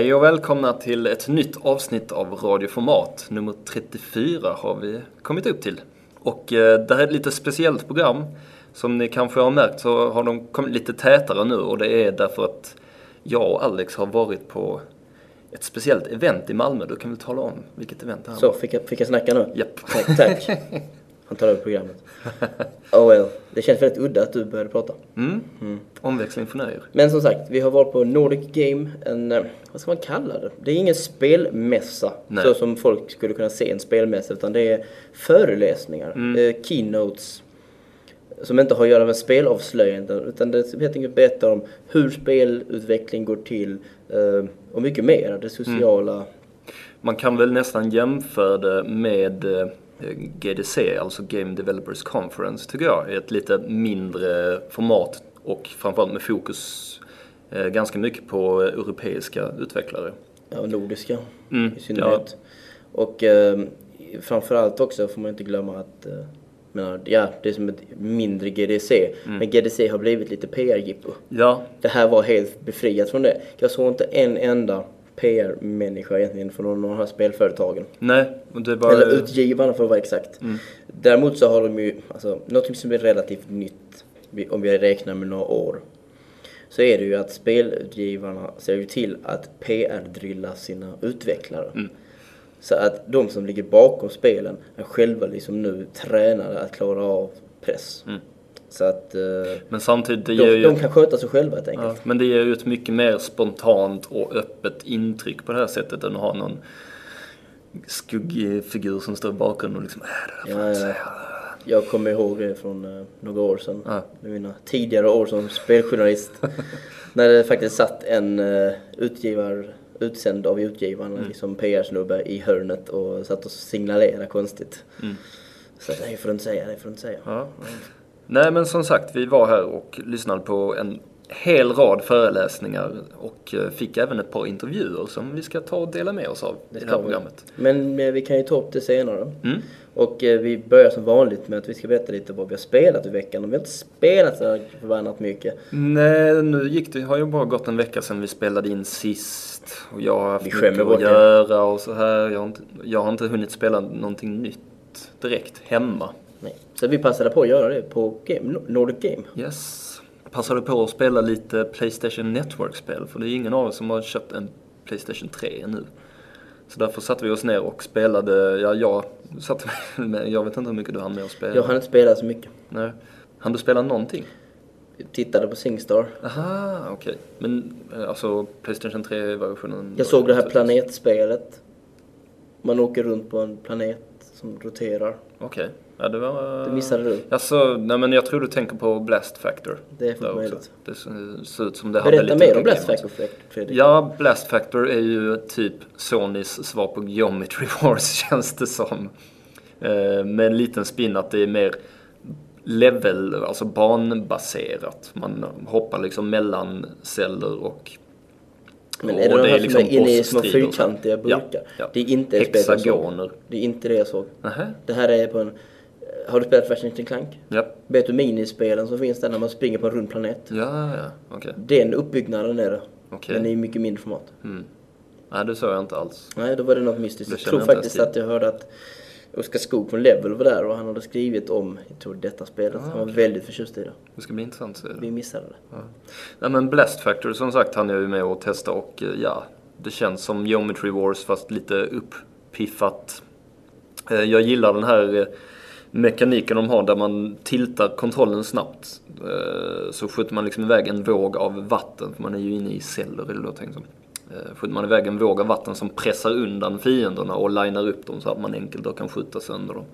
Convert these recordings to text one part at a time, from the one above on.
Hej och välkomna till ett nytt avsnitt av Radioformat. Nummer 34 har vi kommit upp till. Och eh, det här är ett lite speciellt program. Som ni kanske har märkt så har de kommit lite tätare nu och det är därför att jag och Alex har varit på ett speciellt event i Malmö. Du kan väl tala om vilket event det här Så, var? fick jag, fick jag snacka nu? Japp. Tack, tack. Han tar över programmet. Oh well, det känns väldigt udda att du började prata. Mm. Omväxling för nöjer. Men som sagt, vi har varit på Nordic Game, en, eh, vad ska man kalla det? Det är ingen spelmässa, Nej. så som folk skulle kunna se en spelmässa, utan det är föreläsningar, Mm. eh, keynotes, som inte har att göra med spelavslöjanden, utan det helt enkelt berättar om hur spelutveckling går till eh, och mycket mer, det sociala. Man kan väl nästan jämföra det med eh, GDC, alltså Game Developers Conference, tycker jag. är Ett lite mindre format och framförallt med fokus eh, ganska mycket på europeiska utvecklare. Ja, nordiska Mm, i synnerhet. Och eh, framförallt också får man inte glömma att eh, menar, ja, det är som ett mindre GDC. Men GDC har blivit lite PR-jippo. Ja, Det här var helt befriat från det. Jag såg inte en enda PR-människa egentligen från någon av de här spelföretagen. nej, det var... Eller utgivarna för att vara exakt. Däremot så har de ju, alltså, något som är relativt nytt, om vi räknar med några år, så är det ju att spelutgivarna ser ju till att PR-drilla sina utvecklare. Så att de som ligger bakom spelen är själva liksom nu tränade att klara av press. Så att eh, Men samtidigt, det ger de, ju... de kan sköta sig själva helt enkelt. Ja, men det ger ju ett mycket mer spontant och öppet intryck på det här sättet än att ha någon skuggig figur som står i bakgrunden och liksom, äh, det Ja, ja. Jag kommer ihåg det från eh, några år sedan. Ja. Mina tidigare år som speljournalist. när det faktiskt satt en uh, utgivar, utsänd av utgivaren, Mm. liksom PR-snubbe i hörnet och satt och signalerade konstigt. Så att, nej, får du inte säga, det får du inte säga. Mm. Ja. Nej men som sagt, vi var här och lyssnade på en hel rad föreläsningar och eh, fick även ett par intervjuer som vi ska ta och dela med oss av i det här programmet. Men vi kan ju ta upp det senare. Mm. Och eh, vi börjar som vanligt med att vi ska berätta lite vad vi har spelat i veckan. Och vi har inte spelat så förbannat mycket. Nej, nu gick det, har ju bara gått en vecka sedan vi spelade in sist. Och jag har haft mycket att göra och så här. Jag har, inte, jag har inte hunnit spela någonting nytt direkt hemma. Nej. Så vi passade på att göra det på game, Nordic Game. Yes. Passade på att spela lite Playstation Network-spel, för det är ingen av oss som har köpt en Playstation 3 ännu. Så därför satte vi oss ner och spelade, ja jag satte mig med, jag vet inte hur mycket du hann med att spela. Jag hann inte spela så mycket. Nej. Hann du spela någonting? tittade på Singstar. Aha, okej. Men eh, alltså Playstation 3-versionen? Jag såg det här planetspelet. Man åker runt på en planet som roterar. Okej. Ja, det var... Det missade du. Alltså, nej men jag tror du tänker på Blast Factor. Det är fullt möjligt. Det ser- ut som det hade Berätta lite mer om Blast. Factor Fredrik. Ja, Blast Factor är ju typ Sonys svar på Geometry Wars känns det som. Eh, med en liten spin att det är mer level, alltså banbaserat. Man hoppar liksom mellan celler och Men är det och de här som liksom är inne i små fyrkantiga burkar? Ja, ja. Det är inte. Hexagoner. Det är inte det jag såg. Nähä? Det här är på en... Har du spelat Ratchet Clank? Ja. Vet du minispelen som finns där när man springer på en rund planet? Ja, ja, okej. Den uppbyggnaden är det. Okej. Den är i mycket mindre format. Mm. Nej, det såg jag inte alls. Nej, då var det något mystiskt. Det Jag tror jag faktiskt att jag hörde att Oskar Skog från Level var där och han hade skrivit om, jag tror detta spelet. Han var väldigt förtjust i det. Det ska bli intressant att se det. Vi missade det. Ja. Nej men Blast Factor som sagt han är ju med och testa och eh, ja, det känns som Geometry Wars fast lite uppiffat. Eh, Jag gillar den här eh, mekaniken de har där man tiltar kontrollen snabbt. Eh, Så skjuter man liksom iväg en våg av vatten, för man är ju inne i celler det då tänkt som. Eh, Skjuter man iväg en våg av vatten som pressar undan fienderna och linar upp dem så att man enkelt då kan skjuta sönder dem.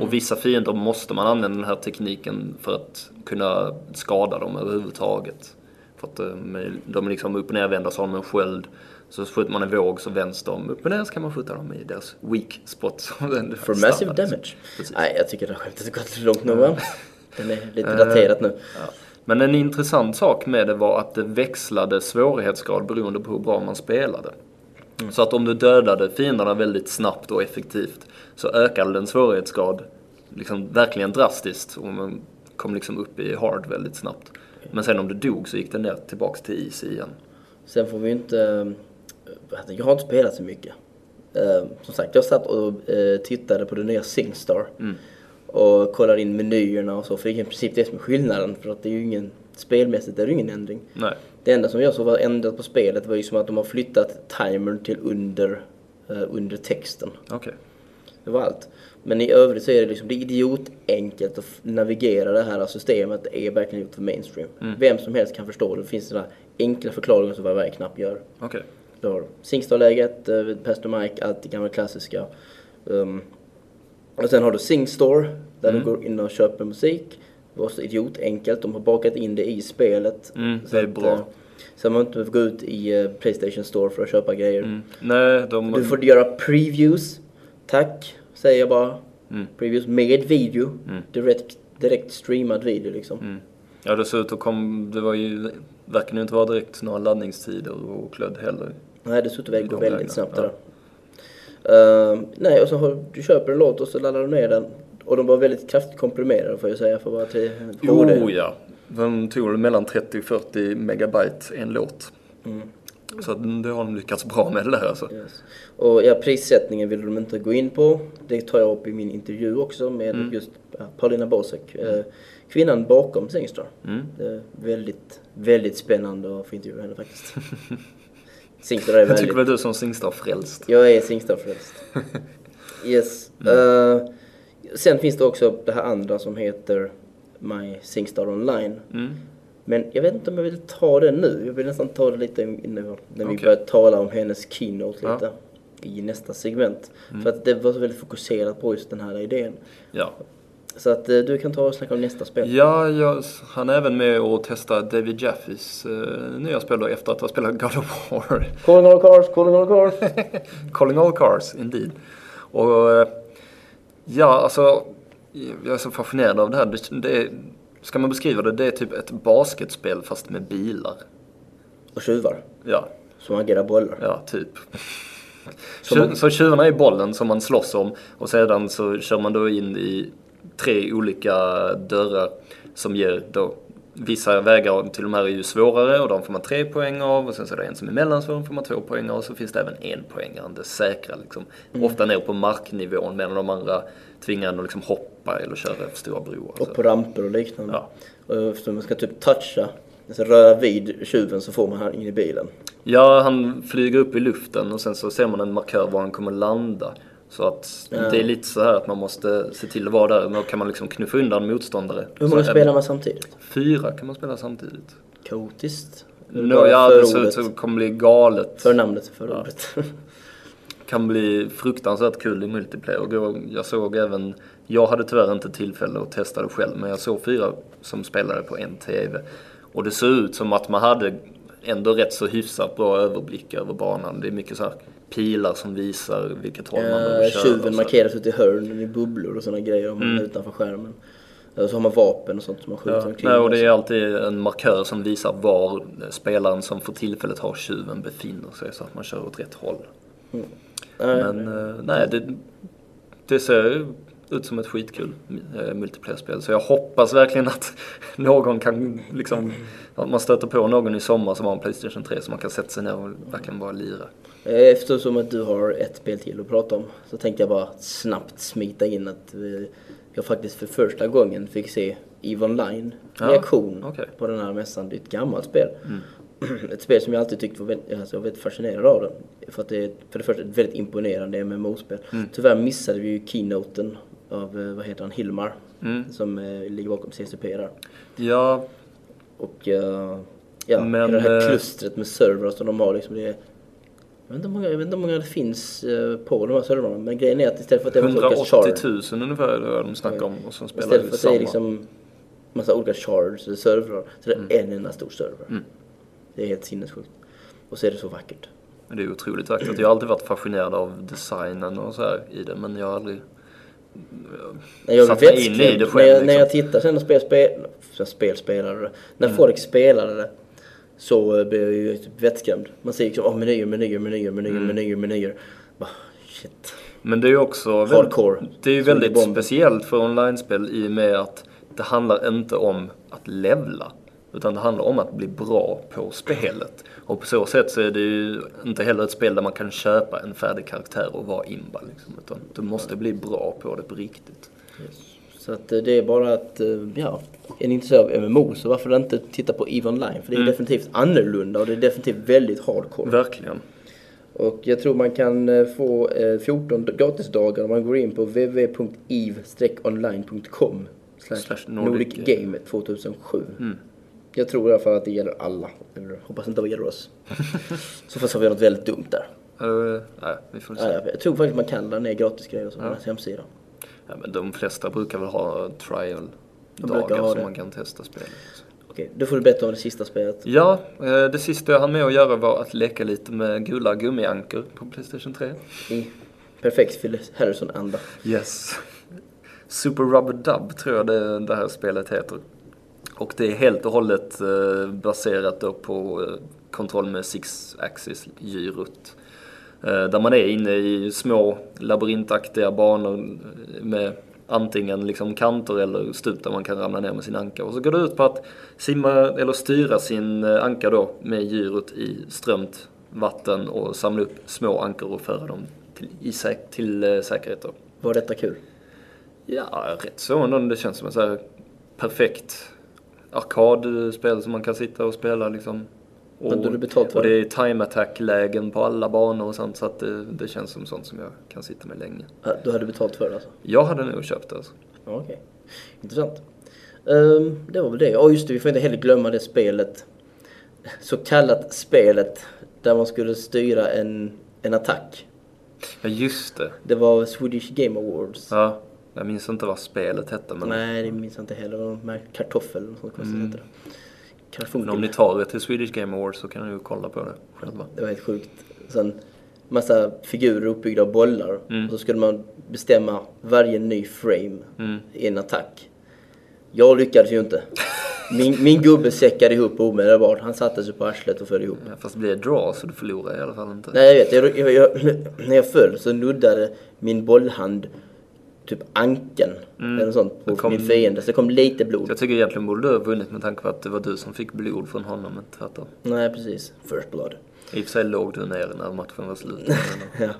Och vissa fiender måste man använda den här tekniken för att kunna skada dem överhuvudtaget. För att de är, de är liksom upp och nervända så har de en sköld. Så skjuter man en våg så vänds de upp och ner så kan man skjuta dem i deras weak spot. som den For standard, massive damage. Precis. Nej, jag tycker det har skämtet gått lite långt nu va? Den är lite daterat nu. Ja. Men en intressant sak med det var att det växlade svårighetsgrad beroende på hur bra man spelade. Så att om du dödade fienderna väldigt snabbt och effektivt så ökade den svårighetsgrad liksom verkligen drastiskt och man kom liksom upp i hard väldigt snabbt. Men sen om du dog så gick den ner tillbaks till easy igen. Sen får vi inte eh, jag har inte spelat så mycket. Eh, som sagt, jag satt och eh, tittade på det nya Singstar. Mm. Och kollade in menyerna och så, för det är i princip det som är skillnaden. För att det är ju ingen, spelmässigt är det ingen ändring. Nej. Det enda som jag såg var ändrat på spelet var ju som att de har flyttat timern till under, eh, under texten. Okej. Det var allt. Men i övrigt så är det liksom det är idiotenkelt att navigera det här systemet. Det är verkligen gjort för mainstream. Vem som helst kan förstå det. Det finns sådana enkla förklaringar vad varje knapp gör. Okej. Du har Singstar-läget, uh, Pastor Mike, allt det gamla klassiska. Um, och sen har du Singstore, där du går in och köper musik. Det var så idiotenkelt, de har bakat in det i spelet. Mm, Så det är att, bra. eh, Så man inte behöver gå ut i eh, Playstation Store för att köpa grejer. Mm. Nej, de... Du får göra previews. Tack, säger jag bara. Mm. Previews med video. Mm. Direkt, direkt streamad video liksom. Mm. Ja, dessutom kom... Det var ju... Verkar ju inte vara direkt några laddningstider och klödd heller. Nej, det suttit väl, går De väldigt lägena, snabbt ja. det där. Ehm, nej, och så har, du köper en låt och så laddar du ner den. Och de var väldigt kraftigt komprimerade får jag säga för bara till HD. Oh ja. De tog mellan 30 och 40 megabyte en låt. Mm. Så det har de lyckats bra med det där alltså. Yes. Och ja, prissättningen vill de inte gå in på. Det tar jag upp i min intervju också med Mm. just Paulina Bosek. eh, Kvinnan bakom Singstar. Mm. Det är väldigt, väldigt spännande att få intervjua henne faktiskt. Singstar är Jag väldigt... tycker väl du som Singstar frälst. Jag är Singstar-frälst. Yes. Mm. Eh, sen finns det också det här andra som heter My Singstar Online. Mm. Men jag vet inte om jag vill ta det nu. Jag vill nästan ta det lite innan när vi Okej. börjar tala om hennes keynote Ja. lite. I nästa segment. Mm. För att det var så väldigt fokuserat på just den här idén. Ja. Så att eh, du kan ta och snacka om nästa spel. Ja, jag, han är även med och testar David Jaffes eh, nya spel då, efter att ha spelat God of War. Calling all cars, calling all cars. Calling all cars, indeed. Och eh, ja, alltså, jag är så fascinerad av det här. Det, det ska man beskriva det, det är typ ett basketspel fast med bilar. och tjuvar. Ja, Som agerar bollar. ja, typ. Så man- Så tjuvarna är bollen som man slåss om och sedan så kör man då in i tre olika dörrar som ger då Vissa vägar till de här är ju svårare och de får man tre poäng av och sen så är det en som är mellansvår och får man två poäng av och så finns det även en det säkra liksom. Mm. Ofta ner på marknivån medan de andra tvingar en att liksom hoppa eller köra för stora broar. Och Så. på ramper och liknande. Ja. Och eftersom man ska typ toucha, alltså röra vid tjuven så får man han in i bilen. Ja, han flyger upp i luften och sen så ser man en markör var han kommer landa. Så att Ja. det är lite så här att man måste se till att vara där. Då kan man liksom knuffa undan motståndare. Hur många spelar man samtidigt? Fyra kan man spela samtidigt. Kaotiskt? No, ja, det ser ut som kommer bli galet. För namnet, för Ja. ordet. Kan bli fruktansvärt kul i multiplayer. Och Jag såg även, jag hade tyvärr inte tillfälle att testa det själv, men jag såg fyra som spelade på en TV. Och det såg ut som att man hade ändå rätt så hyfsat bra överblick över banan. Det är mycket så här pilar som visar vilket håll man behöver Eh, köra. Tjuven markeras ute i hörnen i bubblor och sådana grejer om Mm. utanför skärmen. Och så har man vapen och sånt som man skjuter Ja. omkring. Nej, och det är alltid en markör som visar var spelaren som för tillfället har tjuven befinner sig så att man kör åt rätt håll. Nej, Men eh, nej, det, det ser ut som ett skitkul eh, multiplayer-spel. Så jag hoppas verkligen att någon kan liksom, att man stöter på någon i sommar som har en Playstation 3 så man kan sätta sig ner och verkligen bara lira. Eh, Eftersom att du har ett spel till att prata om så tänkte jag bara snabbt smita in att eh, jag faktiskt för första gången fick se EVE Online Ja, reaktion okej. på den här mässan. Det är ett gammalt spel. Mm. Ett spel som jag alltid tyckt var väldigt, alltså jag var väldigt fascinerad av det. För att det är för det första ett väldigt imponerande MMO-spel. Mm. Tyvärr missade vi ju keynoten av, eh, vad heter han, Hilmar. Mm. Som eh, ligger bakom CCP där. Ja, Och ja, Men, det här klustret med servrar som de har liksom det är, jag vet, inte många, jag vet inte hur många det finns eh, på de här servrarna men grejen är att istället för att det är massa olika 180 shards 000 ungefär är det de snackar om och som spelar Istället för att det är liksom massa olika shards eller servrar så det är Mm. en enda stor server. Mm. Det är helt sinnessjukt. Och så är det så vackert. Det är otroligt vackert. Jag har alltid varit fascinerad av designen och så här i det men jag har aldrig jag satt mig in i det när, själv. jag, när jag Liksom. tittar sen och spel, spel, spelspelare, när Mm. folk spelade det så blir jag ju typ vettskrämd. Man ser liksom oh, menyer, menyer, menyer, menyer, Mm. menyer, menyer. Bara, shit. Men det är ju också Hardcore. det är ju väldigt speciellt för online-spel i och med att det handlar inte om att levla. Utan det handlar om att bli bra på spelet. Och på så sätt så är det ju inte heller ett spel där man kan köpa en färdig karaktär och vara imba. Liksom, utan du måste bli bra på det på riktigt. Så att eh, det är bara att, eh, ja, är ni intresserade av MMO så varför inte titta på EVE Online? För det är Mm. definitivt annorlunda och det är definitivt väldigt hardcore. Verkligen. Och jag tror man kan eh, få eh, 14 gratisdagar om man går in på www.eve-online.com Nordic Game 2007. Mm. Jag tror i alla fall att det gäller alla. Eller hoppas inte det gäller oss. så får vi något väldigt dumt där. Uh, nej, vi får se. Ja, jag tror faktiskt man kan ladda ner gratisgrejer och så på Ja. deras hemsida. Ja, men de flesta brukar väl ha trial De brukar dagar ha som man kan testa spelet. Okej, då får du berätta om det sista spelet. Ja, eh, det sista jag hann med att göra var att leka lite med gula gummiankor på Playstation 3. I perfekt Phil Harrison-anda. Yes. Super Rubber Dub tror jag det, det här spelet heter. Och det är helt och hållet eh, baserat då på eh, kontroll med six axis gyrot. Eh, där man är inne i små labyrintaktiga banor med antingen liksom kanter eller stup där man kan ramla ner med sin anka. Och så går det ut på att simma eller styra sin eh, anka då med gyrot i strömt vatten och samla upp små ankor och föra dem till, i säk- till eh, säkerhet då. Var detta kul? Ja, rätt så. Det känns som ett så här perfekt arkadspel som man kan sitta och spela liksom. Och, Hade du betalt för och det är time attack-lägen på alla banor och sånt så att det, det känns som sånt som jag kan sitta med länge. Ja, Du hade betalt för det alltså? Jag hade nog köpt det alltså. Okej. Intressant. Ehm, det var väl det. Ja just det, vi får inte heller glömma det spelet. Så kallat spelet. Där man skulle styra en, en attack. Ja, just det. Det var Swedish Game Awards. Ja, jag minns inte vad spelet hette men, Nej, det minns jag inte heller. Det var med kartoffel eller något sånt konstigt Mm. hette det. Men om ni tar er till Swedish Game Awards så kan ni ju kolla på det själva. Det var helt sjukt. Sen massa figurer uppbyggda av bollar. Mm. Och så skulle man bestämma varje ny frame Mm. i en attack. Jag lyckades ju inte. Min, min gubbe säckade ihop omedelbart. Han satte sig på arslet och föll ihop. Ja, fast det blir draw så du förlorar i alla fall inte. Nej jag vet, jag, jag, jag, när jag föll så nuddade min bollhand typ ankeln eller något sånt på kom- min fiende. Så det kom lite blod. Jag tycker egentligen borde du ha vunnit med tanke på att det var du som fick blod från honom, inte tvärtom. Nej precis, first blood. I och för sig låg du ner när matchen var slut.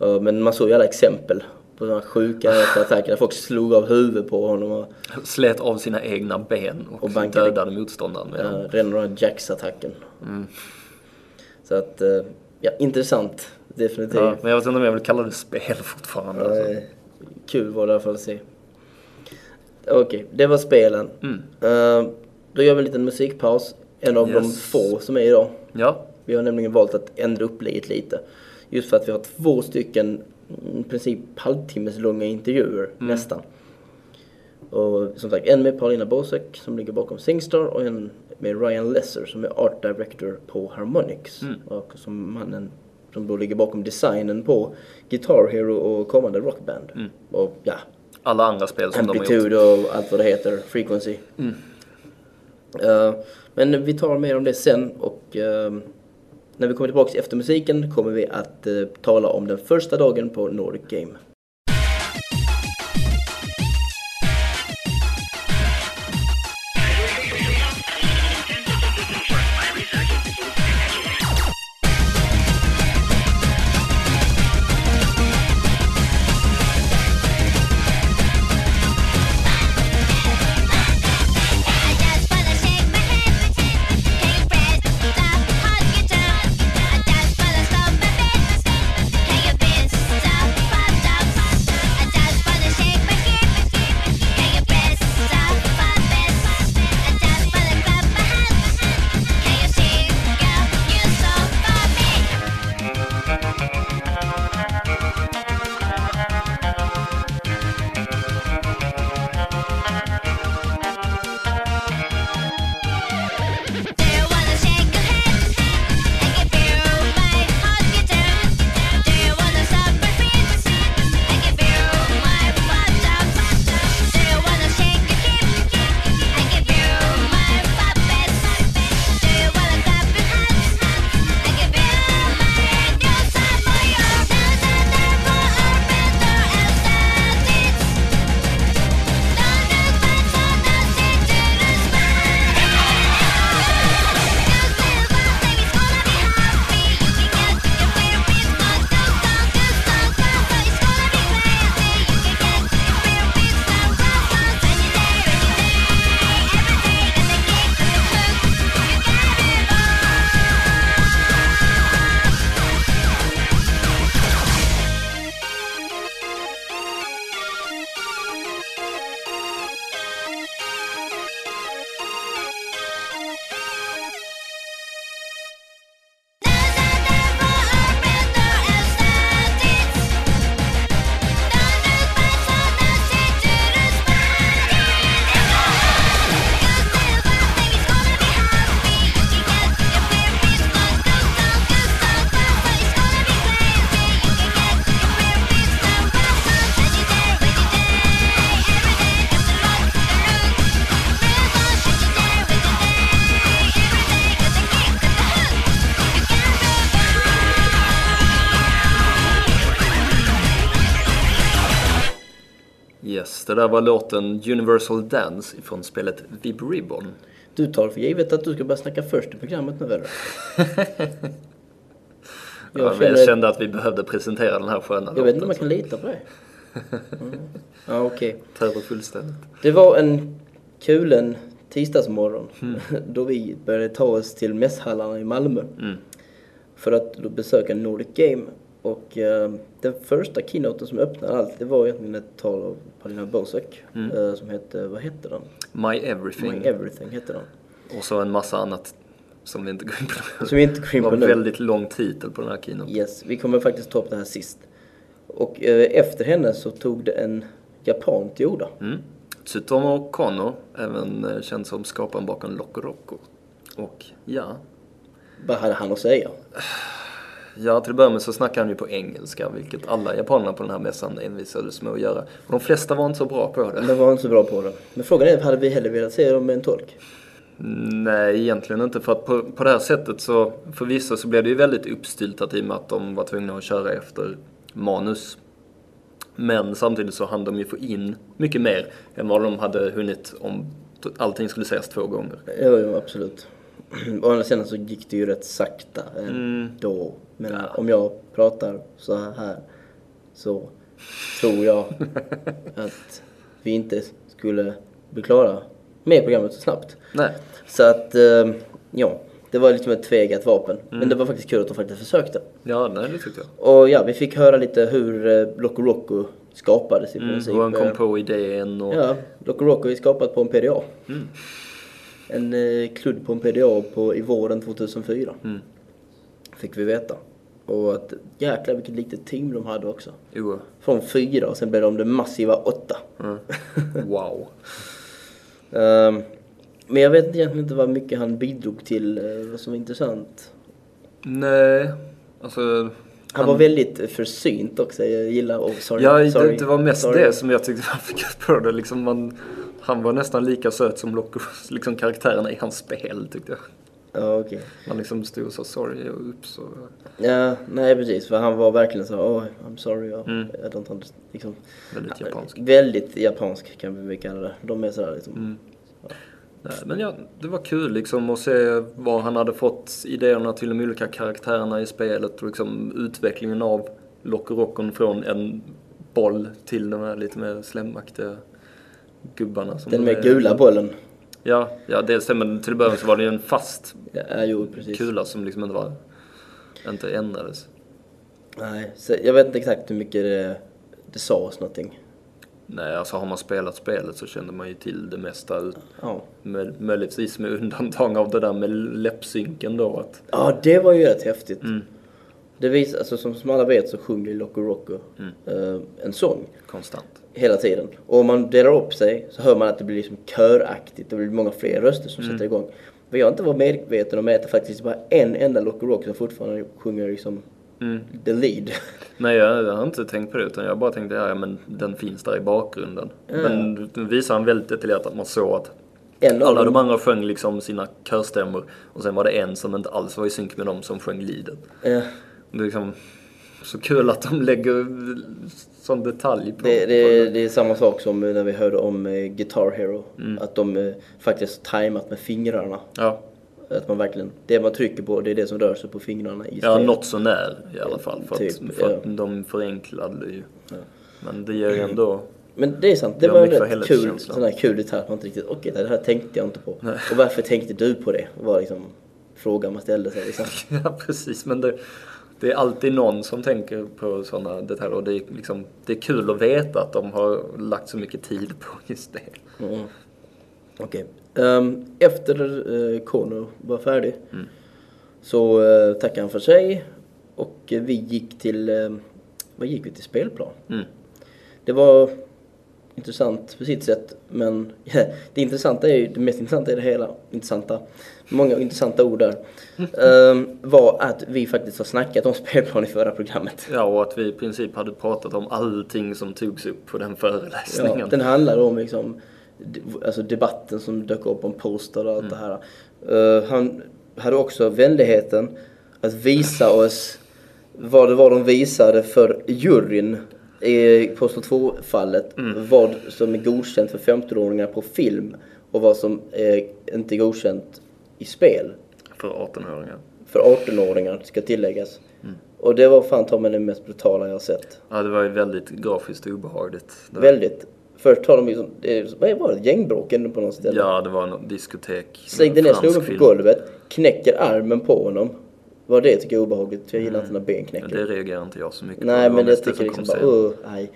Ja. Men man såg ju alla exempel på sådana sjuka attacker där folk slog av huvudet på honom och Slet av sina egna ben och, Och bankade- dödade motståndaren med dem. ja, redan den här Jax-attacken. Mm. Så att, eh, ja intressant. Definitivt. Ja, men jag vet inte om jag vill kalla det spel fortfarande. Ja, Alltså. Kul var det i alla fall att se. Okej, det var spelen. Mm. Eh, då gör vi en liten musikpaus. En av de Yes. få som är idag. Ja, Vi har nämligen valt att ändra upplägget lite. Just för att vi har två stycken mm, i princip halvtimmes långa intervjuer Mm. nästan. Och som sagt, en med Paulina Bosek som ligger bakom Singstar och en med Ryan Lesser som är Art Director på Harmonix. Mm. Och som mannen som då ligger bakom designen på Guitar Hero och kommande Rockband. Mm. Och ja, alla andra spel som de har gjort. Amplitude och allt vad det heter, Frequency. Mm. Eh, men vi tar mer om det sen och eh, när vi kommer tillbaka efter musiken kommer vi att eh, tala om den första dagen på Nordic Game. Det där var låten Universal Dance ifrån spelet Vib Ribbon. Du tar för givet att du ska börja snacka först i programmet nu eller? Jag, ja, men jag känner- kände att vi behövde presentera den här sköna Jag vet inte om man kan lita på dig. Mm. Ja, okej. Täver fullständigt. Det var en kulen tisdagsmorgon då vi började ta oss till mässhallarna i Malmö Mm. för att besöka Nordic Game. Och eh, den första keynoten som öppnade allt, det var egentligen ett tal av Paulina Bosek eh, som hette, vad hette den? My Everything. My Everything hette den. Och så en massa annat som vi inte går in på nu. Som vi inte går in Det på var nu. en väldigt lång titel på den här keynoten. Yes, vi kommer faktiskt ta upp det här sist. Och eh, efter henne så tog det en japan till orda. Mm. Tsutomu Kono, även eh, känd som skaparen bakom Loco Roco. Och ja, Vad hade han att säga? ja till att börja med så snackade han ju på engelska, vilket alla japanerna på den här mässan envisades med att göra. Och de flesta var inte så bra på det. Men var inte så bra på det. Men frågan är, hade vi hellre velat se dem med en tolk? Nej, egentligen inte. För att på, på det här sättet så, för vissa så blev det ju väldigt uppstyltat i och med att de var tvungna att köra efter manus. Men samtidigt så hann de ju få in mycket mer än vad de hade hunnit om allting skulle sägas två gånger. Jo, jo absolut. Å andra sidan så gick det ju rätt sakta ändå. Men om jag pratar så här så tror jag att vi inte skulle bli klara med programmet så snabbt. Nej, Så att, eh, ja. Det var liksom ett tvegat vapen. Men det var faktiskt kul att de faktiskt försökte. ja, nej det tyckte jag. Och ja, vi fick höra lite hur eh, Loco Roco skapades i Mm, princip. hur han kom Eh, på idén och... Ja, Loco Roco är skapat på en PDA. En eh, kludd på en PDA på, i våren 2004. Mm. Fick vi veta. Och att jäklar vilket litet team de hade också. Jo, Från fyra och sen blev de det massiva åtta. mm. Wow. Ehm, men jag vet egentligen inte vad mycket han bidrog till, eh, vad som var intressant. Nej, alltså... Han var väldigt försynt också, jag gillar, oh, sorry, Ja, det, sorry, det var mest sorry. det som jag tyckte var för kul på det. Liksom man, han var nästan lika söt som Loco, liksom karaktärerna i hans spel tyckte jag. Ja, okej. Man liksom stod och sa sorry och ups och... Ja, nej precis, för han var verkligen så, oh, I'm sorry, Mm. I don't understand. Liksom, Väldigt japansk. Väldigt japansk kan vi kalla det. De är sådär liksom. Mm. Nej, men ja, det var kul liksom att se var han hade fått idéerna till de olika karaktärerna i spelet och liksom utvecklingen av Loco Rockon från en boll till de här lite mer slemmaktiga gubbarna. Som Den är. gula bollen. Ja, ja det stämmer. Till början så var det ju en fast Ja, jo kula som liksom inte var... Inte ändrades. Nej, så jag vet inte exakt hur mycket det, det sades någonting. Nej, alltså har man spelat spelet så kände man ju till det mesta. Ja. Möj- Möjligtvis med undantag av det där med läppsynken då. Att, Ja, det var ju rätt häftigt. mm, Det visar, alltså som, som alla vet så sjunger Loco Roco Mm. eh, en sång konstant. Hela tiden. Och om man delar upp sig så hör man att det blir liksom köraktigt. Det blir många fler röster som sätter igång. Vad jag inte var medveten om är att det faktiskt bara en enda Loco Roco som fortfarande sjunger liksom Mm. the lead. Nej, jag, jag har inte tänkt på det utan jag bara tänkte ja, men den finns där i bakgrunden. Men nu visar han väldigt detaljerat att man såg att En alla de andra sjöng liksom sina körstämmor och sen var det en som inte alls var i synk med dem som sjöng leadet. eh, Det är liksom så kul att de lägger sån detalj på, det, på det, det är samma sak som när vi hörde om eh, Guitar Hero. Mm. Att de eh, faktiskt tajmat med fingrarna. Ja, Att man verkligen, det man trycker på det är det som rör sig på fingrarna i ja något så när i alla fall. För, Typ, att, för att ja. de förenklade ju. Men det ger ju ändå... Men det är sant, det Ja, var en rätt kul, sån här kul detalj att man inte riktigt, okej det här tänkte jag inte på. Nej. Och varför tänkte du på det? var liksom frågan man ställde sig liksom. Ja, precis. Men det, det är alltid någon som tänker på sådana detaljer. Och det är, liksom, det är kul att veta att de har lagt så mycket tid på just det. Mm. Okej. Ehm, efter uh, Kono var färdig Mm. så uh, tackade han för sig och eh, vi gick till, uh, vad gick vi till? Spelplan. Mm. Det var intressant på sitt sätt men det intressanta är ju, det mest intressanta i det hela, intressanta, många intressanta ord där, ehm, var att vi faktiskt har snackat om spelplan i förra programmet. Ja, och att vi i princip hade pratat om allting som togs upp på den föreläsningen. Ja, den handlar om liksom, alltså debatten som dök upp om poster och allt Mm. det här. Eh, han hade också vänligheten att visa oss vad det var de visade för juryn i Postal 2-fallet vad som är godkänt för 15-åringar på film och vad som är inte är godkänt i spel För 18-åringar. för 18-åringar ska tilläggas. Och det var fan ta mig det mest brutala jag sett. Ja, det var ju väldigt grafiskt obehagligt. Väldigt. Först tar de liksom, vad var det, gängbråk ändå på något ställe? Ja, det var något diskotek. Slängde ner snubben på golvet, knäcker armen på honom. Vad det tycker jag är obehagligt, för jag gillar inte när ben Ja, knäcker. det reagerar inte jag så mycket Nej på. Det men jag tycker som liksom bara, uh, nej.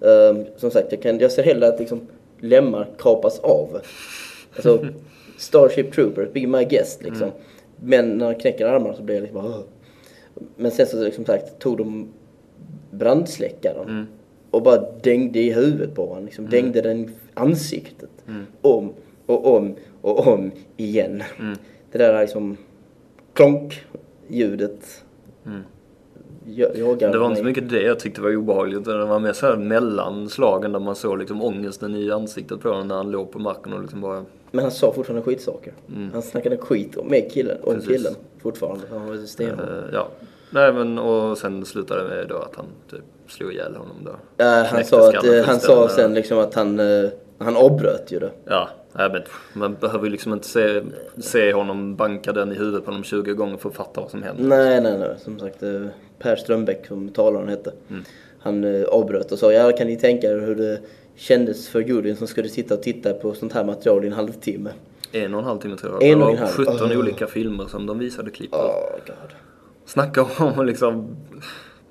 Ehm, som sagt, jag, kan, jag ser hellre att liksom lemmar kapas av. Alltså, Starship Troopers, be my guest liksom. Mm. Men när han knäcker armarna så blir jag liksom bara. Men sen så liksom sagt tog de brandsläckaren Mm. och bara dängde i huvudet på honom. Liksom, Dängde den i ansiktet. Mm. Om och om och om igen. Det där liksom klonk ljudet. Jag, Mm. Det var inte så mycket det jag tyckte var obehagligt. Det var mer så här mellan slagen där man såg liksom ångesten i ansiktet på honom när han låg på marken och liksom bara... Men han sa fortfarande skitsaker. Han snackade skit med killen, om Mm. Precis. killen fortfarande. Han var stenhård. eh, ja. Nej men och sen slutade det med då att han typ slog ihjäl honom då. Ja, han sa, att, eh, han sa sen liksom att han, eh, han avbröt ju det. Ja, nej, men man behöver ju liksom inte se, se honom banka den i huvudet på honom 20 gånger för att fatta vad som händer. Nej, nej, nej. Som sagt, Per Strömbäck som talaren hette. Mm. Han avbröt och sa, ja kan ni tänka er hur det kändes för juryn som skulle sitta och titta på sånt här material i en halvtimme. En och en halv timme tror jag. En och en halv. 17 Åh. olika filmer som de visade klipp på. Oh, God. Snacka om att liksom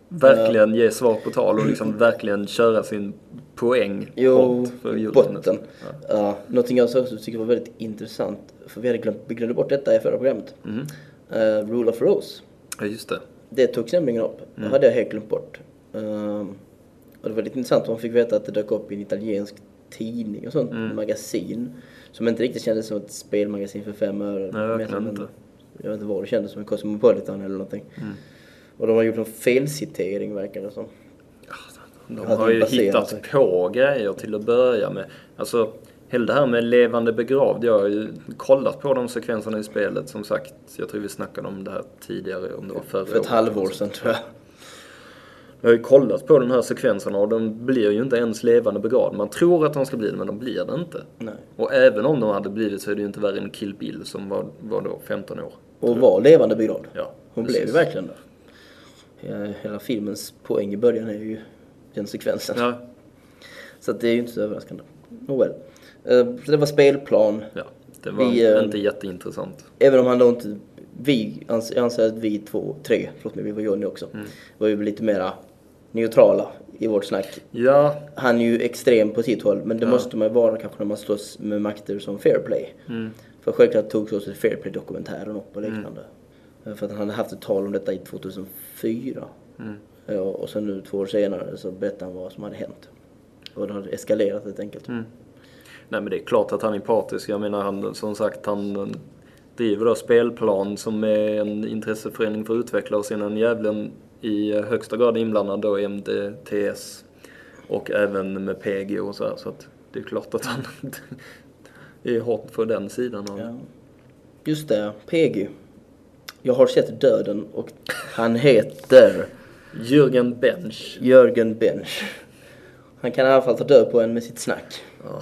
verkligen ge svar på tal och liksom verkligen köra sin poäng Jo, för juryn. botten. Ja. någonting jag också tycker var väldigt intressant, för vi hade glömt, vi glömde bort detta i förra programmet. Mhm. Eh, Rule of Rose. Ja, just det. Det togs nämligen upp. Det hade jag helt glömt bort. Ehm, och det var lite intressant, man fick veta att det dök upp i en italiensk tidning och sånt, magasin. Som inte riktigt kändes som ett spelmagasin för fem öre. Nej, verkligen inte. Jag vet inte vad det kändes som, en Cosmopolitan eller någonting. Och de har gjort en felcitering verkar det som. De har ju hittat sig. på grejer till att börja med. Alltså, hela det här med levande begravd. Jag har ju kollat på de sekvenserna i spelet. Som sagt, jag tror vi snackade om det här tidigare. Om det var förra För ett året. halvår sedan tror jag. Jag har ju kollat på de här sekvenserna och de blir ju inte ens levande begravd. Man tror att de ska bli det, men de blir det inte. Nej. Och även om de hade blivit så är det ju inte värre än Kill Bill som var, var då 15 år. Och var levande begravd. Ja, Hon precis. blev ju verkligen det. Hela, filmens poäng i början är ju den sekvensen. Ja, Så det är ju inte så överraskande. Well. Eh, det var spelplan. ja. Det var Vi, eh, inte jätteintressant. Även om han då inte... Vi jag anser att vi två, tre, förlåt mig, vi var Johnny också. Mm. Var ju lite mera neutrala i vårt snack. Ja, Han är ju extrem på sitt håll, men det måste man ju vara kanske när man slåss med makter som fair play. Mm. För självklart togs också fair play-dokumentären upp och liknande. Eh, För att han hade haft ett tal om detta i 2004. Mm. Ja, och sen nu två år senare så berättade han vad som hade hänt. Och det hade eskalerat helt enkelt. Mm. Nej men det är klart att han är partisk. Jag menar han, som sagt han driver då spelplan som är en intresseförening för utvecklare och sen en jävlen i högsta grad inblandad då i MDTS och även med PG och så här. Så att det är klart att han är hårt för den sidan av Ja. Just det, PG. Jag har sett döden och han heter Jürgen Bench. Jörgen Bench. Han kan i alla fall ta död på en med sitt snack. Ah,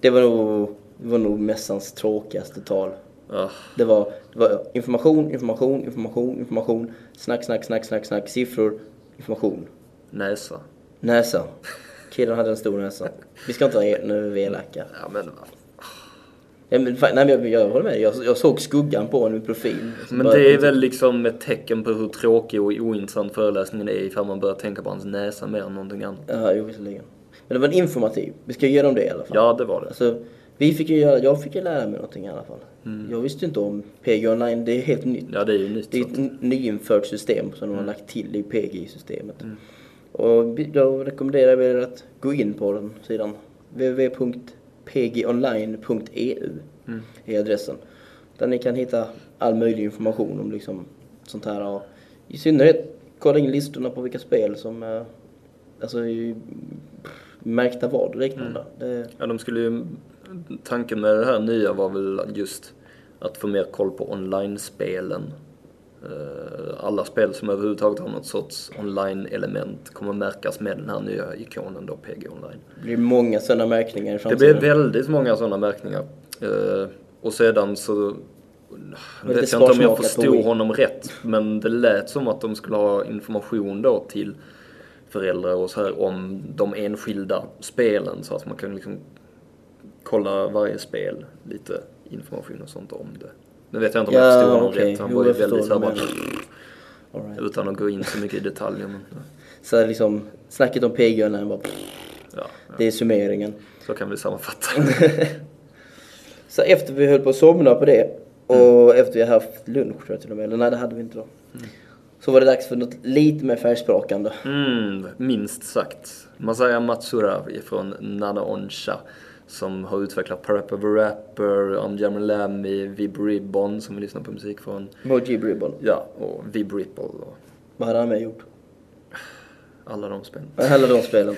Det var nog, det var nog mässans tråkigaste tal. ah, Det var, det var information, information, information, information, snack, snack, snack, snack, snack, siffror, information. näsa. Näsa. Killen hade en stor näsa. Vi ska inte vara nu är vi elaka. Ja men, Ja, men, nej, men jag, jag håller med. Jag, jag såg skuggan på honom i profil. Men det är väl liksom ett tecken på hur tråkig och ointressant föreläsningen är ifall man börjar tänka på hans näsa mer än någonting annat. Ja, jo, visserligen. Men det var en informativ. Vi ska ge dem det i alla fall. Ja, det var det. Alltså, vi fick ju göra, jag fick ju lära mig någonting i alla fall. Mm. Jag visste inte om PG online, det är helt nytt. Ja, det är ju nytt. Det är ett nyinfört system som Mm. de har lagt till i PG-systemet. Och vi- jag rekommenderar er att gå in på den sidan. www.pgonline.eu Mm. är adressen. Där ni kan hitta all möjlig information om liksom sånt här. Och I synnerhet kolla in listorna på vilka spel som eh, alltså märkta vad och liknande. Det, Ja, de skulle ju... Tanken med det här nya var väl just att få mer koll på online-spelen. Eh, Alla spel som överhuvudtaget har något sorts online-element kommer märkas med den här nya ikonen då, PG Online. Det blir många sådana märkningar i Det framtiden. blir väldigt många sådana märkningar. Eh, och sedan så lite vet jag inte om jag förstod honom rätt. Men det lät som att de skulle ha information då till föräldrar och så här om de enskilda spelen. Så att man kan liksom kolla varje spel, lite information och sånt om det. Nu vet jag inte om jag Ja, förstod honom rätt. Han Jo, var ju väldigt så här vad bara, right. utan att gå in så mycket i detaljer. Men, ja, Så liksom, snacket om PG Online bara, ja, det är summeringen. så kan vi sammanfatta. Så efter vi höll på att somna på det och efter vi har haft lunch tror jag till och med, eller nej det hade vi inte då. Så var det dags för något lite mer färgsprakande. Mm, minst sagt. Masaya Matsura från Nana Onsha som har utvecklat Parappa the Rapper, I'm Jammer Lammy, Vib Ribbon som vi lyssnar på musik från. Moji Ribbon. Ja, och Vib Ripple och Vad hade han med gjort? alla de spelen. Alla de spelen.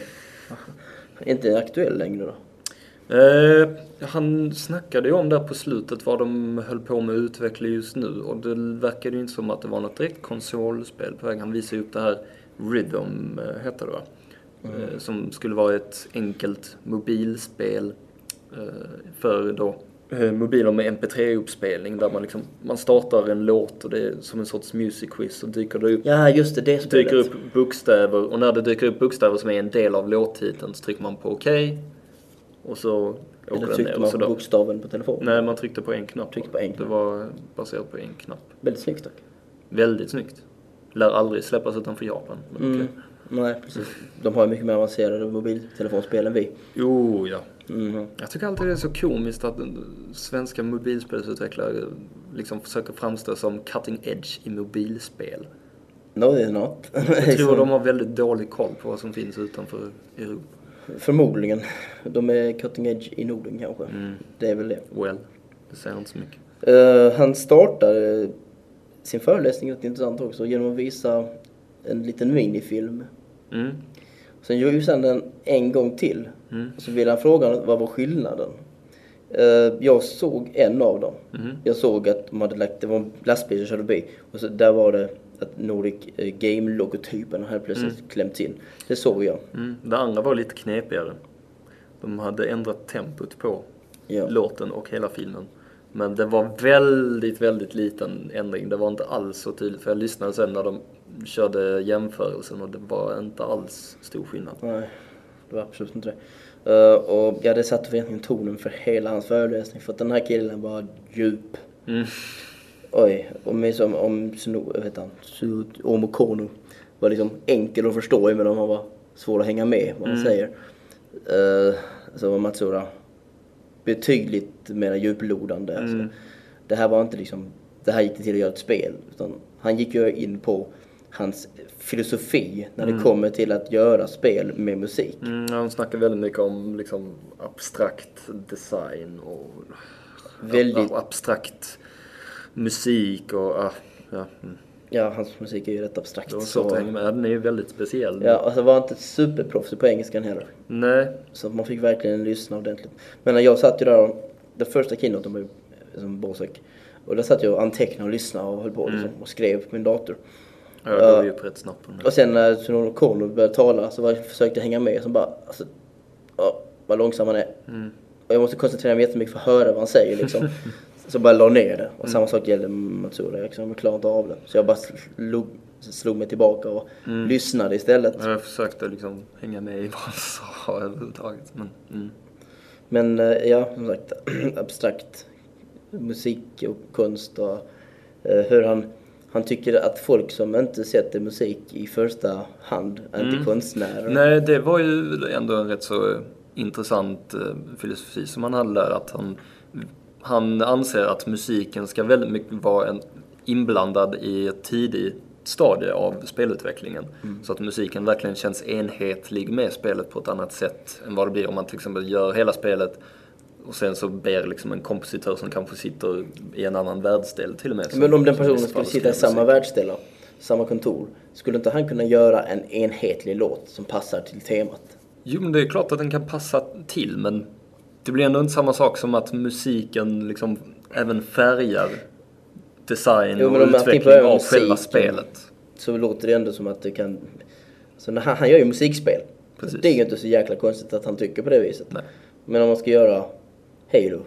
Inte aktuell längre då. Eh, han snackade ju om där på slutet vad de höll på med att utveckla just nu och det verkade ju inte som att det var något direkt konsolspel på väg. Han visade ju upp det här Rhythm, eh, heter det va? Eh, som skulle vara ett enkelt mobilspel för då eh, mobiler med MP3-uppspelning där man liksom, man startar en låt och det är som en sorts music quiz och dyker det upp Ja just det, det spelet. dyker upp bokstäver och när det dyker upp bokstäver som är en del av låttiteln så trycker man på OK och så åker Eller den tryckte ner. man på bokstaven på telefonen. nej, man tryckte på en knapp. Tryckte på en Det knapp. var baserat på en knapp. Väldigt snyggt dock. Väldigt snyggt. Lär aldrig släppas utanför Japan. Men Mm. okej. Nej precis. De har ju mycket mer avancerade mobiltelefonspel än vi. Jo, ja. Mhm. Jag tycker alltid det är så komiskt att svenska mobilspelsutvecklare liksom försöker framstå som cutting edge i mobilspel. No they're not. Jag tror de har väldigt dålig koll på vad som finns utanför Europa. Förmodligen. De är cutting edge i Norden kanske. Mm. Det är väl det. Well, det säger inte så mycket. Eh, han startar sin föreläsning rätt intressant också genom att visa en liten minifilm. Mm. Sen gjorde han den en gång till. Mm. Och så ville han fråga vad var skillnaden. Eh, jag såg en av dem. Mhm. Jag såg att de hade lagt, det var en lastbil som körde förbi. Och så där var det att Nordic eh, Game-logotypen hade plötsligt klämts in. Det såg jag. Mm. Det andra var lite knepigare. De hade ändrat tempot på Ja. låten och hela filmen. Men det var väldigt, väldigt liten ändring. Det var inte alls så tydligt. För jag lyssnade sen när de körde jämförelsen och det var inte alls stor skillnad. Nej, det var absolut inte det. Eh, och ja, det satte egentligen tonen för hela hans föreläsning. För att den här killen var djup. Mm. Oj, om Suno, vad heter han? Omo Kono var liksom enkel att förstå även om han var svår att hänga med vad han Mm. säger. Uh, så var Matsura betydligt mer djuplodande. Alltså. Mm. Det här var inte liksom, det här gick det till att göra ett spel. Utan han gick ju in på hans filosofi när det kommer till att göra spel med musik. Mm, han snackar väldigt mycket om liksom abstrakt design och Väldigt- och abstrakt musik och ah, ja, mm. Ja, hans musik är ju rätt abstrakt. det var svårt så- att hänga med. Den är ju väldigt speciell. Ja, alltså var inte superproffsig på engelskan heller. Nej, Så man fick verkligen lyssna ordentligt. Men när jag satt ju där, och- den första keynoten var ju som Bosek. Och där satt jag och antecknade och lyssnade och höll på liksom, och skrev på min dator. Ja, det var ju upp rätt snabbt på den. Och sen när Sunono Kono började tala så var jag, försökte jag hänga med. Så bara, alltså, ja, vad långsam han är. Och jag måste koncentrera mig jättemycket för att höra vad han säger liksom. så bara la ner det. Och samma sak gällde Matsura, jag liksom, jag klarade inte av det. Så jag bara slog, slog mig tillbaka och lyssnade istället. Jag försökte liksom hänga med i vad han sa överhuvudtaget. Men, mm. Men eh, ja, som sagt, abstrakt musik och konst och eh, hur han, han tycker att folk som inte sätter musik i första hand är inte konstnärer. Nej, det var ju ändå en rätt så intressant eh, filosofi som han hade där. Att han, han anser att musiken ska väldigt mycket vara en, inblandad i ett tidigt stadie av spelutvecklingen. Så att musiken verkligen känns enhetlig med spelet på ett annat sätt än vad det blir om man till exempel gör hela spelet och sen så ber liksom en kompositör som kanske sitter i en annan världsdel till och med. Men om den personen skulle sitta i samma världsdel, samma kontor, skulle inte han kunna göra en enhetlig låt som passar till temat? Jo, men det är klart att den kan passa till, men det blir ändå inte samma sak som att musiken liksom även färgar design Jo, och utveckling av musik, själva spelet. Så låter det ändå som att det kan... Så när han, han gör ju musikspel. Precis. Det är ju inte så jäkla konstigt att han tycker på det viset. Nej. Men om man ska göra Halo.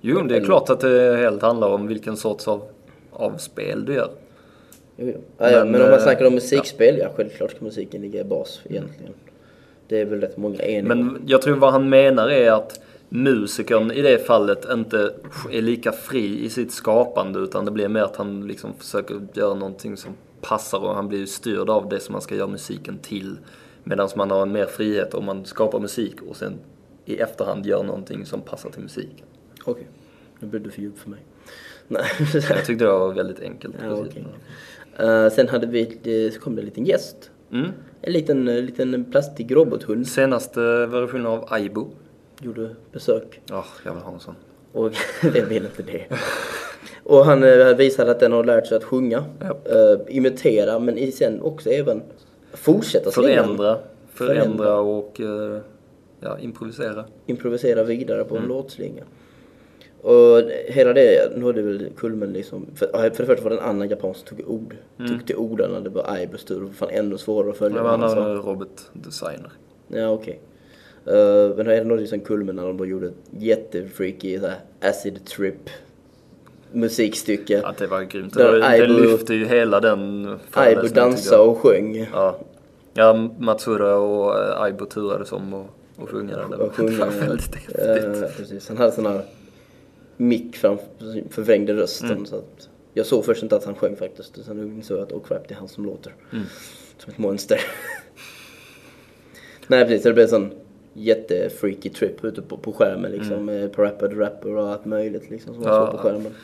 Jo, det är klart att det helt handlar om vilken sorts av, av spel du gör. Jo. Ja, ja, men, Men, om man eh, snackar om musikspel, ja. självklart ska musiken ligga i bas egentligen. Det är väl rätt många eniga. Men jag tror vad han menar är att musikern i det fallet inte är lika fri i sitt skapande utan det blir mer att han liksom försöker göra någonting som passar och han blir styrd av det som man ska göra musiken till. Medan man har en mer frihet om man skapar musik och sen i efterhand gör någonting som passar till musiken. Okej, nu blev du för djup för mig. Nej. Jag tyckte det var väldigt enkelt. ja, precis. okej. Eh, sen hade vi, det, så kom det en liten gäst. Mm. En liten, eh, liten plastig robothund Senaste versionen av Aibo. gjorde besök. Ja, jag vill ha en sån. Och vem vill inte det? Och han eh, visade att den har lärt sig att sjunga, Ja. eh, imitera men sen också även fortsätta slingan. Förändra, Förändra. förändra och eh, ja, improvisera. Improvisera vidare på en Mm. låtslinga. Och hela det nådde väl kulmen liksom. För, ja, för det första var det en annan japan som tog ord. Tog till orden när det var Aibos tur. Det var fan ännu svårare att följa Det var en robotdesigner. Ja, okej. Uh, men det nådde sen kulmen när de bara gjorde ett jättefreaky så här, acid trip musikstycke. Att det var grymt. Där Det, var, det Aibo- lyfte ju hela den Aibo föreläsningen, tycker dansade och sjöng. Ja. ja, Matsura och eh, Aibo turades om och, och sjunga den. Det var väldigt häftigt. Ja, precis. Han hade sån här mick framför förvrängde rösten. Mm. Så att jag såg först inte att han sjöng faktiskt. Sen insåg jag att oh crap, det är han som låter. Mm. Som ett monster. Nej precis, det blev en sån jättefreaky trip ute på, på skärmen liksom. Med Parappa the Rapper och allt möjligt liksom som man Mm. Ja. såg på skärmen.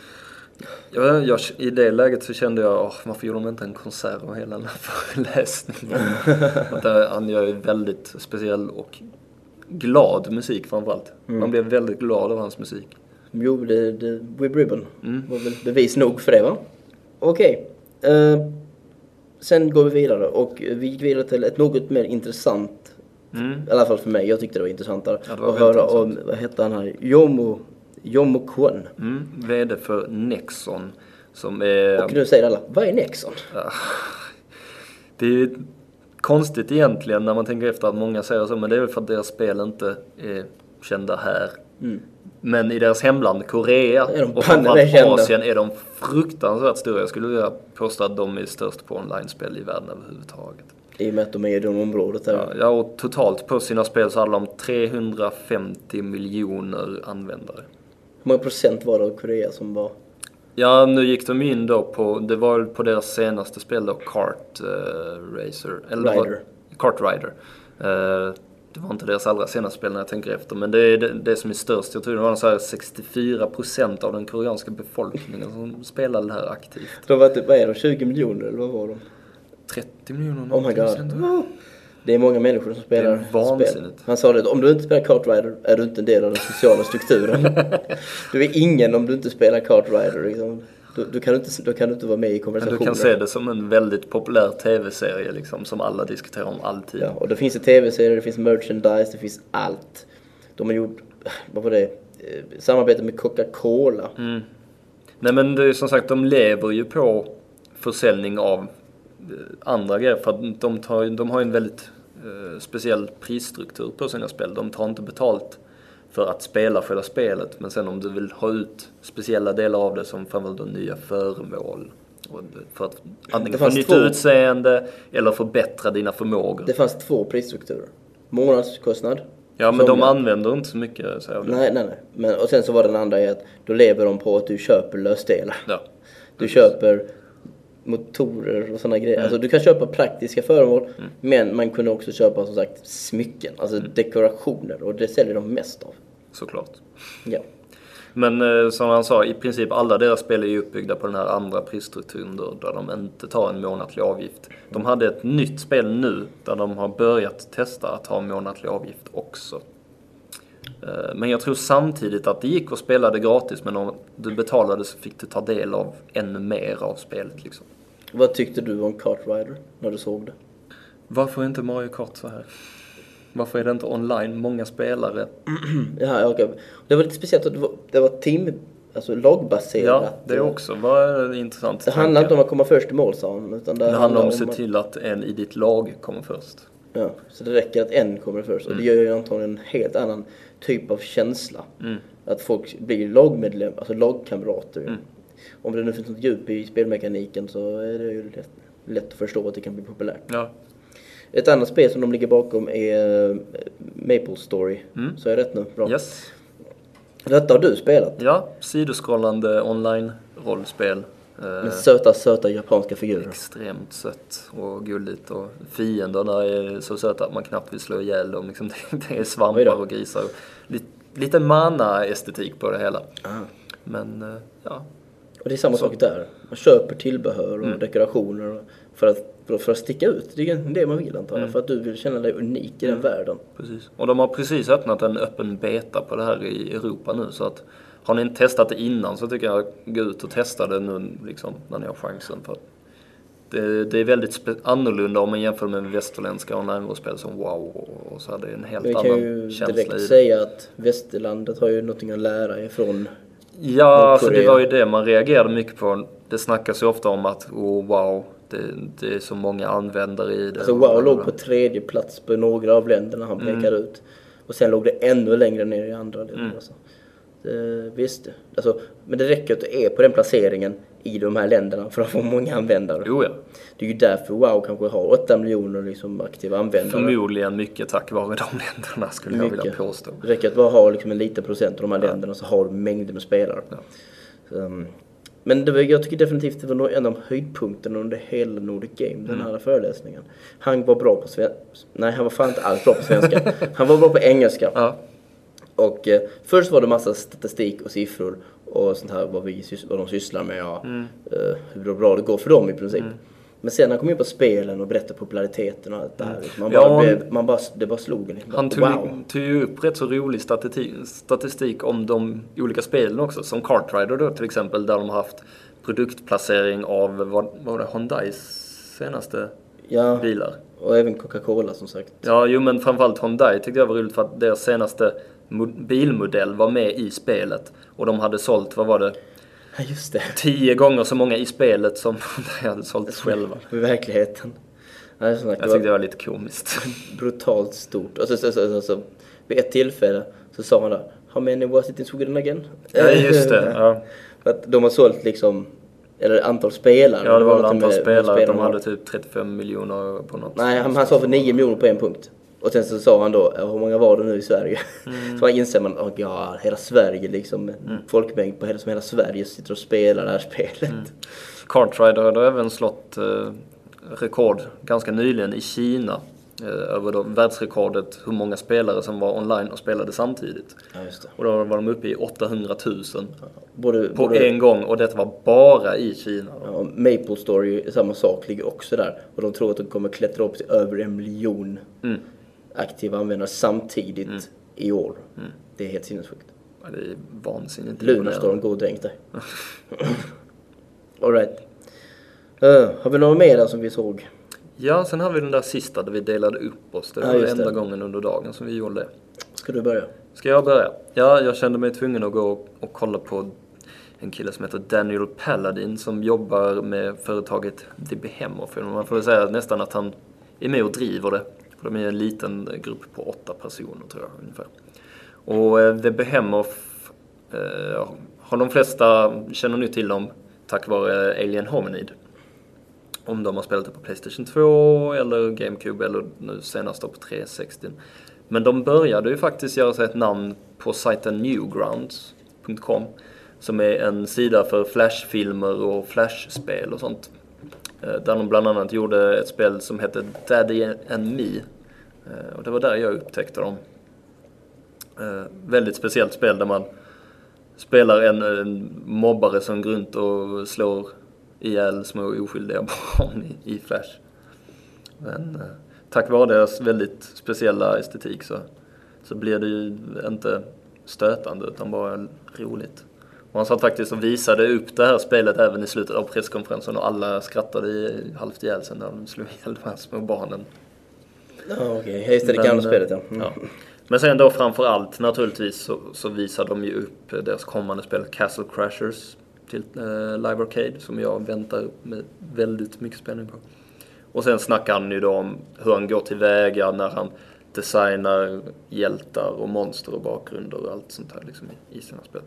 Jag, jag, I det läget så kände jag, åh, varför gjorde de inte en konsert av hela den här föreläsningen? att det, han gör ju väldigt speciell och glad musik framförallt. Mm. Man blev väldigt glad av hans musik. Jo, det, det, Wib Ribbon Mm. var väl bevis nog för det va? Okej. Eh, sen går vi vidare och vi gick vidare till ett något mer intressant, Mm. i alla fall för mig, jag tyckte det var intressantare, Ja, det var att höra om, vad hette han här, Jomo, Jomo Kwon. Mm. VD för Nexon. Som är... Och nu säger alla, vad är Nexon? Det är ju konstigt egentligen när man tänker efter att många säger så, men det är väl för att deras spel inte är kända här. Men i deras hemland, Korea de och framförallt. Asien, är de fruktansvärt stora. Jag skulle vilja påstå att de är störst på online-spel i världen överhuvudtaget. I och med att de är i det området där. Ja, och totalt på sina spel så det om 350 miljoner användare. Hur många procent var det av Korea som var... Ja, nu gick de in då på, det var på deras senaste spel då, Kart eh, Racer. Eller det var- Rider. Kart Rider. Eh, det var inte deras allra senaste spel när jag tänker efter, men det är det, det som är störst. Jag tror det var så här 64% av den koreanska befolkningen som spelade det här aktivt. De var typ, vad är de, 20 miljoner eller vad var de? 30 miljoner Oh my god. Det är många människor som spelar spel. Han sa det, om du inte spelar Kart Rider är du inte en del av den sociala strukturen. du är ingen om du inte spelar Kart Rider liksom. Då, då, kan du inte, då kan du inte vara med i Men konversationer. du kan se det som en väldigt populär tv-serie liksom, som alla diskuterar om alltid. Ja, och det finns tv-serier, det finns merchandise, det finns allt. De har gjort, vad var det, Eh, samarbete med Coca-Cola. Mm. Nej men det är som sagt, de lever ju på försäljning av eh, andra grejer för att de, tar, de har ju en väldigt speciell prisstruktur på sina spel. De tar inte betalt för att spela själva spelet men sen om du vill ha ut speciella delar av det som framförallt nya föremål för att antingen få nytt två. utseende eller förbättra dina förmågor. Det fanns två prisstrukturer. Månadskostnad. ja men de använder inte så mycket så det. Nej, nej, nej. Men, och sen så var den andra i att då lever de på att du köper lösdelar. Ja. Du köper motorer och sådana grejer. Alltså du kan köpa praktiska föremål men man kunde också köpa som sagt smycken, alltså dekorationer och det säljer de mest av. Såklart. Ja. Men eh, som han sa, i princip alla deras spel är ju uppbyggda på den här andra prisstrukturen då, där de inte tar en månatlig avgift. De hade ett nytt spel nu där de har börjat testa att ha månatlig avgift också. Eh, Men jag tror samtidigt att det gick att spela det gratis men om du betalade så fick du ta del av ännu mer av spelet liksom. Vad tyckte du om Kart Rider när du såg det? Varför är inte Mario Kart så här? Varför är det inte online? Många spelare. Ja, ja, okej. Det var lite speciellt att det var, det var team, alltså lagbaserat. Ja, det också var intressant. Det handlar inte om att komma först i mål sa han. Utan det, Det handlar om att se till att en i ditt lag kommer först. Ja, så det räcker att en kommer först. Och det gör ju antagligen en helt annan typ av känsla. Att folk blir lagmedlem, alltså lagkamrater. Om det nu finns något djup i spelmekaniken så är det ju lätt, lätt att förstå att det kan bli populärt. Ja, Ett annat spel som de ligger bakom är eh, Maple Story. Så är rätt nu? Bra. yes. Detta har du spelat. Ja, sidoskrollande online-rollspel. Eh, Med söta, söta japanska figurer. extremt sött och gulligt och fienderna är så söta att man knappt vill slå ihjäl dem. Liksom, det, är svampar och grisar. Lite, lite mana-estetik på det hela. Ah. Men eh, ja, Och det är samma sak där. Man köper tillbehör och dekorationer och- för att, för, att sticka ut. Det är det man vill antar jag. För att du vill känna dig unik i den världen. precis. Och de har precis öppnat en öppen beta på det här i Europa nu. Så att har ni inte testat det innan så tycker jag gå ut och testa det nu liksom, när ni har chansen. För det, det är väldigt annorlunda om man jämför med västerländska online-rollspel som WoW och, så. här. Det är en helt Men vi kan annan ju känsla direkt säga att västerlandet har ju någonting att lära ifrån. Ja, alltså det var ju det man reagerade mycket på. Det snackas ju ofta om att oh, wow, det, det är så många användare i det. Alltså WoW låg på tredje plats på några av länderna han pekade ut. Och sen låg det ännu längre ner i andra länder. Alltså. Det, visst. Alltså, men det räcker att du är på den placeringen i de här länderna för att få många användare. Jo, ja. Det är ju därför WoW kanske har 8 miljoner liksom aktiva användare. Förmodligen mycket tack vare de länderna skulle jag vilja Mycket. påstå. Det räcker att bara ha liksom en liten procent av de här länderna så har du mängder med spelare. Så, um, men det var, jag tycker definitivt det var en av höjdpunkterna under hela Nordic Game, den här föreläsningen. Han var bra på svenska. Nej, han var fan inte alls bra på svenska. Han var bra på engelska. Ja, Och eh, först var det massa statistik och siffror och sånt här vad, vi, vad de sysslar med och eh, hur bra det går för dem i princip. Men sen han kom in på spelen och berättade populariteten och allt det här. liksom, Man bara, Ja, blev, man bara, det bara slog en. han tog, wow. tog ju upp rätt så rolig statistik, statistik om de olika spelen också. Som Kart Rider då till exempel, där de har haft produktplacering av, vad, vad var det, Hyundais senaste Ja, bilar. och även Coca-Cola som sagt. Ja, jo men framförallt Hyundai tyckte jag var roligt för att deras senaste bilmodell var med i spelet. Och de hade sålt, vad var det, Ja, just det. tio gånger så många i spelet som de hade sålt själva. För verkligheten. Ja, Jag det tyckte det var var lite komiskt. brutalt stort. Och så, så, så, så, så, vid ett tillfälle så sa han där How many was it in Sweden again? Ja, just det. Ja, För att de har sålt liksom, eller antal spelare. ja det var någonting antal spelare, de hade typ 35 miljoner på något. Nej, han, han sa för 9 miljoner på en punkt. Och sen så sa han då, ja, hur många var det nu i Sverige? Mm. Så man inser man, oh, ja, hela Sverige liksom, en folkmängd på hela, som hela Sverige sitter och spelar det här spelet. Mm. Kart Rider hade även slått eh, rekord ganska nyligen i Kina. Eh, över då världsrekordet hur många spelare som var online och spelade samtidigt. Ja. Och då var de uppe i 800 000 Både, på både, en gång och detta var bara i Kina. Ja, Maple Story, samma sak, ligger också där. Och de tror att de kommer klättra upp till över en miljon Mm. Aktiva användare samtidigt i år. Det är helt sinnessjukt. Ja, det är vansinnigt Lunarstorm, och dränk dig. Alright. Uh, har vi något mer där som vi såg? Ja, sen har vi den där sista där vi delade upp oss. Det Ja, var just enda det. gången under dagen som vi gjorde det. Ska du börja? Ska jag börja? Ja, jag kände mig tvungen att gå och, och kolla på en kille som heter Daniel Paladin som jobbar med företaget The Behemoth. Man får väl säga nästan att han är med och driver det. För de är en liten grupp på åtta personer tror jag ungefär. Och eh, The Behemoth eh, har de flesta, känner nu till dem tack vare Alien Hominid. Om de har spelat det på Playstation 2 eller GameCube eller nu senast då på 360. Men de började ju faktiskt göra sig ett namn på sajten newgrounds.com som är en sida för flashfilmer och flashspel och sånt. Eh, där de bland annat gjorde ett spel som hette Daddy and Me. Eh, och det var där jag upptäckte dem. Eh, väldigt speciellt spel där man spelar en, en mobbare som går runt och slår ihjäl små oskyldiga barn i, i Flash. Men tack vare deras väldigt speciella estetik så, så blir det ju inte stötande utan bara roligt. Och han satt faktiskt och visade upp det här spelet även i slutet av presskonferensen och alla skrattade i, halvt ihjäl sig när de slog ihjäl de här små barnen. Ja, okej. Okay. Just det, det gamla eh, spelet ja. Mm. Ja. Men sen då framför allt naturligtvis så, så visar de ju upp deras kommande spel Castle Crashers till eh, Live Arcade som jag väntar med väldigt mycket spänning på. Och sen snackar han ju då om hur han går tillväga när han designar hjältar och monster och bakgrunder och allt sånt här liksom i sina spel.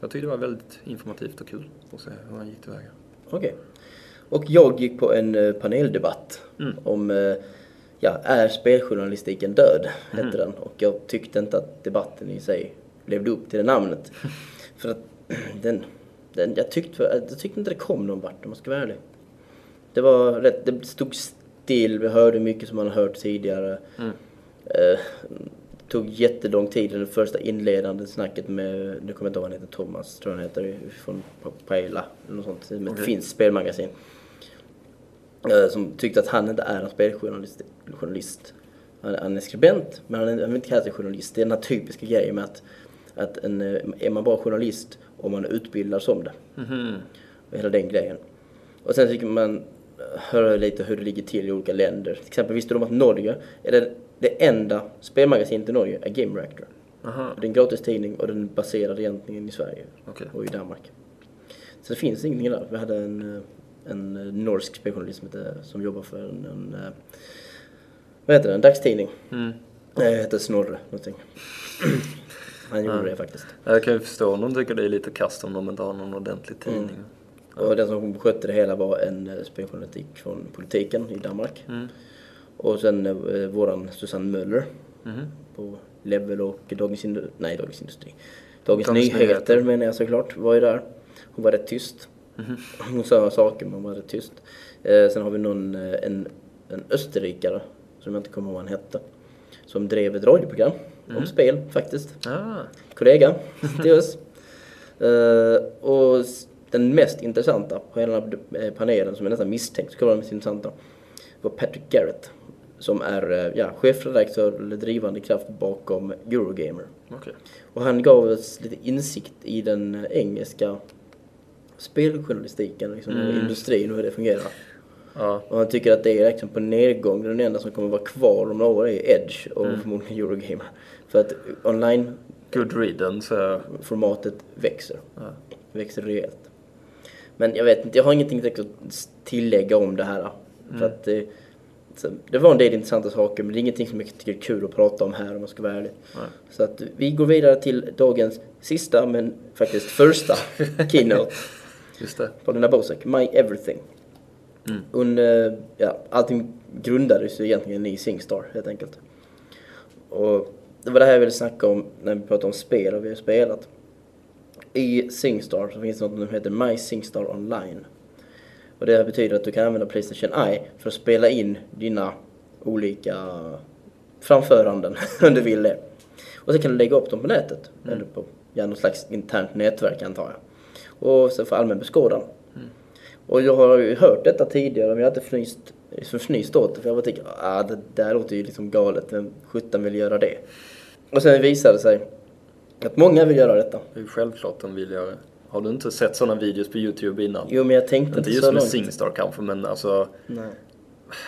Jag tyckte det var väldigt informativt och kul att se hur han gick tillväga. Okej. Och jag gick på en eh, paneldebatt Mm. om, eh, ja, är speljournalistiken död? Mm. Hette den. Och jag tyckte inte att debatten i sig levde upp till det namnet. För att den, den jag, tyckte, jag tyckte inte det kom någon vart om man ska vara ärlig. Det var rätt, det stod still, vi hörde mycket som man har hört tidigare. Mm. Eh, tog jättelång tid, det första inledande snacket med, nu kommer jag inte ihåg vad han heter, Thomas tror jag han heter, från Pajla eller något sånt, med ett Okej. finskt spelmagasin. Eh, som tyckte att han inte är en speljournalist. Journalist. Han, han är skribent, men han, är, han vill inte kalla sig journalist. Det är den här typiska grejen med att, att en, eh, är man bara journalist om man är utbildad som det. Mhm. Och hela den grejen. Och sen tycker man höra lite hur det ligger till i olika länder. Till exempel visste om att Norge är det, det enda spelmagasinet i Norge är Game Reactor. Aha, Det är en gratis tidning och den är baserad egentligen i Sverige okej. och i Danmark. Så det finns ingenting där. Vi hade en, eh, en eh, norsk speljournalist som, heter- som jobbar för en, en eh, vad heter det, en dagstidning. Mm. Det heter Snorre någonting. Han gjorde Ja. det faktiskt. Jag kan ju förstå om de tycker det är lite kast om de inte har någon ordentlig tidning. Och den som skötte det hela var en speljournalistik från politiken i Danmark. Mm. Och sen eh, våran Susanne Möller Mhm. på Level och Dagens Industri. Nej, Dagens Industri. Dagens, Dagens Nyheter, Nyheter. menar jag såklart, var ju där. Hon var rätt tyst. Hon sa saker men hon var rätt tyst. Eh, sen har vi någon, eh, en, en österrikare, som jag inte kommer ihåg vad han hette. Som drev ett radioprogram om spel faktiskt. Ah, Kollega till oss. Eh, och den mest intressanta på hela eh, panelen, som jag nästan misstänkt skulle vara den mest intressanta, var Patrick Garrett. Som är eh, ja, chefredaktör eller drivande kraft bakom Eurogamer. okej. Och han gav oss lite insikt i den eh, engelska speljournalistiken liksom, och Mm. industrin och hur det fungerar. Ja, Och han tycker att det är liksom på nedgång. Den enda som kommer vara kvar om några år är Edge och Mm. förmodligen Eurogamer. För att online-formatet good riddance. eh, växer. Ja. Växer rejält. Men jag vet inte, jag har ingenting att tillägga om det här. Mm. För att det, var en del intressanta saker men det är ingenting som jag tycker är kul att prata om här om man ska vara ärlig. Nej. Så att vi går vidare till dagens sista men faktiskt första keynote. Just det. Paulina Bosek, My Everything. Mm. Hon, eh, ja, allting grundades ju egentligen i Singstar helt enkelt. Och det var det här jag ville snacka om när vi pratar om spel och vi har spelat. I Singstar så finns det något som heter My Singstar Online. Och det betyder att du kan använda Playstation Eye för att spela in dina olika framföranden om du vill det. Och sen kan du lägga upp dem på nätet. Eller på ja, något slags internt nätverk antar jag. Och så för allmän beskådan. Och jag har ju hört detta tidigare men jag har inte fnyst, liksom fnyst åt det för jag bara tänker ah, det där låter ju liksom galet, vem sjutton vill göra det? Och sen visade det sig att många vill göra detta. Det är självklart de vill göra. Har du inte sett sådana videos på YouTube innan? Jo men jag tänkte inte inte just så med långt. Singstar kanske, men alltså Nej.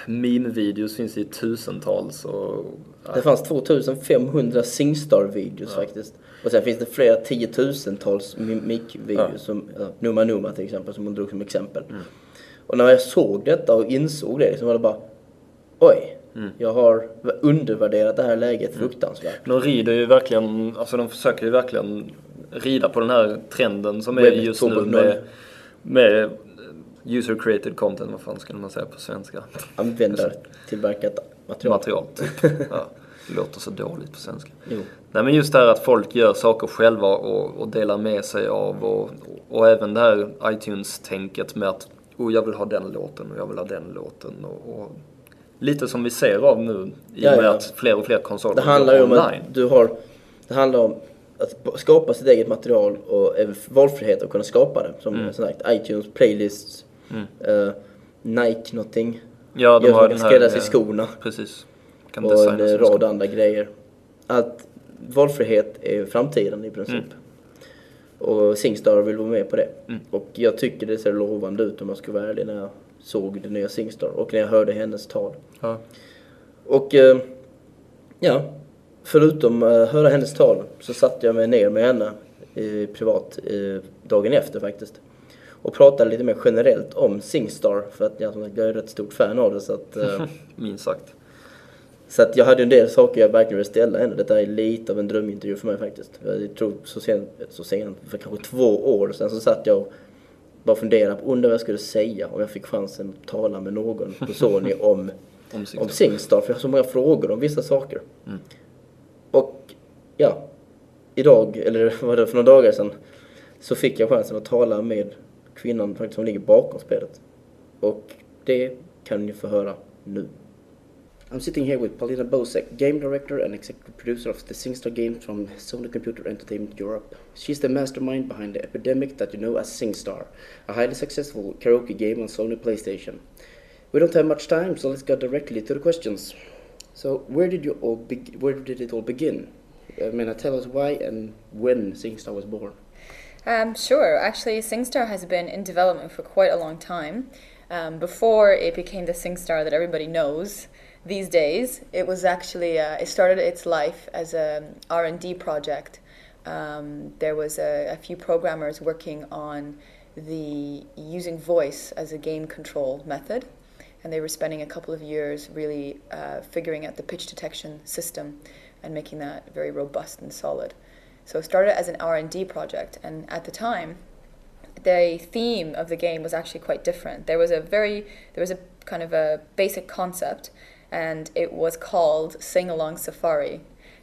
meme-videos finns i tusentals och... Det fanns 2500 Singstar-videos Ja. faktiskt. Och sen finns det flera tiotusentals mimik-videos Ja. som ja, Numa Numa till exempel som hon drog som exempel. Mm. Och när jag såg detta och insåg det så var det bara Oj, Mm. jag har undervärderat det här läget fruktansvärt. De rider ju verkligen, alltså de försöker ju verkligen rida på den här trenden som är just nu 2.0. med, med user created content, vad fan skulle man säga på svenska? Användartillverkat material. Material, typ. Ja, det låter så dåligt på svenska. Jo. Nej men just det här att folk gör saker själva och, och delar med sig av och, och även det här iTunes-tänket med att oh, jag vill ha den låten och jag vill ha den låten och, och lite som vi ser av nu i Ja, och med ja. att fler och fler konsoler Det handlar går om online. att du har Det handlar om att skapa sitt eget material och valfrihet att kunna skapa det. Som Mm. sagt iTunes, playlists, eh, Nike någonting. Ja, de Gör har den här... skräddarsy eh, skorna. Precis. Kan Och en rad andra grejer. Att valfrihet är framtiden i princip. Mm. Och Singstar vill vara med på det. Mm. Och jag tycker det ser lovande ut om jag ska vara ärlig när jag såg det nya Singstar och när jag hörde hennes tal. Ja. Och eh, ja, förutom att höra hennes tal så satte jag mig ner med henne eh, privat eh, dagen efter faktiskt. Och pratade lite mer generellt om Singstar för att jag, är ett stort fan av det så att eh, Minst sagt. Så att jag hade en del saker jag verkligen ville ställa henne. Detta är lite av en drömintervju för mig faktiskt. Jag tror så sent, så sent för kanske två år sedan så satt jag och bara funderade på undrar vad jag skulle säga om jag fick chansen att tala med någon på Sony om, Om Singstar. om Singstar. För jag har så många frågor om vissa saker. Och ja, idag, eller vad var det för några dagar sedan, så fick jag chansen att tala med kvinnan faktiskt som ligger bakom spelet. Och det kan ni få höra nu. I'm sitting here with Paulina Bosek, game director and executive producer of the SingStar games from Sony Computer Entertainment Europe. She's the mastermind behind the epidemic that you know as SingStar, a highly successful karaoke game on Sony PlayStation. We don't have much time, so let's go directly to the questions. So, where did you all be- where did it all begin? I mean, tell us why and when SingStar was born. Um, sure. Actually, SingStar has been in development for quite a long time. Um, before it became the SingStar that everybody knows these days, it was actually uh, it started its life as a R and D project. Um, there was a, a few programmers working on the using voice as a game control method, and they were spending a couple of years really uh, figuring out the pitch detection system and making that very robust and solid. So it started as an R&D project, and at the time, the theme of the game was actually quite different. There was a very, there was a kind of a basic concept, and it was called Sing Along Safari,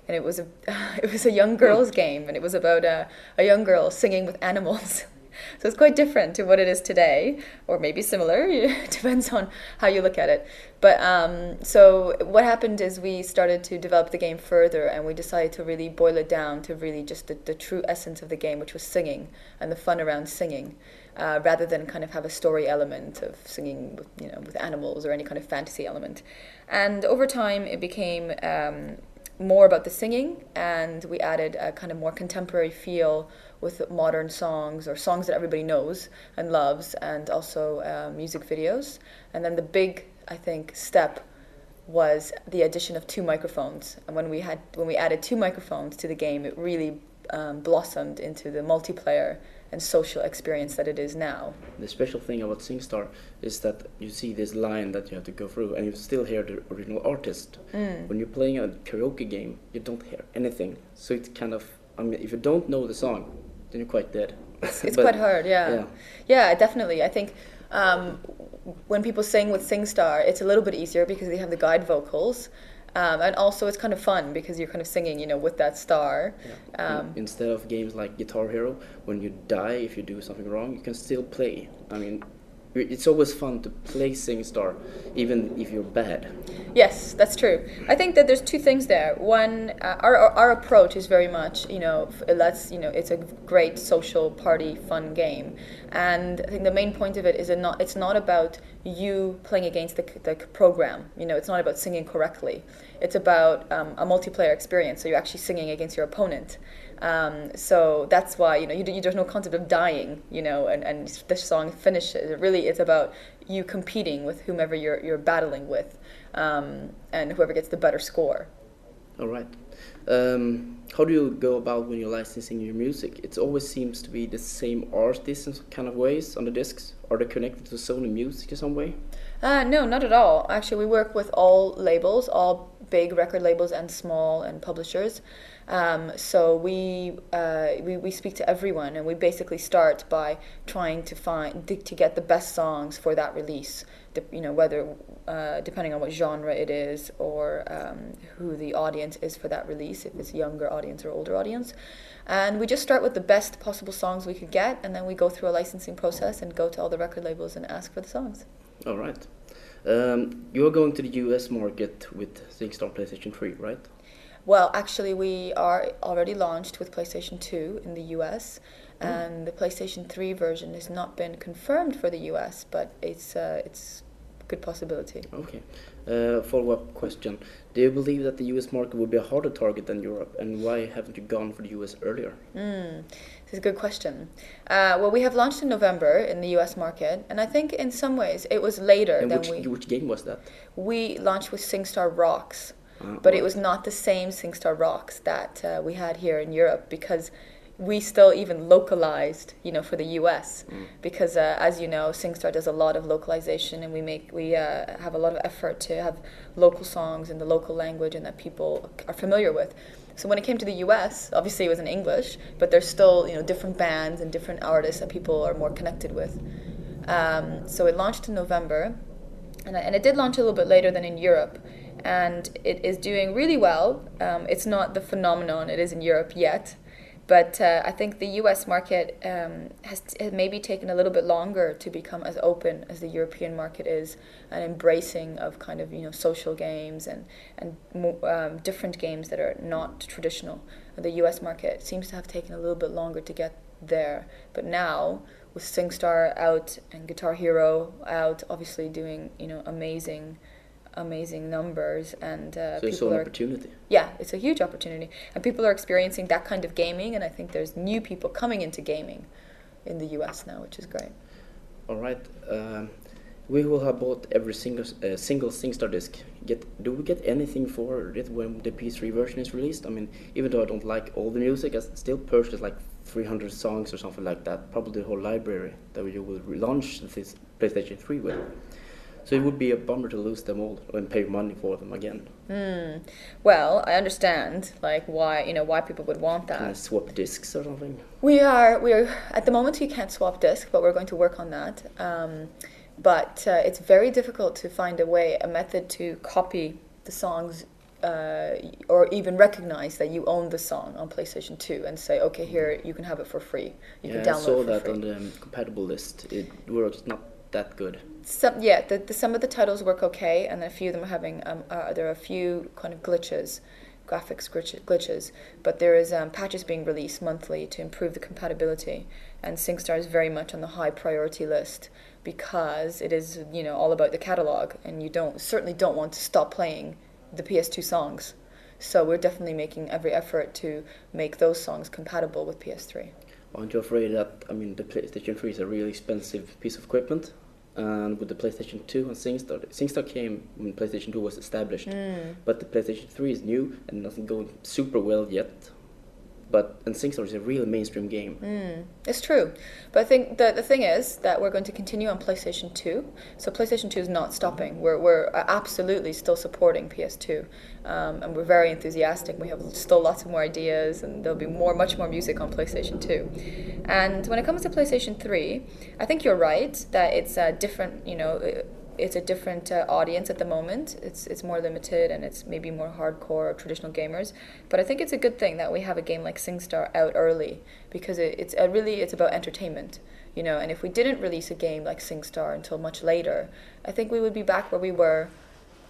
and it was a, it was a young girl's game, and it was about a, a young girl singing with animals. So it's quite different to what it is today, or maybe similar. Depends on how you look at it. But um, so what happened is we started to develop the game further, and we decided to really boil it down to really just the, the true essence of the game, which was singing and the fun around singing, uh, rather than kind of have a story element of singing, with, you know, with animals or any kind of fantasy element. And over time, it became um, more about the singing, and we added a kind of more contemporary feel with modern songs or songs that everybody knows and loves, and also uh, music videos. And then the big, I think, step was the addition of two microphones. And when we had when we added two microphones to the game, it really um, blossomed into the multiplayer and social experience that it is now. The special thing about SingStar is that you see this line that you have to go through, and you still hear the original artist. When you're playing a karaoke game, you don't hear anything. So it's kind of, I mean, if you don't know the song, then you're quite dead. It's But- quite hard, yeah. yeah. yeah. definitely. I think um, when people sing with SingStar, it's a little bit easier because they have the guide vocals. Um, and also, it's kind of fun because you're kind of singing, you know, with that star. Um, Instead of games like Guitar Hero, when you die if you do something wrong, you can still play. I mean, it's always fun to play SingStar, even if you're bad. Yes, that's true. I think that there's two things there. One, uh, our, our approach is very much, you know, let's, you know, it's a great social party fun game, and I think the main point of it is it not, it's not about you playing against the, the program. You know, it's not about singing correctly. It's about um, a multiplayer experience. So you're actually singing against your opponent. Um, so that's why you know you, d- you, there's no concept of dying. You know, and, and the song finishes. It really, it's about you competing with whomever you're you're battling with, um, and whoever gets the better score. All right. Um, how do you go about when you're licensing your music? It always seems to be the same artists in kind of ways on the discs. Are they connected to Sony Music in some way? Uh, no, not at all. Actually, we work with all labels, all big record labels and small and publishers. Um, so we, uh, we we speak to everyone, and we basically start by trying to find to get the best songs for that release. You know, whether uh, depending on what genre it is or um, who the audience is for that release, if it's younger audience or older audience. And we just start with the best possible songs we could get, and then we go through a licensing process and go to all the record labels and ask for the songs. All right. Um, you are going to the US market with SingStar PlayStation 3, right? Well, actually, we are already launched with PlayStation 2 in the US, and the PlayStation 3 version has not been confirmed for the US, but it's uh, it's a good possibility. Okay. Uh, follow up question. Do you believe that the US market would be a harder target than Europe, and why haven't you gone for the US earlier? Mm, this is a good question. Uh, well, we have launched in November in the US market, and I think in some ways it was later And than which, we which game was that? we launched with SingStar Rocks. Ah, but it was not the same SingStar Rocks that uh, we had here in Europe because we still even localized, you know, for the U.S. Mm. because uh, as you know, SingStar does a lot of localization, and we make we uh, have a lot of effort to have local songs in the local language and that people are familiar with. So when it came to the U.S., obviously it was in English, but there's still you know different bands and different artists that people are more connected with. Um, so it launched in November, and, I- and it did launch a little bit later than in Europe, and it is doing really well. Um, it's not the phenomenon it is in Europe yet, but uh, I think the U.S. market um, has, has maybe taken a little bit longer to become as open as the European market is, and embracing of kind of you know social games and and um, different games that are not traditional. The U.S. market seems to have taken a little bit longer to get there, but now with SingStar out and Guitar Hero out, obviously doing you know amazing, amazing numbers, and uh, So people an are opportunity. yeah, it's a huge opportunity, and people are experiencing that kind of gaming, and I think there's new people coming into gaming in the U.S. now, which is great. All right. Um, we will have bought every single uh, single SingStar disc. Get do we get anything for it when the PS3 version is released? I mean, even though I don't like all the music, I still purchased like 300 songs or something like that. Probably the whole library that you will launch this PlayStation 3 with. So it would be a bummer to lose them all and pay money for them again. Hmm. Well, I understand like why you know why people would want Can I that. swap discs or something? We are we are at the moment we can't swap discs, but we're going to work on that. Um, but uh, it's very difficult to find a way, a method to copy the songs. Uh, or even recognize that you own the song on PlayStation 2 and say, okay, here you can have it for free. You yeah, can I download saw it for that free. on the um, compatible list. It works not that good. Some yeah, the, the some of the titles work okay, and a few of them are having um, uh, there are a few kind of glitches, graphics glitches. But there is um, patches being released monthly to improve the compatibility, and SingStar is very much on the high priority list because it is you know all about the catalog, and you don't certainly don't want to stop playing the PS2 songs. So we're definitely making every effort to make those songs compatible with PS3. Aren't you afraid that I mean the PlayStation 3 is a really expensive piece of equipment, and with the PlayStation 2 and SingStar, SingStar came when PlayStation 2 was established, mm. but the PlayStation 3 is new and doesn't go super well yet. But and SingStar is a real mainstream game. It's true. But I think the, the thing is that we're going to continue on PlayStation 2. So PlayStation 2 is not stopping. We're, we're absolutely still supporting PS2. Um, and we're very enthusiastic. We have still lots of more ideas, and there'll be more, much more music on PlayStation 2. And when it comes to PlayStation 3, I think you're right that it's a different, you know, uh, it's a different uh, audience at the moment. It's it's more limited and it's maybe more hardcore or traditional gamers. But I think it's a good thing that we have a game like SingStar out early because it, it's really it's about entertainment, you know. And if we didn't release a game like SingStar until much later, I think we would be back where we were,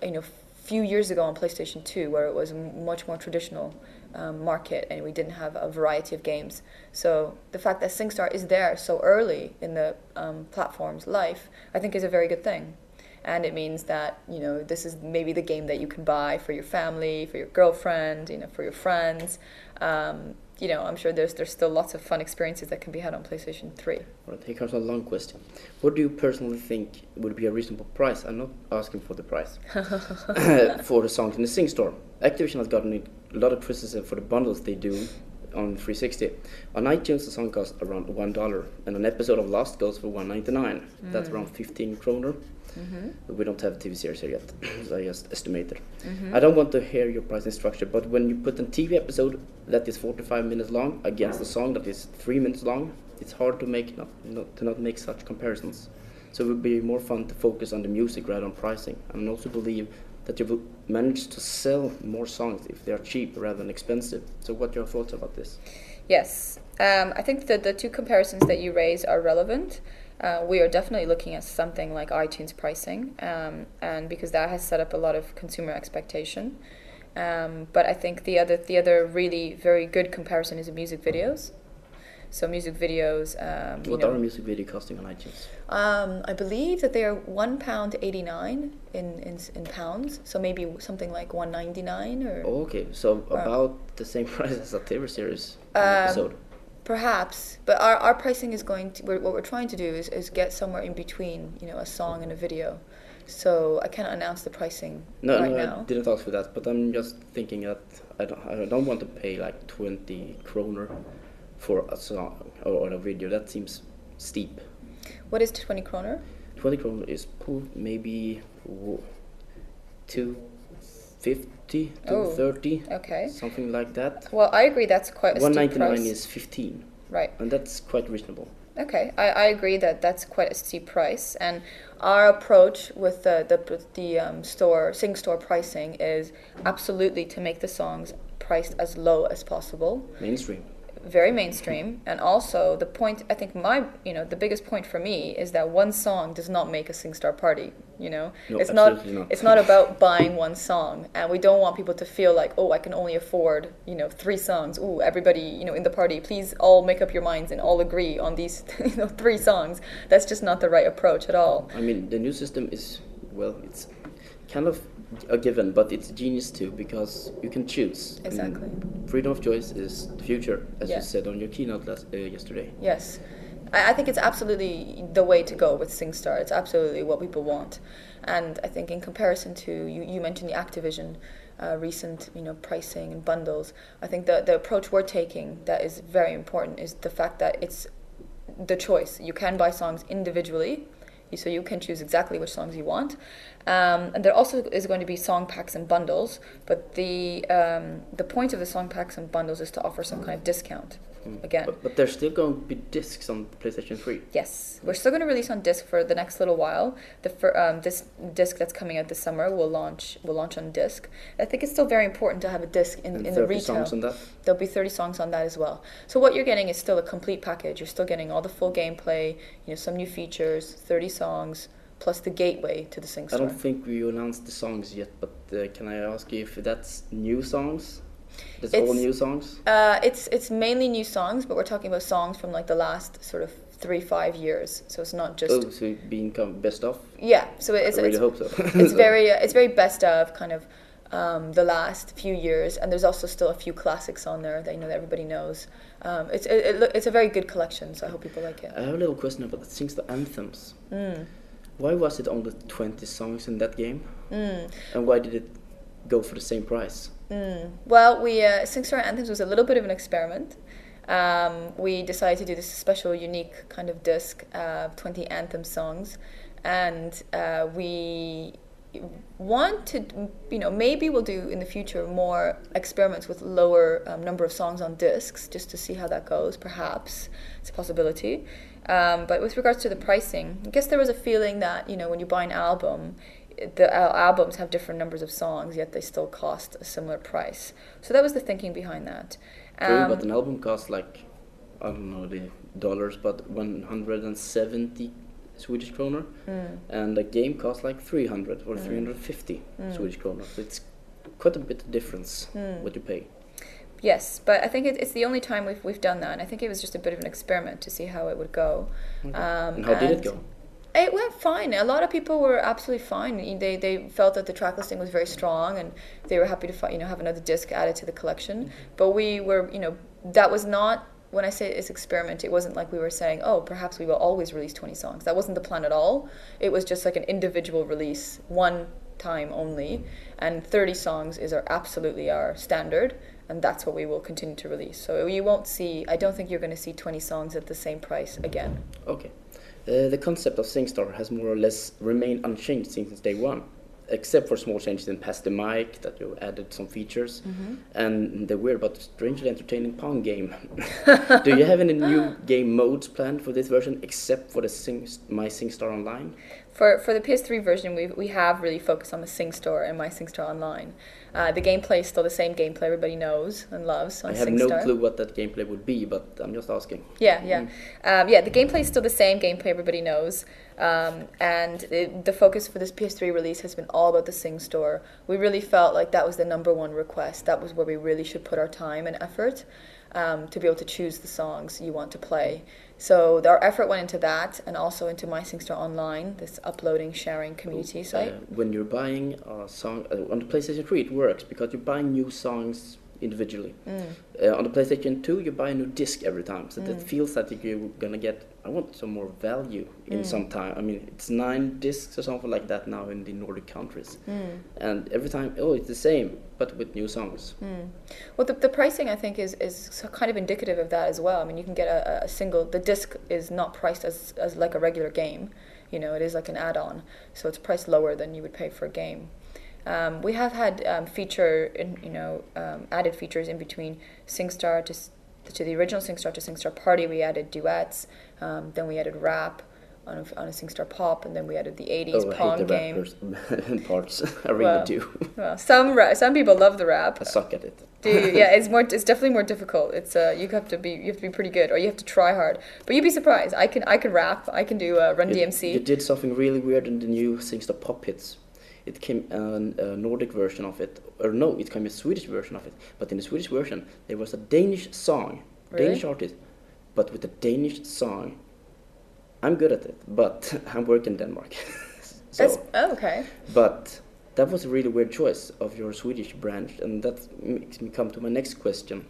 you know, few years ago on PlayStation 2, where it was much more traditional um, market and we didn't have a variety of games. So the fact that SingStar is there so early in the um, platform's life, I think is a very good thing. And it means that, you know, this is maybe the game that you can buy for your family, for your girlfriend, you know, for your friends. Um, you know, I'm sure there's there's still lots of fun experiences that can be had on PlayStation 3. Right, here comes a long question. What do you personally think would be a reasonable price? I'm not asking for the price for the songs in the Sing Store. Activision has gotten a lot of criticism for the bundles they do on 360. On iTunes, the song costs around one dollar, and an episode of Lost goes for 1.99. That's around 15 kroner. But we don't have TV series here yet, so I just estimated. I don't want to hear your pricing structure, but when you put a TV episode that is 45 minutes long against a song that is three minutes long, it's hard to make not, not to not make such comparisons. So it would be more fun to focus on the music rather than pricing. And I also believe that you will manage to sell more songs if they are cheap rather than expensive. So what are your thoughts about this? Yes, um, I think that the two comparisons that you raise are relevant. Uh, we are definitely looking at something like iTunes pricing, um, and because that has set up a lot of consumer expectation. Um, but I think the other the other really very good comparison is music videos. So music videos, um, What know, are a music video costing on iTunes? um, I believe that they are one pound eighty nine in, in in pounds. So maybe something like one ninety nine or Oh, okay, so about the same price as a TV series Um, episode. Perhaps, but our, our pricing is going to, we're, what we're trying to do is, is get somewhere in between, you know, a song and a video. So I cannot announce the pricing no, right no, now. I didn't ask for that, but I'm just thinking that I don't, I don't want to pay like 20 kroner for a song or, or a video. That seems steep. What is 20 kroner? 20 kroner is maybe 250 to oh, 30 okay. something like that. Well i agree that's quite a 199 is 15 right. And that's quite reasonable. Okay I, I agree that that's quite a steep price and our approach with the the, the um, store sing store pricing is absolutely to make the songs priced as low as possible. Mainstream very mainstream, and also the point I think my you know the biggest point for me is that one song does not make a Sing Star party. You know, No, it's not, not. it's not about buying one song, and we don't want people to feel like oh I can only afford you know three songs. Ooh, everybody you know in the party, please all make up your minds and all agree on these you know three songs. That's just not the right approach at all. I mean, the new system is, well, it's kind of a given, but it's genius too because you can choose. And Exactly. freedom of choice is the future, as Yeah. you said on your keynote last, uh, yesterday. Yes. I, I think it's absolutely the way to go with SingStar. It's absolutely what people want. And I think in comparison to, you, you mentioned the Activision uh, recent, you know, pricing and bundles, I think the, the approach we're taking that is very important is the fact that it's the choice. You can buy songs individually, so you can choose exactly which songs you want. Um, and there also is going to be song packs and bundles, but the um, the point of the song packs and bundles is to offer some kind of discount. Again, But, but there's still going to be discs on PlayStation 3. Yes, we're still going to release on disc for the next little while. The fir- um, this disc that's coming out this summer will launch will launch on disc. I think it's still very important to have a disc in, And in the retail. songs on that. There'll be 30 songs on that as well. So what you're getting is still a complete package. You're still getting all the full gameplay, you know, some new features, 30 songs, plus the gateway to the Sing I don't think we announced the songs yet, but uh, can I ask you if that's new songs? All It's- new songs? Uh, it's it's mainly new songs, but we're talking about songs from like the last sort of three five years. So it's not just Oh, so being come best of? yeah. So it's I really it's, hope so. it's very uh, it's very best of kind of um, the last few years, and there's also still a few classics on there that you know that everybody knows. Um, it's it, it, it's a very good collection, so I hope people like it. I have a little question about the Sings the Anthems. Mm. Why was it only 20 songs in that game? Mm. And why did it go for the same price? Mm. Well, we uh, Sing Star Anthems was a little bit of an experiment. Um, we decided to do this special, unique kind of disc, uh, 20 anthem songs, and uh, we want to, you know, maybe we'll do in the future more experiments with lower um, number of songs on discs, just to see how that goes. Perhaps it's a possibility. Um, but with regards to the pricing, I guess there was a feeling that you know when you buy an album, the albums have different numbers of songs, yet they still cost a similar price. So that was the thinking behind that. True, Um, but an album costs like, I don't know the dollars, but 170 Swedish kroner. mm, And a game costs like 300 or 350 Mm. Swedish kroner. So it's quite a bit of difference Mm. what you pay. yes, but I think it, it's the only time we've we've done that, and I think it was just a bit of an experiment to see how it would go. Um, and how did it go? It went fine. A lot of people were absolutely fine. They they felt that the track listing was very strong, and they were happy to you know have another disc added to the collection. But we were you know that was not when I say it's experiment. It wasn't like we were saying oh perhaps we will always release twenty songs. That wasn't the plan at all. It was just like an individual release, one time only, and thirty songs is our absolutely our standard. And that's what we will continue to release. So you won't see. I don't think you're going to see 20 songs at the same price again. Okay. Uh, the concept of SingStar has more or less remained unchanged since day one, except for small changes in Pass the Mic that you added some features, Mm-hmm. and the weird but strangely entertaining Pong game. Do you have any new game modes planned for this version except for the Sing My SingStar Online? For for the PS3 version, we we have really focused on the Sing Store and My Sing Store Online. Uh, the gameplay is still the same gameplay everybody knows and loves on I have SingStar. no clue what that gameplay would be, but I'm just asking. Yeah, yeah, um, yeah. The gameplay is still the same gameplay everybody knows, um, and it, the focus for this PS3 release has been all about the Sing Store. We really felt like that was the number one request. That was where we really should put our time and effort um, to be able to choose the songs you want to play. So our effort went into that, and also into My Online, this uploading, sharing community site. Uh, when you're buying a song uh, on the PlayStation 3, it works because you're buying new songs individually. Mm. Uh, on the PlayStation 2, you buy a new disc every time, so Mm. that feels like you're gonna get. I want some more value in Mm. some time. I mean, it's nine discs or something like that now in the Nordic countries, Mm. and every time, oh, it's the same, but with new songs. Mm. Well, the, the pricing I think is is kind of indicative of that as well. I mean, you can get a, a single. The disc is not priced as as like a regular game. You know, it is like an add-on, so it's priced lower than you would pay for a game. Um, we have had um, feature, in, you know, um, added features in between SingStar to to the original SingStar to SingStar Party. We added duets, um, then we added rap on a, on a SingStar Pop, and then we added the '80s oh, Pong game. rappers parts. I really Well, do. Well, some ra- some people love the rap. I suck at it. Do you? Yeah, it's more. It's definitely more difficult. It's uh, you have to be you have to be pretty good, or you have to try hard. But you'd be surprised. I can I can rap. I can do uh, Run You- DMC. You did something really weird in the new SingStar Pop Hits. It came an, a Nordic version of it, or no, it came a Swedish version of it. But in the Swedish version, there was a Danish song, Really? Danish artist, but with a Danish song. I'm good at it, but I'm working in Denmark. so, oh, okay. but that was a really weird choice of your Swedish branch, and that makes me come to my next question.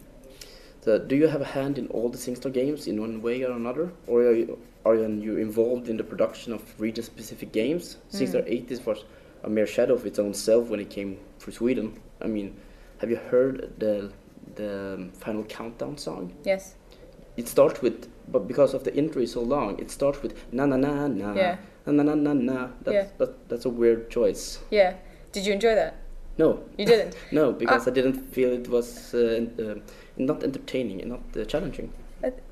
So, do you have a hand in all the SingStar games in one way or another, or are you, are you involved in the production of region-specific games? Hmm. SingStar 80s was a mere shadow of its own self when it came through Sweden. I mean, have you heard the the final countdown song? Yes. It starts with, but because of the intro is so long, it starts with na na na na Yeah. na na na na na. That's, Yeah. that, that's a weird choice. Yeah. Did you enjoy that? No, You didn't. no, because Ah. I didn't feel it was uh, uh, not entertaining and not uh, challenging.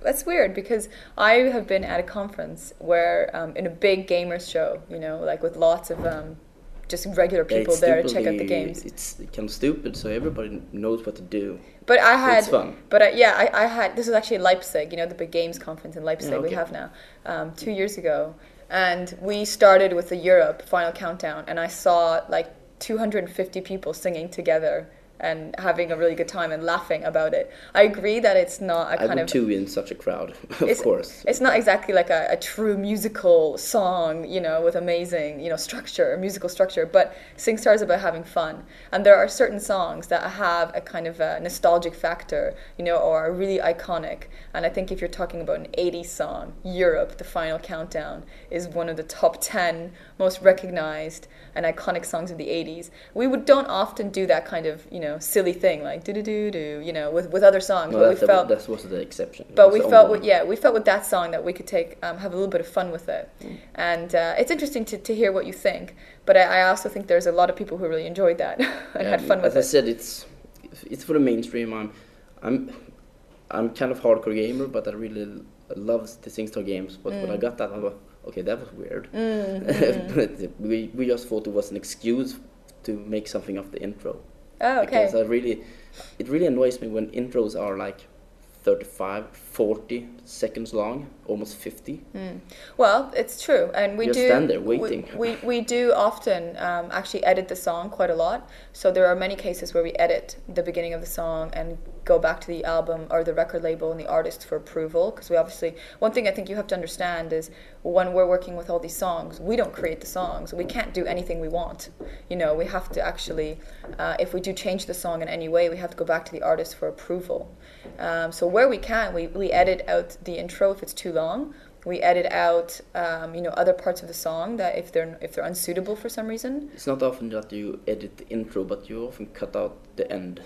That's weird because I have been at a conference where um, in a big gamers show, you know, like with lots of um, just regular people there to check out the games. It's kind of stupid, so everybody knows what to do. But I had, it's fun. but I, yeah, I, I had. This was actually Leipzig, you know, the big games conference in Leipzig Yeah, we have now, um, two years ago, and we started with the Europe final countdown, and I saw like 250 people singing together and having a really good time and laughing about it. I agree that it's not a I kind of too in such a crowd, of course. It's not exactly like a, a true musical song, you know, with amazing, you know, structure, musical structure, but SingStar is about having fun. And there are certain songs that have a kind of a nostalgic factor, you know, or are really iconic. And I think if you're talking about an 80s song, Europe, the final countdown, is one of the top 10 most recognized and iconic songs of the 80s. We would, don't often do that kind of, you know, silly thing like do do do do, you know, with, with other songs. But we that, felt that was the exception. But we felt with, yeah we felt with that song that we could take um, have a little bit of fun with it and uh, it's interesting to, to hear what you think but I, I also think there's a lot of people who really enjoyed that and Yeah, had fun with as I said, it's it's for the mainstream. I'm I'm I'm kind of hardcore gamer, but I really love the SingStar games. But when I Mm. got that, I was okay. That was weird. but we we just thought it was an excuse to make something of the intro. Oh okay Because I really, it really annoys me when intros are like 35, 40 seconds long, almost 50. Mm. Well, it's true, and we Just do. stand there we- waiting. We, we, do often um, actually edit the song quite a lot. So there are many cases where we edit the beginning of the song and go back to the album or the record label and the artist for approval. Because we obviously, one thing I think you have to understand is when we're working with all these songs, we don't create the songs. We can't do anything we want. You know, we have to actually, uh, if we do change the song in any way, we have to go back to the artist for approval. Um, so where we can, we, we edit out the intro if it's too long. We edit out, um, you know, other parts of the song that if they're if they're unsuitable for some reason. It's not often that you edit the intro, but you often cut out the end.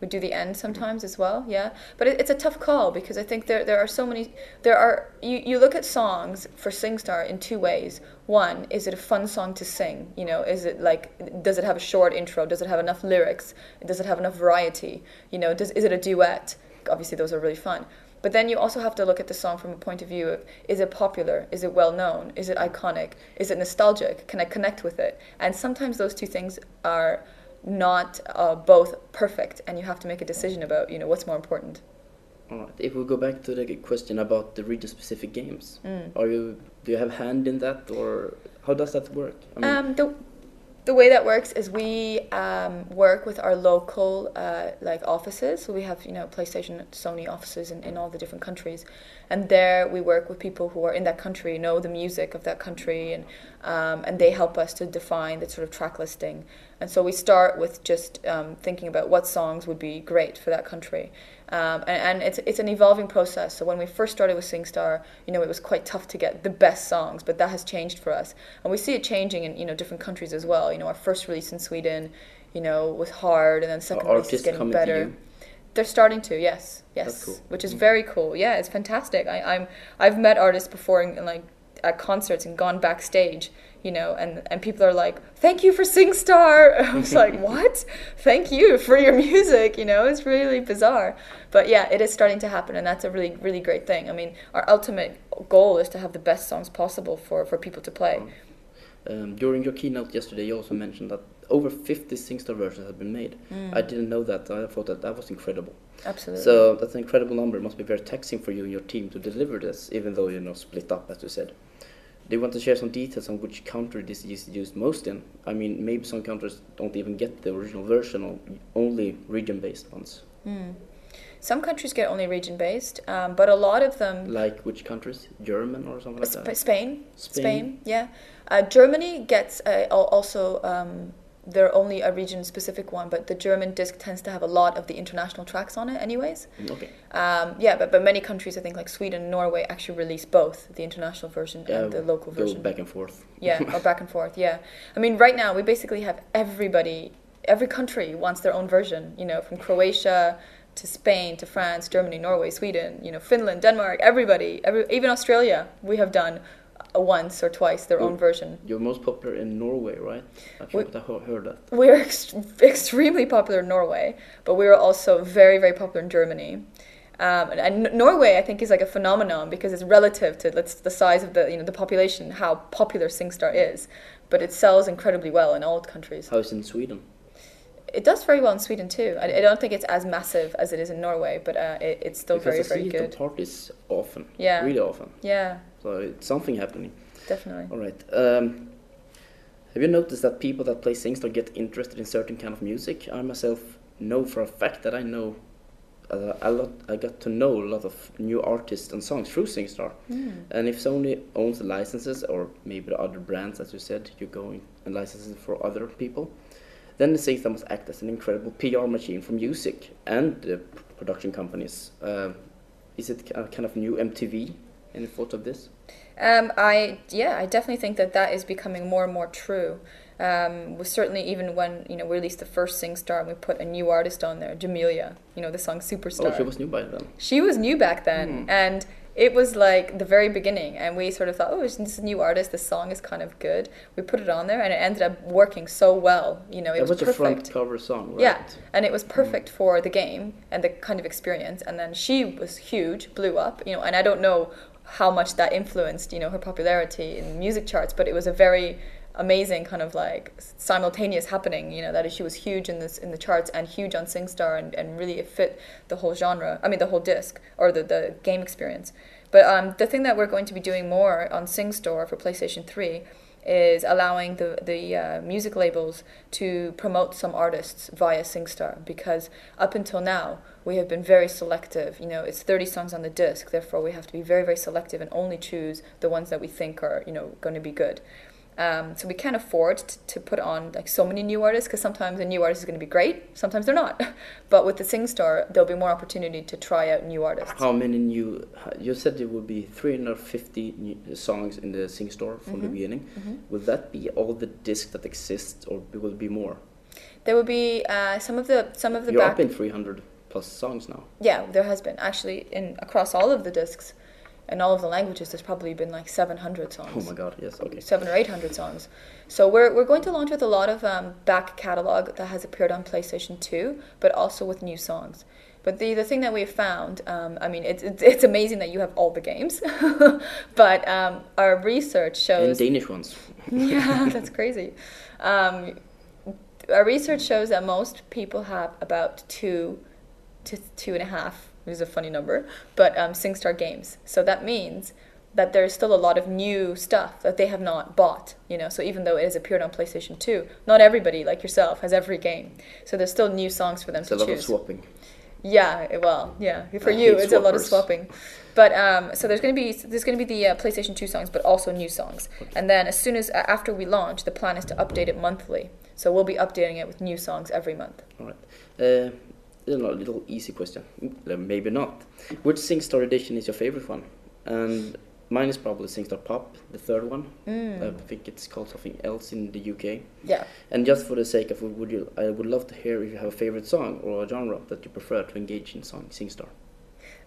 We do the end sometimes as well, yeah. But it, it's a tough call because I think there there are so many. There are you, you look at songs for SingStar in two ways. One, is it a fun song to sing? You know, is it like does it have a short intro? Does it have enough lyrics? Does it have enough variety? You know, does is it a duet? Obviously, those are really fun. But then you also have to look at the song from a point of view of is it popular? Is it well known? Is it iconic? Is it nostalgic? Can I connect with it? And sometimes those two things are not uh, both perfect, and you have to make a decision about you know what's more important. All right. If we go back to the question about the region-specific games, Mm. are you do you have hand in that, or how does that work? I mean, Um, the, the way that works is we um, work with our local uh, like offices. So we have you know PlayStation, Sony offices in, in all the different countries, and there we work with people who are in that country, know the music of that country, and um, and they help us to define the sort of track listing. And so we start with just um, thinking about what songs would be great for that country. Um, and, and it's, it's an evolving process. So when we first started with SingStar, you know, it was quite tough to get the best songs, but that has changed for us. And we see it changing in, you know, different countries as well. You know, our first release in Sweden, you know, was hard, and then second Are release is getting better. They're starting to, yes, yes, cool. which is very cool. Yeah, it's fantastic. I, I'm I've met artists before like at concerts and gone backstage, you know, and and people are like, "Thank you for SingStar." I was like, "What? Thank you for your music." You know, it's really bizarre, but yeah, it is starting to happen, and that's a really really great thing. I mean, our ultimate goal is to have the best songs possible for for people to play. Um, during your keynote yesterday, you also mentioned that over 50 SingStar versions have been made. I didn't know that. I thought that that was incredible. Absolutely. So that's an incredible number. It must be very taxing for you and your team to deliver this, even though you're not split up, as you said. Do you want to share some details on which country this is used most in? I mean, maybe some countries don't even get the original version, or only region-based ones. Some countries get only region based, um, but a lot of them Like which countries? German or something like Sp- that? Spain, Spain. Spain, yeah. Uh, Germany gets uh, also um, they're only a region specific one, but the German disc tends to have a lot of the international tracks on it, anyways. Mm, Okay. Um, yeah, but but many countries, I think like Sweden, and Norway, actually release both the international version Yeah, and the local version. go back and forth. Yeah, or back and forth. Yeah, I mean, right now we basically have everybody, every country wants their own version. You know, from Croatia to Spain to France, Germany, Norway, Sweden. You know, Finland, Denmark. Everybody, every, even Australia, we have done once or twice their own version. You're most popular in Norway, right? I think I heard that. We're ex- extremely popular in Norway, but we are also very, very popular in Germany. Um, and, and Norway, I think, is like a phenomenon because it's relative to let's, the size of the you know the population, how popular SingStar is. But it sells incredibly well in all countries. How is it in Sweden? It does very well in Sweden too. I, I don't think it's as massive as it is in Norway, but uh, it, it's still because very, very see it good. on parties often. Yeah. Really often. Yeah, So it's something happening. definitely. All right. Um, have you noticed that people that play SingStar get interested in certain kind of music? I myself know for a fact that I know uh, a lot. I got to know a lot of new artists and songs through SingStar. And if Sony owns the licenses, or maybe the other brands, as you said, you're going and licenses for other people, then the SingStar must act as an incredible PR machine for music and the production companies. Uh, is it a kind of new MTV? Any thoughts of this? Um, I yeah, I definitely think that that is becoming more and more true. Um, was certainly even when you know we released the first SingStar and we put a new artist on there, Jamelia. You know the song Superstar. Oh, she was new by then. She was new back then, Hmm. and it was like the very beginning. And we sort of thought, oh, this is a new artist. The song is kind of good. We put it on there, and it ended up working so well. You know, it That was was a front perfect. cover song, right? Yeah, and it was mm. perfect for the game and the kind of experience. And then she was huge, blew up, you know. And I don't know how much that influenced, you know, her popularity in music charts, but it was a very amazing kind of like simultaneous happening. You know, that she was huge in this in the charts and huge on SingStar, and, and really it fit the whole genre. I mean, the whole disc or the the game experience. But um, the thing that we're going to be doing more on SingStore for PlayStation Three is allowing the the uh, music labels to promote some artists via SingStar because up until now we have been very selective. You know, it's 30 songs on the disc, therefore we have to be very very selective and only choose the ones that we think are you know going to be good. Um, so we can't afford t- to put on like so many new artists because sometimes a new artist is going to be great, sometimes they're not. but with the SingStar, there'll be more opportunity to try out new artists. How many new? You said there would be 350 new songs in the Sing Store from the Mm-hmm. beginning. Will that be all the discs that exist, or will it be more? There will be uh, some of the some of the You're back. up in 300 plus songs now. Yeah, there has been actually in across all of the discs, and all of the languages. There's probably been like 700 songs. Oh my god! Yes. Okay. Seven or eight hundred songs. So we're, we're going to launch with a lot of um, back catalog that has appeared on PlayStation 2, but also with new songs. But the, the thing that we have found, um, I mean, it's, it's, it's amazing that you have all the games, but um, our research shows. And Danish ones. yeah, that's crazy. Um, our research shows that most people have about two to two and a half, is a funny number, but um, SingStar games. So that means that there's still a lot of new stuff that they have not bought, you know. So even though it has appeared on PlayStation 2, not everybody, like yourself, has every game. So there's still new songs for them It's a to lot choose. of swapping. Yeah, well, yeah. For I you, it's a lot of swapping. But um, so there's gonna be there's gonna be the uh, PlayStation 2 songs, but also new songs. And then as soon as uh, after we launch, the plan is to update it monthly. So we'll be updating it with new songs every month. All right. Uh, a little easy question, maybe not. Which SingStar edition is your favorite one? And mine is probably SingStar Pop, the third one. Mm. I think it's called something else in the UK. Yeah. And just for the sake of would you, I would love to hear if you have a favorite song or a genre that you prefer to engage in song SingStar.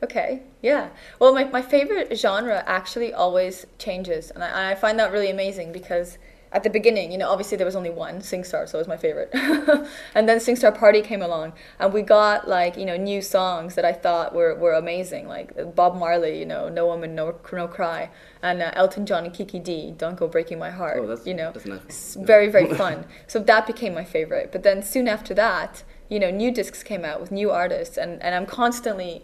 Okay, yeah. Well, my, my favorite genre actually always changes, and I, and I find that really amazing because at the beginning, you know, obviously there was only one SingStar, so it was my favorite. and then SingStar Party came along, and we got like you know new songs that I thought were, were amazing, like Bob Marley, you know, No Woman, No No Cry, and uh, Elton John and Kiki D, Don't Go Breaking My Heart. Oh, that's- you know, that's nice s- very very fun. So that became my favorite. But then soon after that, you know, new discs came out with new artists, and, and I'm constantly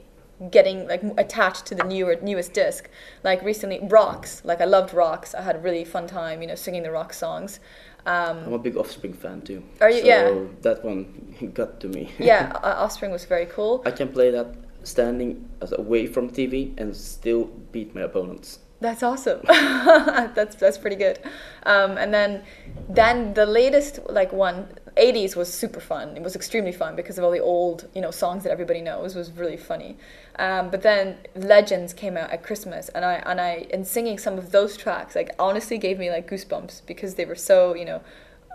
getting like attached to the newer newest disc. Like recently, Rocks. Like I loved Rocks. I had a really fun time, you know, singing the rock songs. Um, I'm a big Offspring fan too. Are you- So yeah. that one got to me. yeah, uh, Offspring was very cool. I can play that standing away from TV and still beat my opponents. That's awesome. that's that's pretty good. Um, and then then the latest like one 80s was super fun. It was extremely fun because of all the old you know songs that everybody knows. It was really funny. Um, but then Legends came out at Christmas, and I and I and singing some of those tracks like honestly gave me like goosebumps because they were so you know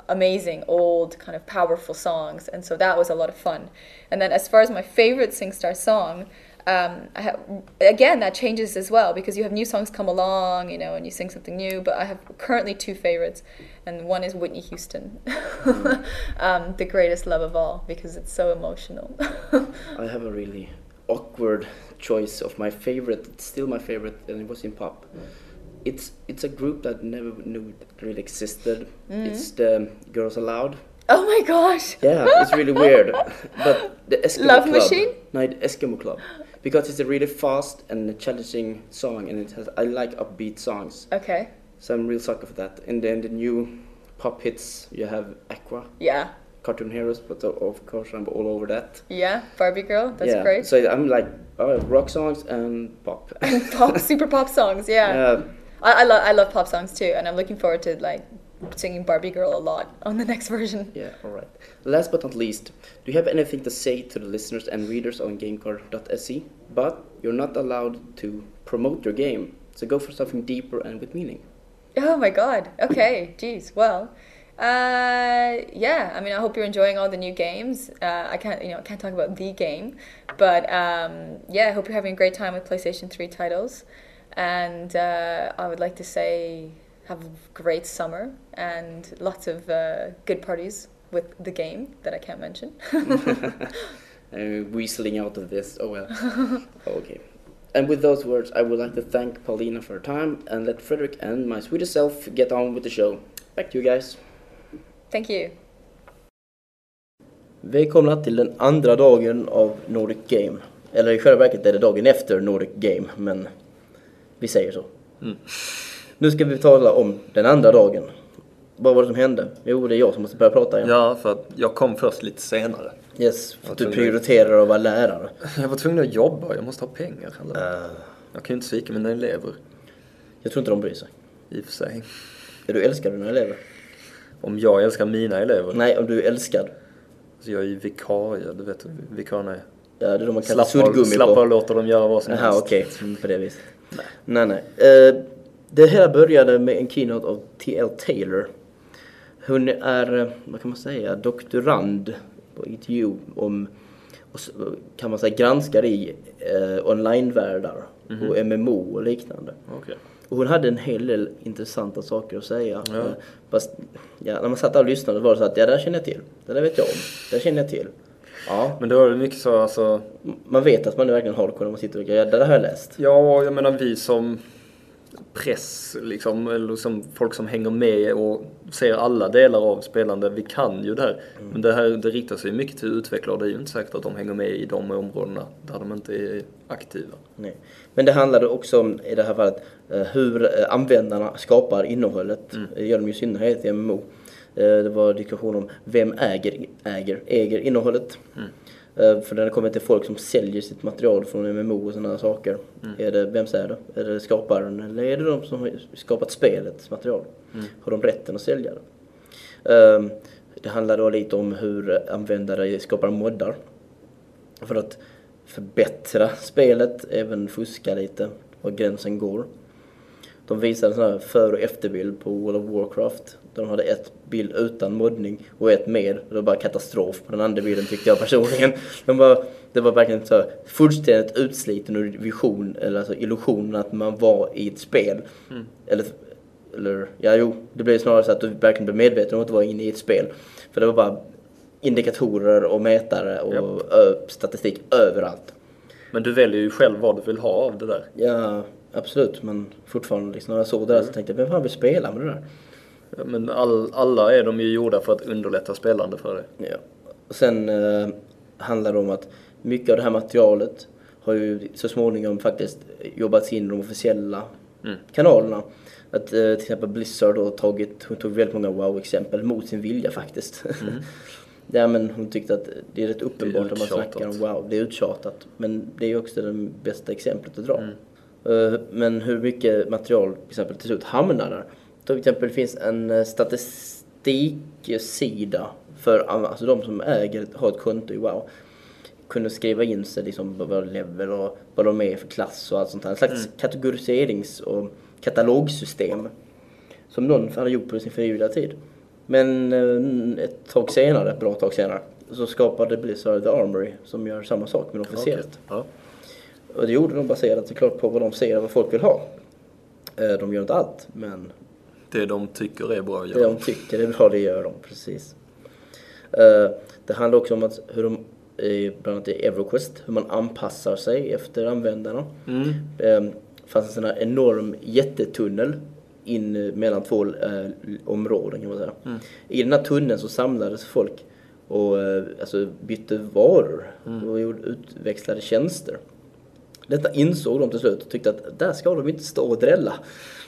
amazing old kind of powerful songs and so that was a lot of fun. And then as far as my favorite singstar song um, I have, again that changes as well because you have new songs come along you know and you sing something new but i have currently two favorites and one is whitney houston. Um, the greatest love of all because it's so emotional. I have a really awkward choice of my favorite. It's still my favorite, and it was in pop. It's it's a group that never knew that really existed. Mm-hmm. It's the Girls Aloud. oh my gosh Yeah, it's really weird. But the Eskimo Love Club. Machine? No, the Eskimo Club. Because it's a really fast and challenging song, and it has I like upbeat songs, okay so I'm real sucker for that. And then the new pop hits, you have Aqua, yeah Cartoon Heroes, but of course I'm all over that. yeah barbie girl that's yeah, great So I'm like uh, rock songs and pop. And pop super pop songs yeah Yeah. I, I love I love pop songs too, and I'm looking forward to like singing Barbie Girl a lot on the next version. Yeah, all right. Last but not least, do you have anything to say to the listeners and readers on GameCard.se? But you're not allowed to promote your game, so go for something deeper and with meaning. Oh my God. Okay. Jeez. Well. Uh, yeah. I mean, I hope you're enjoying all the new games. Uh, I can't, you know, I can't talk about the game, but um, yeah, I hope you're having a great time with PlayStation 3 titles. And uh, I would like to say, have a great summer and lots of uh, good parties with the game that I can't mention. Uh, weaseling out of this. Oh well. okay. And with those words, I would like to thank Paulina for her time and let Frederick and my Swedish self get on with the show. Back to you guys. Thank you. Välkomna till den andra dagen av Nordic Game. Eller i själva verket är det dagen efter Nordic Game, men vi säger så. Nu ska vi tala om den andra dagen. Vad var det som hände? Jo, det är jag som måste börja prata igen. Ja, för att jag kom först lite senare. Yes, för att du prioriterar att vara lärare. Jag var tvungen att jobba, jag måste ha pengar. Eller? Uh, Jag kan ju inte svika mina elever, jag tror inte de bryr sig. i och för sig. Är du älskad av dina elever? Om jag älskar mina elever, Nej, om du är älskad. så jag är ju vikarie, du vet hur vikarierna är. Ja, det är de man kallar Slappar, suddgummi slappar på. och låter dem göra vad som Jaha, helst. okej. Mm, på det viset. Nej, nej. Eh, det hela började med en keynote av T.L. Taylor. Hon är, eh, vad kan man säga, doktorand på ITU om, kan man säga, granskar i eh, onlinevärldar och MMO och liknande. Okej. Och hon hade en hel del intressanta saker att säga. Ja. Eh, Fast, ja, när man satt där och lyssnade var det så att, ja det där känner jag till. Det där vet jag om. Det där känner jag till. Ja, Men då är det mycket så alltså, man vet att man är verkligen hardcore när man sitter och ja, det där har jag läst. ja jag menar vi som press liksom, eller som folk som hänger med och ser alla delar av spelande, vi kan ju det här. Men det här det riktar sig mycket till utvecklare och det är ju inte säkert att de hänger med i de områdena där de inte är aktiva. Nej. Men det handlade också om, i det här fallet, eh, hur eh, användarna skapar innehållet. Det gör de ju i synnerhet i MMO. Eh, Det var diskussion om vem äger, äger, äger innehållet. Eh, För när det kommer till folk som säljer sitt material från MMO och sådana saker. Är det, vem säger det? Är det skaparen eller är det de som har skapat spelets material? Har de rätten att sälja det? Ehm, Det handlar då lite om hur användare skapar moddar. För att förbättra spelet, även fuska lite, var gränsen går. De visade en sån här för och efterbild på World of Warcraft. De hade ett bild utan moddning och ett med. Det var bara katastrof på den andra bilden tyckte jag personligen. De var, det var verkligen så här fullständigt utsliten ur vision, eller alltså illusionen att man var i ett spel. Eller, eller, ja jo, det blev snarare så att du verkligen blev medveten om att du var inne i ett spel. För det var bara indikatorer och mätare och ö, statistik överallt. Men du väljer ju själv vad du vill ha av det där. Ja, absolut. Men fortfarande liksom, när jag såg det där så tänkte jag, vem fan vill spela med det där? Ja, Men all, alla är de ju gjorda för att underlätta spelande för dig. Ja. Och sen eh, handlar det om att mycket av det här materialet har ju så småningom faktiskt jobbats in i de officiella kanalerna. Att eh, till exempel Blizzard har tagit, hon tog väldigt många wow-exempel mot sin vilja faktiskt. ja men hon tyckte att det är rätt uppenbart att man snackar om wow, det är uttjatat. Men det är ju också det bästa exemplet att dra. Eh, Men hur mycket material till exempel till slut hamnar där. Till exempel finns en eh, statistiksida för alltså de som äger, har ett konto i WoW. Kunde skriva in sig liksom vad level och vad de är för klass och allt sånt här. En slags kategoriserings och katalogsystem. Som någon hade gjort på sin frivilliga tid. Men eh, ett tag senare, ett bra tag senare, så skapade Blizzard The Armory som gör samma sak men officiellt. Ja. Och det gjorde de baserat såklart på vad de ser vad folk vill ha. Eh, De gör inte allt, men Det de tycker är bra att det göra. de tycker är bra, det gör de. Precis. Eh, Det handlar också om att hur de, bland annat i Everquest, hur man anpassar sig efter användarna. Mm. Det fanns en sån här enorm jättetunnel in mellan två eh, områden kan man säga. I den här tunneln så samlades folk och eh, alltså, bytte varor och gjorde, utväxlade tjänster. Detta insåg de till slut och tyckte att där ska de inte stå och drälla.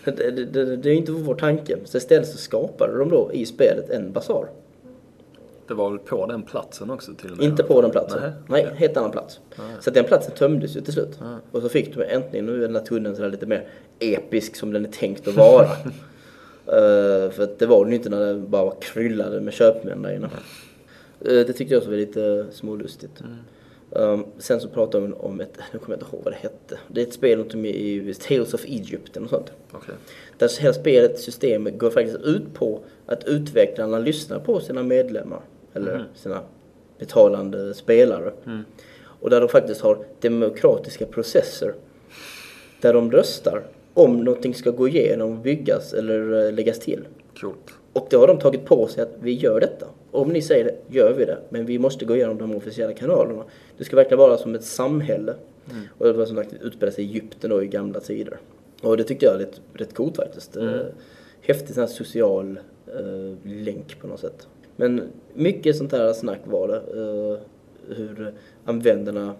Det, det, det, är inte vår tanke. Så istället så skapade de då i spelet en basar. Det var väl på den platsen också till och med? Inte på den platsen. Nej. Nej, helt annan plats. Så att den platsen tömdes ju till slut. Och så fick de äntligen, nu är den här tunneln sådär lite mer episk som den är tänkt att vara. Eh, för att det var den ju inte när det bara kryllade med köpmän där inne. Eh, det tyckte jag också var lite smålustigt. Um, sen så pratade de om ett, nu kommer jag inte ihåg vad det hette. Det är ett spel som är i Tales of Egypt eller sånt. Okej. Där hela spelet, systemet, går faktiskt ut på att utvecklarna lyssnar på sina medlemmar. Eller sina betalande spelare. Och där de faktiskt har demokratiska processer. Där de röstar om någonting ska gå igenom, byggas eller eh, läggas till. Coolt. Och då har de tagit på sig att vi gör detta. Om ni säger det, gör vi det. Men vi måste gå igenom de officiella kanalerna. Det ska verkligen vara som ett samhälle. Och det var som sagt utspelat sig i Egypten då i gamla tider. Och det tyckte jag är rätt, rätt coolt faktiskt. Mm. Häftig sån här social eh, länk på något sätt. Men mycket sånt här snack var det. Eh, hur användarna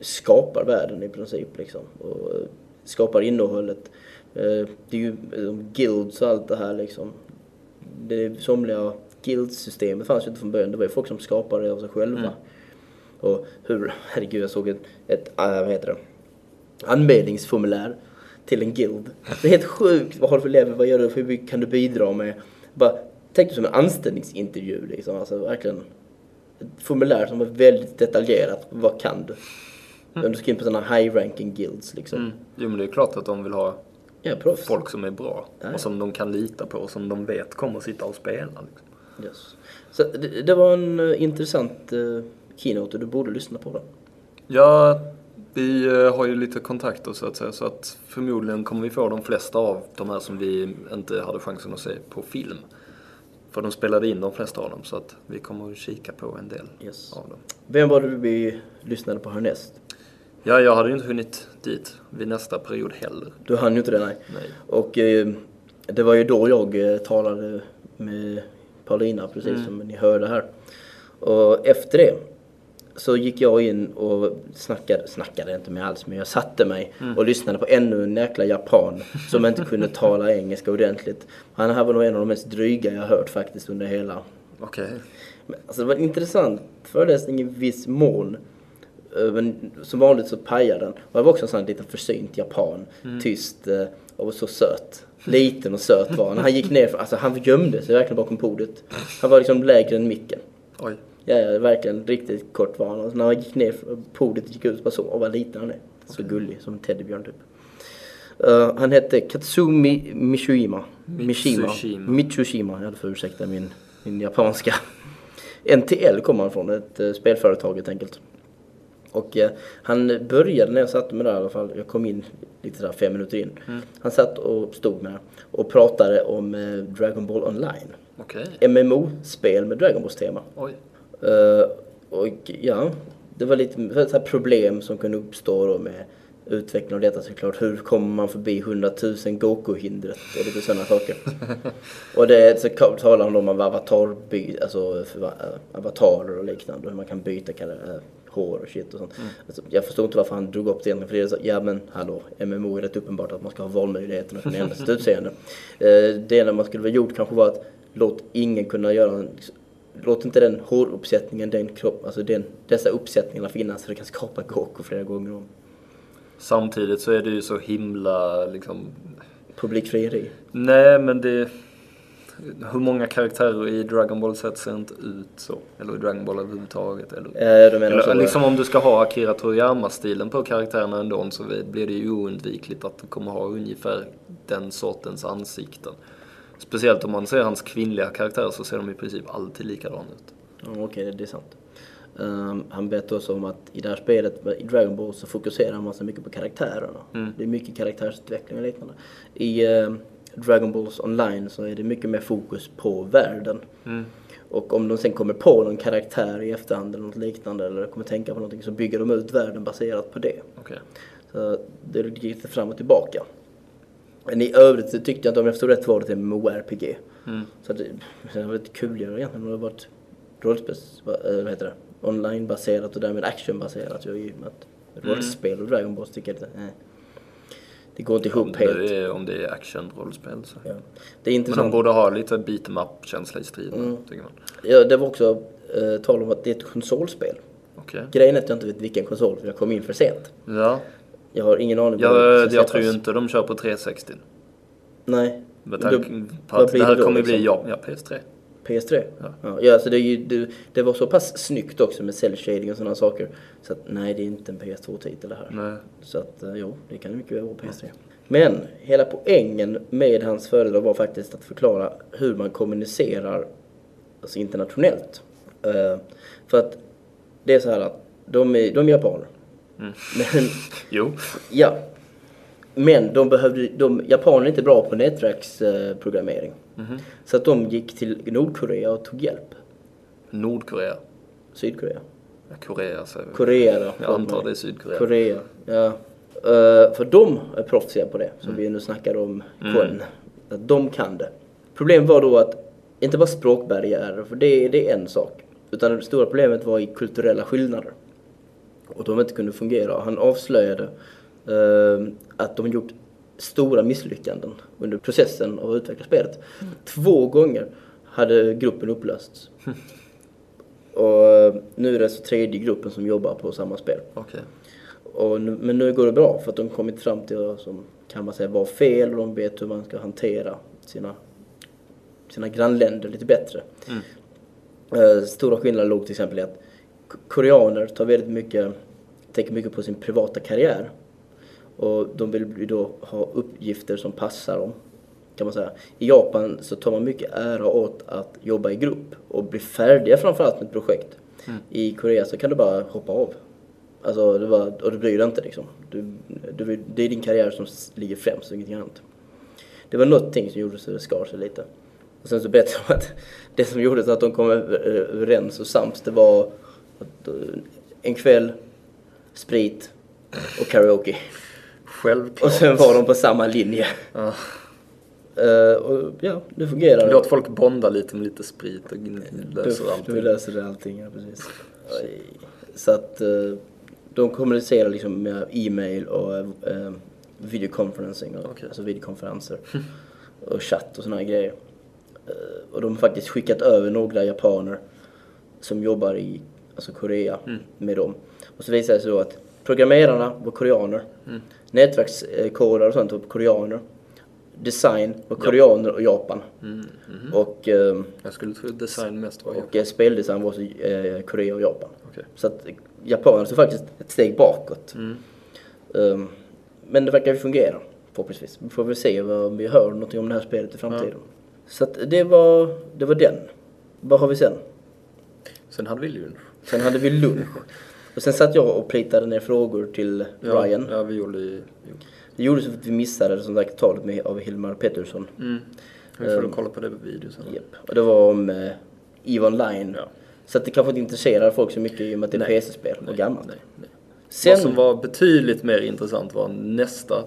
skapar världen i princip liksom. Och eh, skapar innehållet. Eh, det är ju eh, guilds och allt det här liksom. Det är somliga guildsystemet fanns ju inte från början. Det var ju folk som skapade det av sig själva. Och hur, herregud jag såg ett, ett äh, vad heter det? Anmälningsformulär till en guild. Det är helt sjukt. Vad har du för level? Vad gör du? Hur mycket kan du bidra med? Bara, tänk dig som en anställningsintervju liksom. Alltså verkligen. Ett formulär som är väldigt detaljerat. Vad kan du? Om du ska in på sådana high ranking guilds liksom. Mm. Jo men det är klart att de vill ha Ja, folk som är bra. Ja. Och som de kan lita på och som de vet kommer att sitta och spela. Liksom. Yes. Så det, det var en eh, intressant uh, keynote och du borde lyssna på den. Ja, vi eh, har ju lite kontakter så att säga. Så att förmodligen kommer vi få de flesta av de här som vi inte hade chansen att se på film. För de spelade in de flesta av dem så att vi kommer att kika på en del Yes. av dem. Vem var det vi lyssnade på härnäst? Ja, jag hade ju inte hunnit dit vid nästa period heller. Du hann ju inte det, nej. Nej. Och eh, det var ju då jag eh, talade med Paulina, precis som ni hörde här. Och efter det så gick jag in och snackade, snackade inte med alls, men jag satte mig och lyssnade på ännu en jäkla japan som inte kunde tala engelska ordentligt. Han här var nog en av de mest dryga jag hört faktiskt under hela Okej. Men, alltså det var en intressant föreläsning i viss mån. Eh, Men som vanligt så pajade den. Och det var också en sån här liten försynt japan. Mm. Tyst eh, och så söt. Liten och söt var han. Han gick ner, alltså han gömde sig verkligen bakom podiet. Han var liksom lägre än micken. Oj. Ja, ja, verkligen riktigt kort var han. Och när han gick ner, podiet gick ut, bara så, och vad liten han är. Så gullig, som en teddybjörn typ. Eh, han hette Katsumi Mishima. Mishima. Mitsushima. Jag får ursäkta min, min japanska. NTL kommer han från, ett uh, spelföretag helt enkelt. Och eh, han började när jag satt med det här, i alla fall, jag kom in lite sådär fem minuter in. Han satt och stod med och pratade om eh, Dragon Ball online. Okej. MMO-spel med Dragon Balls tema. Oj. Eh, och ja, det var lite problem som kunde uppstå då med utveckling av detta såklart. Hur kommer man förbi 100 000 Goku-hindret och lite sådana saker. och det så talar han om avatarby, alltså för, äh, avatarer och liknande. Hur man kan byta kalla- äh, hår och shit och sånt. Alltså, jag förstår inte varför han drog upp det egentligen. För det är så, ja men hallå, MMO är rätt uppenbart att man ska ha valmöjligheten och kunna ändra sitt utseende. Eh, det enda man skulle ha gjort kanske var att låt ingen kunna göra en Låt inte den håruppsättningen, den kropp, alltså den, dessa uppsättningarna finnas så du kan skapa Goku flera gånger om. Samtidigt så är det ju så himla liksom... Publikfrieri. Nej men det... Hur många karaktärer i Dragon Ball Z ser inte ut så? Eller i Dragon Ball överhuvudtaget? Eller, Eh, du menar så? eller liksom om du ska ha Akira Toriyama-stilen på karaktärerna ändå så blir det ju oundvikligt att du kommer ha ungefär den sortens ansikten. Speciellt om man ser hans kvinnliga karaktärer så ser de i princip alltid likadana ut. Ja, Okej, det är sant. Ehm, han berättade också om att i det här spelet, i Dragon Ball, så fokuserar man så mycket på karaktärerna. Det är mycket karaktärsutveckling och liknande. I ehm, Dragon Balls online så är det mycket mer fokus på världen. Och om de sen kommer på någon karaktär i efterhand eller något liknande eller kommer tänka på någonting så bygger de ut världen baserat på det. Okej. Så det gick lite fram och tillbaka. Men i övrigt så tyckte jag inte, om jag förstod rätt, var det ett MMORPG. Så att det, det var lite kuligare egentligen om det varit rollspels, vad eh, vad heter det, online-baserat och därmed actionbaserat. Jag i och med att rollspel och Dragon Balls tycker jag lite, eh. Det går inte Om ihop helt. det är, om det är action-rollspel så. Ja. Det är Men de intressant. borde ha lite beat em up-känsla i striden, tycker man. Ja, det var också eh, tal om att det är ett konsolspel. Okej. Grejen är att jag inte vet vilken konsol, för jag kom in för sent. Ja. Jag har ingen aning vad Jag, det jag tror ju inte de kör på 360. Nej. Med tanke på att det här kommer bli, liksom? ja, ja, PS3. PS3? Ja. Ja, ja alltså det, ju, det, det var så pass snyggt också med cell shading och sådana saker. Så att nej, det är inte en PS2-titel det här. Nej. Så att eh, jo, det kan mycket väl vara PS3. Men hela poängen med hans föredrag var faktiskt att förklara hur man kommunicerar alltså internationellt. Eh, för att det är så här att de är, de är japaner. Mm. Men Jo. Ja. Men de behövde, de, japaner är inte bra på nätverksprogrammering. Mhm. Så att de gick till Nordkorea och tog hjälp. Nordkorea. Sydkorea. Ja, Korea säger vi. Korea då. Jag antar det är Sydkorea. Korea, ja. Eh, för de är proffsiga på det, som vi nu snackar om Kon. Att de kan det. Problemet var då att, inte bara språkbarriärer, för det, det är en sak. Utan det stora problemet var i kulturella skillnader. Och de inte kunde fungera. Han avslöjade eh, att de gjort stora misslyckanden under processen av att utveckla spelet. Två gånger hade gruppen upplösts. Och eh, nu är det så tredje gruppen som jobbar på samma spel. Okej. Och nu, men nu går det bra för att de kommit fram till vad som kan man säga var fel och de vet hur man ska hantera sina, sina grannländer lite bättre. Eh, stora skillnader låg till exempel i att koreaner tar väldigt mycket, tänker mycket på sin privata karriär. Och de vill då ha uppgifter som passar dem. Kan man säga. I Japan så tar man mycket ära åt att jobba i grupp och bli färdiga framförallt med ett projekt. I Korea så kan du bara hoppa av. Alltså, det var, och du bryr dig inte liksom. Du, du, det är din karriär som ligger främst ingenting annat. Det var någonting som gjorde så det skar sig lite. Och sen så berättade de att det som gjorde så att de kom över- överens och sams det var eh, en kväll, sprit och karaoke. Självklart. Och sen var de på samma linje. Ja. Eh, och ja, det fungerar. Låt folk bonda lite med lite sprit och löser Du, allting. du löser det allting, ja precis. Så att eh, de kommunicerar liksom med e-mail och eh, videoconferencing, och, Okej. alltså videokonferenser och chatt och såna här grejer. Eh, och de har faktiskt skickat över några japaner som jobbar i alltså Korea med dem. Och så visade det sig då att programmerarna var koreaner. Mm. Nätverkskodare och sånt var koreaner. Design var koreaner och Japan. Mm, mhm. Och, eh, Jag skulle tro design mest var och eh, speldesign var så, eh, Korea och Japan. Okej. Så att eh, japanerna tog faktiskt ett steg bakåt. Mm. Um, men det verkar ju fungera förhoppningsvis. Vi får väl se vad vi hör någonting om det här spelet i framtiden. Så att det var, det var den. Vad har vi sen? Sen hade vi lunch. Sen hade vi lunch. Och sen satt jag och plitade ner frågor till Ja, Ryan. Ja, vi gjorde ju... Det gjorde så att vi missade som sagt talet med, av Hilmar Pettersson. Mm. Vi får Ehm, kolla på det på video sen. Japp. Och det var om eh, EVE Online. Ja. Så att det kanske inte intresserar folk så mycket i och med att det är. PC-spel och gammalt. Nej, nej. Sen, Vad som var betydligt mer intressant var nästa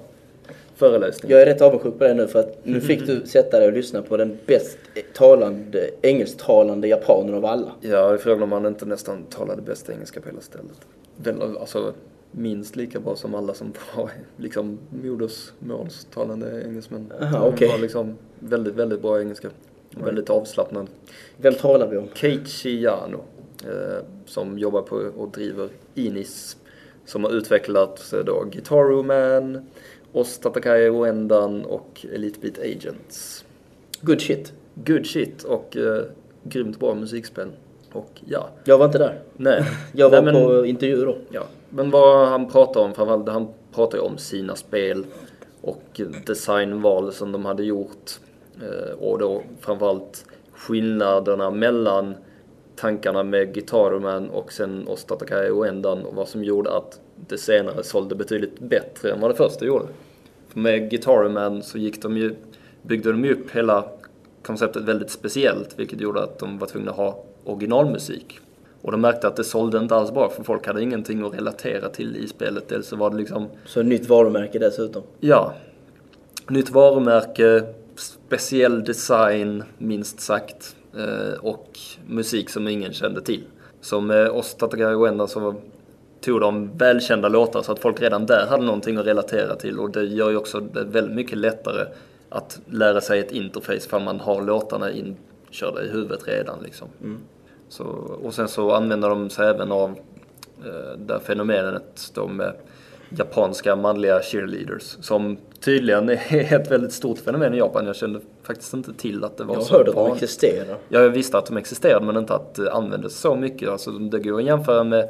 föreläsning. jag är rätt avundsjuk på det nu för att nu fick du sätta dig och lyssna på den bäst talande, engelsktalande japanen av alla. Ja, jag frågade om han inte nästan talade bäst engelska på hela stället. Väl, alltså, minst lika bra som alla som var liksom modersmålstalande engelsmän. Aha, Han okej. var liksom väldigt, väldigt bra engelska. Väldigt avslappnad. Vem talar vi om? Keiichi Yano, eh, som jobbar på och driver Inis, som har utvecklat eh, då Guitar Man, Oss Tatakai Oendan och Elite Beat Agents. Good shit. Good shit och eh, grymt bra musikspel. Och ja, Jag var inte där. nej. Jag var nej, men, på intervju då. Ja, men vad han pratar om, framförallt, han pratar ju om sina spel och designval som de hade gjort. Eh, och då framförallt skillnaderna mellan tankarna med Guitar Man och sen Ostatakai och Endan och vad som gjorde att det senare sålde betydligt bättre än vad det första gjorde. För med Guitar Man så gick de ju, byggde de ju upp hela konceptet väldigt speciellt vilket gjorde att de var tvungna att ha originalmusik. Och de märkte att det sålde inte alls bra för folk hade ingenting att relatera till i spelet. Dels så var det liksom Så nytt varumärke dessutom. Ja. Nytt varumärke, speciell design, minst sagt. eh, Och musik som ingen kände till. Så med oss Tatagai Uenda så tog de välkända låtar så att folk redan där hade någonting att relatera till. Och det gör ju också det väldigt mycket lättare att lära sig ett interface för man har låtarna inkörda i huvudet redan. Liksom. Så, och sen så använder de sig även av eh, det här fenomenet med japanska manliga cheerleaders som tydligen är ett väldigt stort fenomen i Japan. Jag kände faktiskt inte till att det var Jag så hörde att de existerar. Ja, jag visste att de existerade men inte att det användes så mycket. Alltså, det går att jämföra med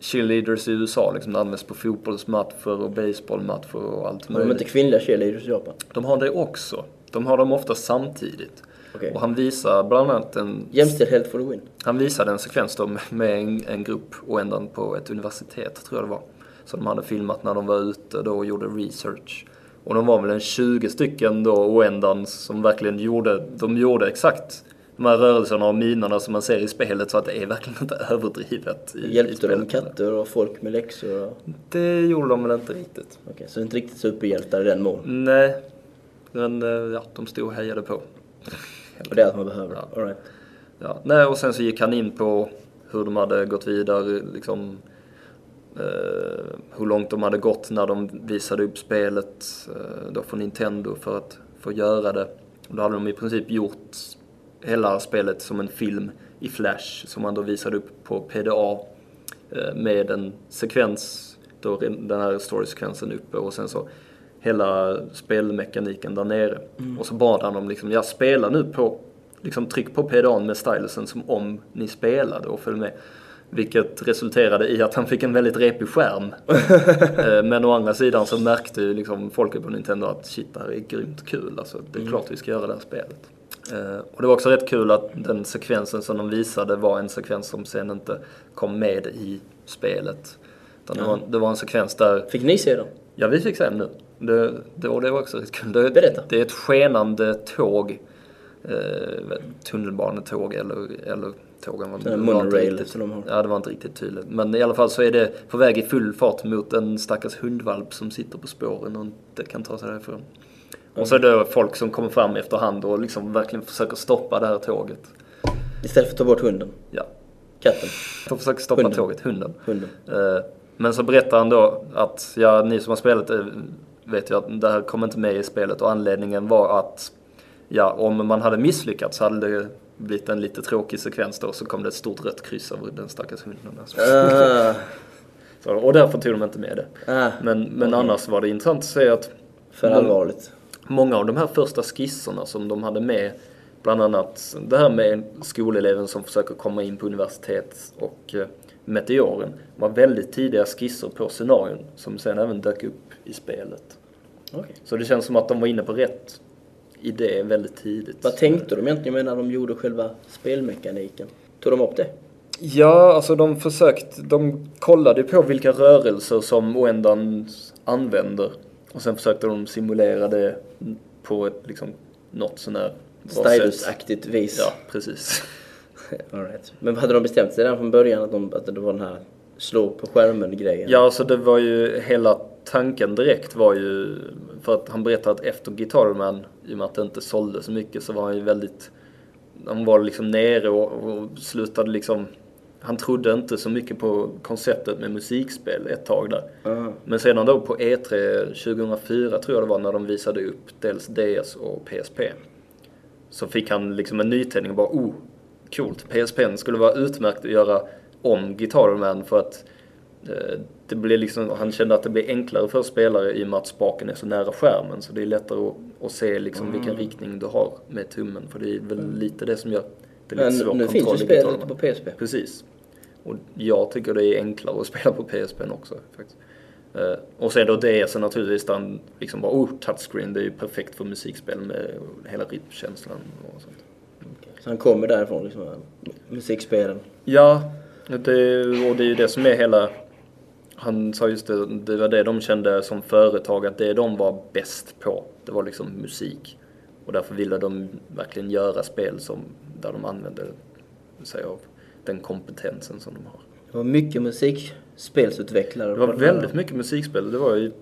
cheerleaders i USA. Liksom, det används på fotbollsmatcher och baseballmatcher och allt Har de möjligt. inte kvinnliga cheerleaders i Japan? De har det också. De har dem ofta samtidigt. Okej. Och han visar bland annat en Jämställdhet for the win. han visade en sekvens då med en, en grupp och ändan på ett universitet, tror jag det var. Som de hade filmat när de var ute då och gjorde research. Och de var väl en 20 stycken då oändan som verkligen gjorde, de gjorde exakt de här rörelserna och minerna som man ser i spelet så att det är verkligen inte överdrivet. I, i Hjälpte de spelet. katter och folk med läxor? Och... Det gjorde de väl inte riktigt. Okej, så inte riktigt superhjältar i den mån. Nej, men eh, ja, de stod och hejade på. Och det är allt man behöver. Ja. All right. Ja, nej, och sen så gick han in på hur de hade gått vidare, liksom eh, hur långt de hade gått när de visade upp spelet eh, då för Nintendo för att få göra det. Och då hade de i princip gjort hela spelet som en film i Flash som man då visade upp på PDA eh, med en sekvens, då den här story-sekvensen uppe och sen så hela spelmekaniken där nere. Och så bad han dem liksom, ja spela nu på, liksom tryck på PDAn med stylusen som om ni spelade och följ med. Vilket resulterade i att han fick en väldigt repig skärm. Eh, Men å andra sidan så märkte ju liksom folket på Nintendo att shit, det här är grymt kul. Alltså, det är klart vi ska göra det här spelet. Eh, Och det var också rätt kul att den sekvensen som de visade var en sekvens som sen inte kom med i spelet. Utan det, var, det var en sekvens där Fick ni se dem? Ja, vi fick se den nu. Det, det, och det var också rätt kul. Det, Berätta. det är ett skenande tåg. Eh, tunnelbanetåg eller, eller tågen var, det var inte monorail riktigt- som de har. Ja, det var inte riktigt tydligt. Men i alla fall så är det på väg i full fart mot en stackars hundvalp som sitter på spåren och inte kan ta sig därifrån. Och så är det folk som kommer fram efterhand och liksom verkligen försöker stoppa det här tåget. Istället för att ta bort hunden. Ja, Katten. de försöker stoppa Hunden. tåget, hunden. Hunden. Eh, Men så berättar han då att, ja ni som har spelat det vet ju att det här kom inte med i spelet och anledningen var att, ja om man hade misslyckats så hade det blivit en lite tråkig sekvens då så kom det ett stort rött kryss över den stackars hunden. Ah, Så, och därför tog de inte med det. Ah, Men, men okej. annars var det intressant att se att För allvarligt. Många av de här första skisserna som de hade med, bland annat det här med skoleleven som försöker komma in på universitet och eh, meteoren, var väldigt tidiga skisser på scenarion som sen även dök upp i spelet. Okej. Så det känns som att de var inne på rätt idé väldigt tidigt. Vad tänkte de egentligen när de gjorde själva spelmekaniken? Tog de upp det? Ja, alltså de försökte, de kollade på vilka rörelser som Oendan använder och sen försökte de simulera det på ett liksom något sånär. Stylus-aktigt vis. Ja, precis. All right. Men hade de bestämt sig redan från början att, de, att det var den här slå på skärmen-grejen? Ja, alltså det var ju hela tanken direkt var ju för att han berättade att efter Guitar Man, i och med att det inte sålde så mycket, så var han ju väldigt, han var liksom nere och, och slutade liksom, han trodde inte så mycket på konceptet med musikspel ett tag där. Ah. Men sedan då på E E3 2004 tror jag det var när de visade upp dels DS och PSP. Så fick han liksom en nytändning och bara oh, coolt. PSP skulle vara utmärkt att göra om Guitar Man för att eh, det blir liksom, han kände att det blir enklare för spelare i och med att spaken är så nära skärmen. Så det är lättare att, att se liksom vilken riktning du har med tummen. För det är väl lite det som gör det lite Men nu finns ju spelet på PSP. Precis. Och jag tycker det är enklare att spela på PSP också faktiskt. Eh, och sen då DS är naturligtvis där liksom bara, oh, touchscreen, det är ju perfekt för musikspel med hela rytmkänslan och sånt. Så han kommer därifrån, liksom, musikspelen. Ja, det, och det är ju det som är hela... Han sa just det, det var det de kände som företag, att det de var bäst på, det var liksom musik. Och därför ville de verkligen göra spel som, där de använde sig av den kompetensen som de har. Det var mycket musikspelsutvecklare. Det var väldigt mycket musikspel. Det var ju...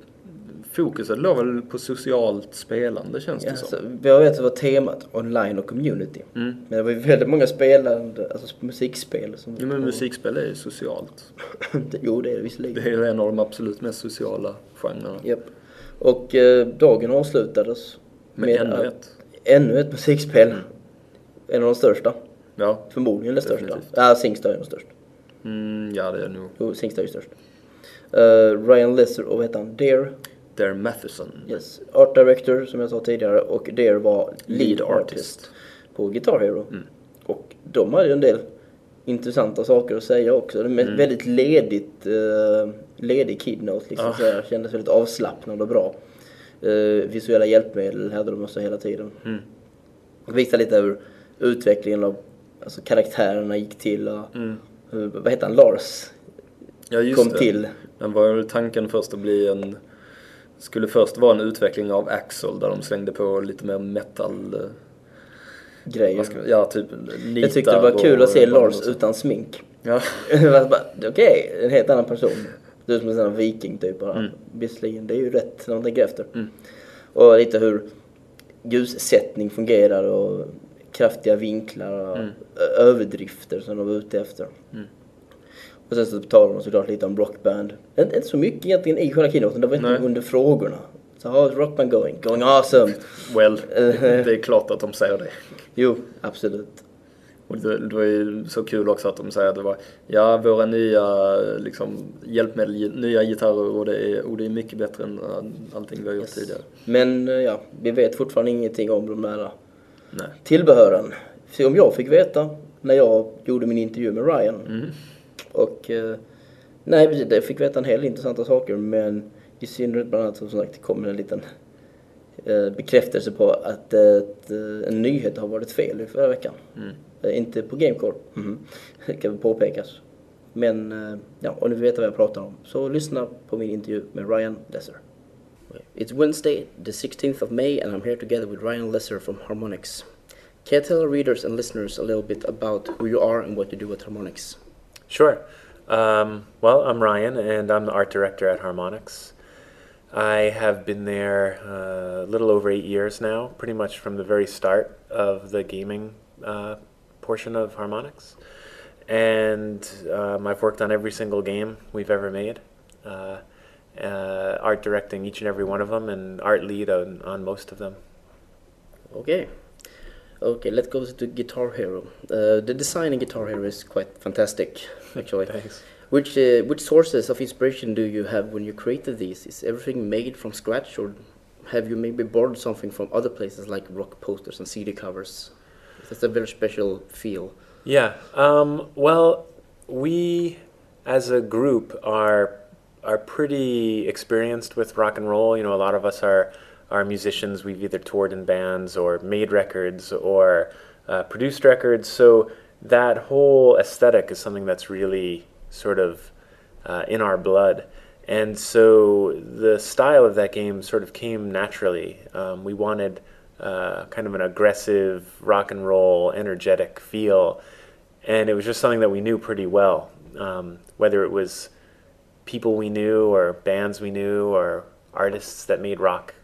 Fokuset låg väl på socialt spelande känns det Ja, som. så, jag vet att det var temat online och community. Mm. Men det var ju väldigt många spelande, alltså musikspel. Som, Jo men musikspel är ju socialt. jo, det är det visserligen. Det är en av de absolut mest sociala genrerna. Japp. Och eh, dagen avslutades Men ännu att- ett. Ännu ett musikspel. En av de största. Ja. Förmodligen det största. Definitivt. Ja, Singstar är nog störst. Mm, ja det är nog Jo, Singstar är ju störst. Eh, Ryan Lesser och vad heter han? Dare. Dare Matheson. Yes. Art Director som jag sa tidigare och Dare var Lead, Lead artist. artist. på Guitar Hero. Mm. Och de hade ju en del intressanta saker att säga också. Det är Mm. väldigt ledigt, uh, ledig keynote liksom. Ah. Så här, kändes väldigt avslappnad och bra. Eh, visuella hjälpmedel hade de också hela tiden. Mm. Visade lite hur utvecklingen av alltså, karaktärerna gick till och Mm. hur, vad heter han, Lars Ja just kom det. till. Men var ju tanken först att bli en... Skulle först vara en utveckling av Axel där de slängde på lite mer metal... eh, Grejer. Ska, ja, typ Jag tyckte det var kul och att se Lars utan smink. Ja. Okej, en helt annan person. Det är som en viking typ. bara. Mm. Visserligen, det är ju rätt när man tänker efter. Mm. Och lite hur ljussättning fungerar och kraftiga vinklar och Mm. överdrifter som de var ute efter. Mm. Och sen så talar de såklart lite om rockband. Inte, inte så mycket egentligen i själva keynoten, det var inte Nej. under frågorna. Så how's rockband going? Going awesome! Well, det är klart att de säger det. Jo, absolut. Och det, det var ju så kul också att de säger att det var ja, våra nya liksom, hjälpmedel, nya gitarrer och det är, och det är mycket bättre än allting vi har gjort tidigare. Men eh, ja, vi vet fortfarande ingenting om de där Nej. tillbehören. Se om jag fick veta när jag gjorde min intervju med Ryan. Mm. Och eh, nej, jag fick veta en hel del intressanta saker men i synnerhet bland annat som sagt kom en liten eh, bekräftelse på att eh, en nyhet har varit fel i förra veckan. Mm. Eh, inte på Gamecore, mhm. det kan väl påpekas. Men eh, ja, om ni vill veta vad jag pratar om så lyssna på min intervju med Ryan Lesser. It's Wednesday, the 16th of May, and I'm here together with Ryan Lesser from Harmonix. Can you tell our readers and listeners a little bit about who you are and what you do at Harmonix? Sure. Um, well, I'm Ryan, and I'm the art director at Harmonix. I have been there uh, a little over eight years now, pretty much from the very start of the gaming uh, portion of Harmonix. And um, I've worked on every single game we've ever made, uh, uh, art directing each and every one of them, and art lead on, on most of them. Okay. Okay, let's go to Guitar Hero. Uh, the design in Guitar Hero is quite fantastic, actually. Thanks. Which uh, which sources of inspiration do you have when you created these? Is everything made from scratch, or have you maybe borrowed something from other places like rock posters and CD covers? That's a very special feel. Yeah. Um, well, we as a group are are pretty experienced with rock and roll. You know, a lot of us are are musicians. We've either toured in bands or made records or uh, produced records. So that whole aesthetic is something that's really sort of uh, in our blood. And so the style of that game sort of came naturally. Um, we wanted uh, kind of an aggressive rock and roll, energetic feel, and it was just something that we knew pretty well. Um, whether it was people we knew, or bands we knew, or artists that made rock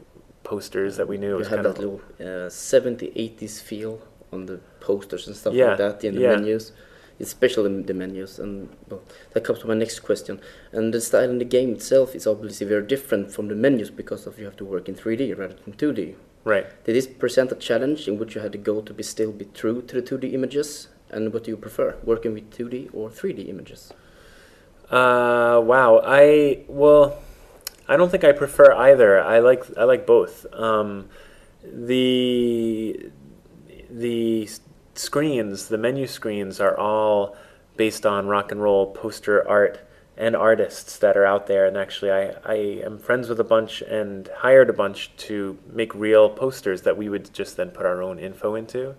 posters that we knew, it You was kind that of little uh, 70 80s feel on the posters and stuff Yeah, like that in the yeah. menus. Especially in the menus, and well, that comes to my next question. And the style in the game itself is obviously very different from the menus because of you have to work in 3D rather than 2D. Right. Did this present a challenge in which you had to go to be still be true to the 2D images? And what do you prefer, working with 2D or 3D images? Uh, wow. I well, I don't think I prefer either. I like I like both. Um, the the screens, the menu screens, are all based on rock and roll poster art and artists that are out there. And actually, I I am friends with a bunch and hired a bunch to make real posters that we would just then put our own info into.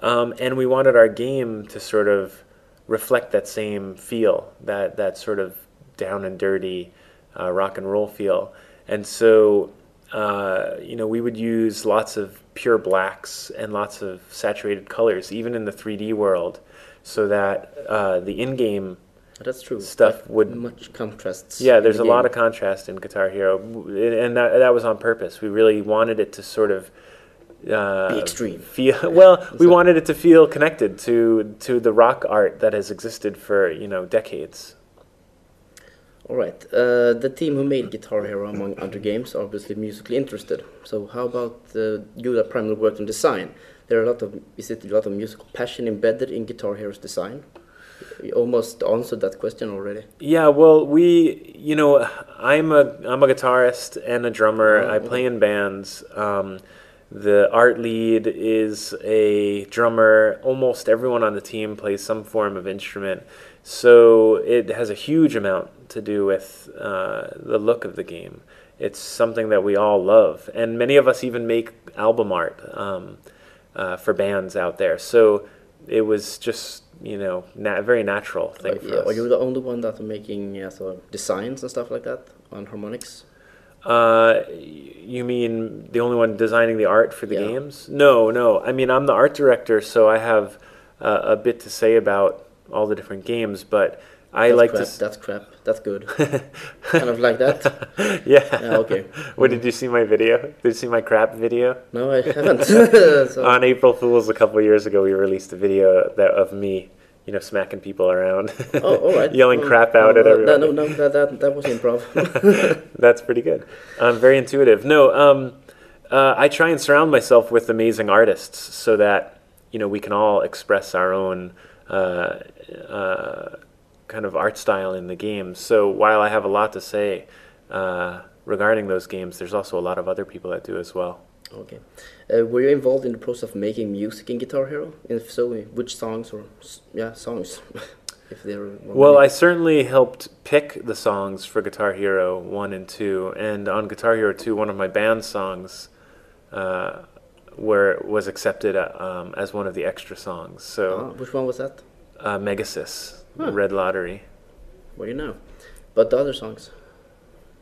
Um, and we wanted our game to sort of reflect that same feel, that that sort of down and dirty uh, rock and roll feel. And so, uh, you know, we would use lots of pure blacks and lots of saturated colors, even in the 3D world, so that uh, the in-game That's true. Stuff would- much contrasts. yeah, there's the a lot of contrast in Guitar Hero, and that that was on purpose. We really wanted it to sort of uh, Be extreme. Feel well. We So- wanted it to feel connected to to the rock art that has existed for you know decades. All right. Uh, the team who made Guitar Hero, among other games, are obviously musically interested. So how about uh, you that primarily worked on design? There are a lot of is it a lot of musical passion embedded in Guitar Hero's design? You almost answered that question already. Yeah, well, we, you know, I'm a I'm a guitarist and a drummer. Oh, I play in bands. Um, the art lead is a drummer. Almost everyone on the team plays some form of instrument, so it has a huge amount to do with uh, the look of the game. It's something that we all love, and many of us even make album art um, uh, for bands out there. So it was just you know na- very natural thing Are, for yeah, us. are you the only one that's making yeah, so designs and stuff like that on harmonics? Uh, you mean the only one designing the art for the Yeah. games? No, no. I mean, I'm the art director, so I have uh, a bit to say about all the different games. But I That's like crap. to. That's crap. That's good. kind of like that. yeah. Yeah, okay. what did you see my video? Did you see my crap video? No, I haven't. so, On April Fools a couple years ago, we released a video that of me, you know, smacking people around, oh, all right. yelling Well, crap out no, at no, everyone. No, no, that, that, that was improv. That's pretty good. Um, very intuitive. No, um, uh, I try and surround myself with amazing artists so that you know we can all express our own uh, uh, kind of art style in the game. So while I have a lot to say uh, regarding those games, there's also a lot of other people that do as well. okay. Uh, were you involved in the process of making music in Guitar Hero? If so, which songs or yeah, songs? if they were Well, I certainly helped pick the songs for Guitar Hero 1 and 2. And on Guitar Hero 2, one of my band songs uh, were, was accepted uh, um, as one of the extra songs. Ah, So, which one was that? uh, Megasis, Huh. Red Lottery. What do you know? But the other songs.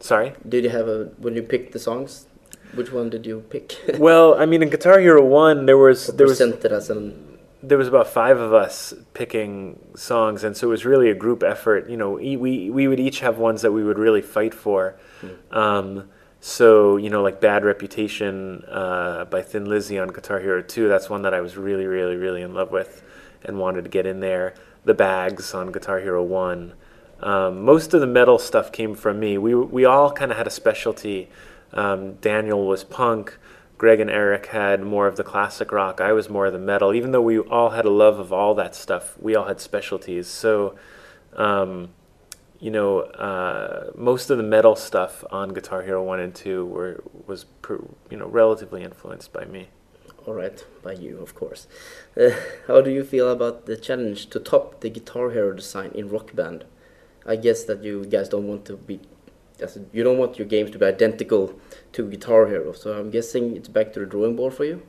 Sorry? Did you have a when you picked the songs? Which one did you pick? Well, I mean, in Guitar Hero 1, there was, there was, presented as an there was about five of us picking songs, and so it was really a group effort. You know, we we would each have ones that we would really fight for. Um, so you know, like "Bad Reputation" uh, by Thin Lizzy on Guitar Hero 2. That's one that I was really, really, really in love with, and wanted to get in there. The Bags on Guitar Hero 1. Um, most of the metal stuff came from me. We we all kind of had a specialty. Um, Daniel was punk. Greg and Eric had more of the classic rock. I was more of the metal. Even though we all had a love of all that stuff, we all had specialties. So, um, you know, uh, most of the metal stuff on Guitar Hero One and Two were was you know relatively influenced by me. All right, by you, of course. Uh, how do you feel about the challenge to top the Guitar Hero design in Rock Band? I guess that you guys don't want to be, you don't want your games to be identical to Guitar Hero. So I'm guessing it's back to the drawing board for you.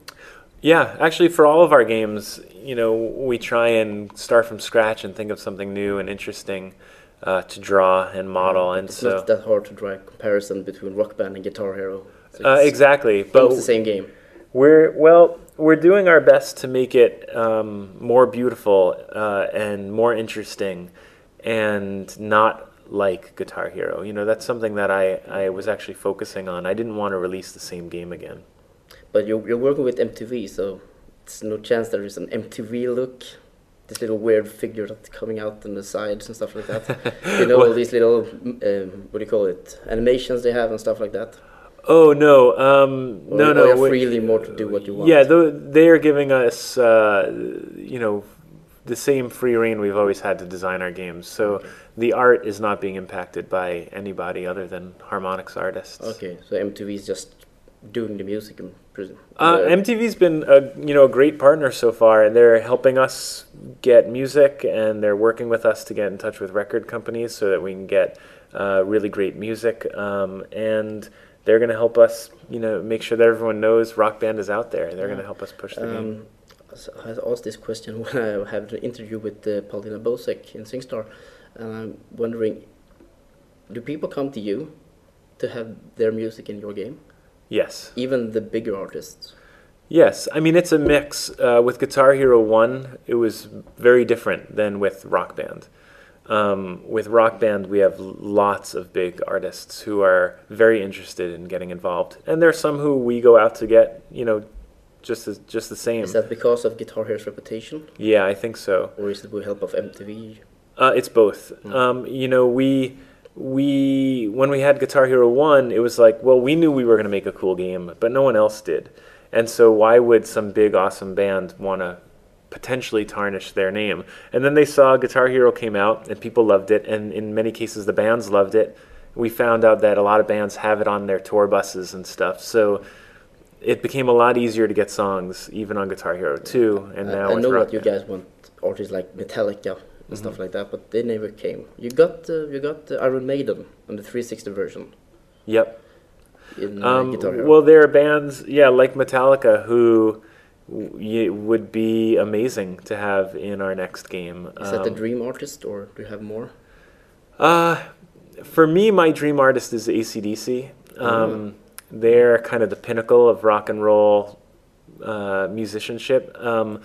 Yeah, actually, for all of our games, you know, we try and start from scratch and think of something new and interesting uh, to draw and model, and It's so not that hard to draw a comparison between Rock Band and Guitar Hero. So uh, it's exactly. But the same game. We're well. We're doing our best to make it um, more beautiful uh, and more interesting, and not like Guitar Hero. You know, that's something that I, I was actually focusing on. I didn't want to release the same game again. But you're, you're working with MTV, so it's no chance there is an MTV look. This little weird figure that's coming out on the sides and stuff like that. you know, all these little, um, what do you call it, animations they have and stuff like that. Oh no, um, Or, no, or no. you're we- freely more to do what you want. Yeah, they are giving us, uh, you know, the same free reign we've always had to design our games. So the art is not being impacted by anybody other than Harmonix artists. Okay, so MTV is just doing the music in prison. Uh, MTV's been a you know a great partner so far, and they're helping us get music, and they're working with us to get in touch with record companies so that we can get uh, really great music. Um, and they're going to help us, you know, make sure that everyone knows Rock Band is out there. They're going to help us push the game. Um, so I asked this question when I had an interview with uh, Paulina Bosek in SingStar, and I'm wondering, do people come to you to have their music in your game? Yes. Even the bigger artists? Yes, I mean it's a mix. Uh, with Guitar Hero One, it was very different than with Rock Band. Um, with Rock Band, we have lots of big artists who are very interested in getting involved, and there are some who we go out to get, you know, just as, just the same. Is that because of Guitar Hero's reputation, yeah, I think so. or is it with help of MTV? Uh, it's both. Um, you know, we we when we had Guitar Hero One, it was like, well, we knew we were going to make a cool game, but no one else did, and so why would some big awesome band want to potentially tarnish their name? And then they saw Guitar Hero came out, and people loved it, and in many cases the bands loved it. We found out that a lot of bands have it on their tour buses and stuff, so. It became a lot easier to get songs even on Guitar Hero 2, and I- now I know that you guys want artists like Metallica and Mm-hmm. stuff like that, but they never came. You got uh, you got uh, Iron Maiden on the 360 version Yep. in uh, Um, Guitar Hero. well, there are bands, yeah, like Metallica, who y- would be amazing to have in our next game. is that the Um, dream artist, or do you have more? Uh, for me, my dream artist is ACDC. Um, They're kind of the pinnacle of rock and roll uh, musicianship. Um,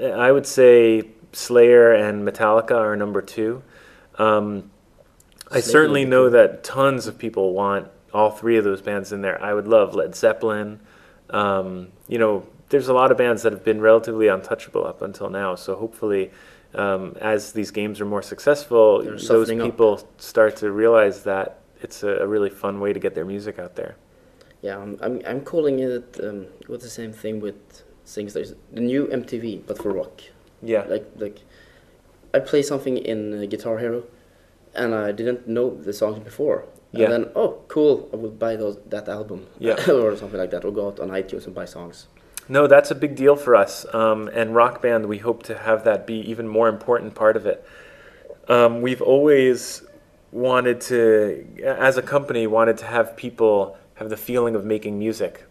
I would say Slayer and Metallica are number two. Um, I certainly know that tons of people want all three of those bands in there. I would love Led Zeppelin. Um, you know, there's a lot of bands that have been relatively untouchable up until now. So hopefully, um, as these games are more successful, those softening up. people start to realize that it's a, a really fun way to get their music out there. Yeah, I'm I'm, I'm calling it um, what's the same thing with things there's the new MTV but for rock. Yeah. Like like I play something in uh, Guitar Hero, and I didn't know the songs before. Yeah. And then oh cool, I will buy those that album. Yeah. or something like that, or go out on iTunes and buy songs. No, that's a big deal for us. Um, and Rock Band, we hope to have that be even more important part of it. Um, we've always wanted to, as a company, wanted to have people have the feeling of making music,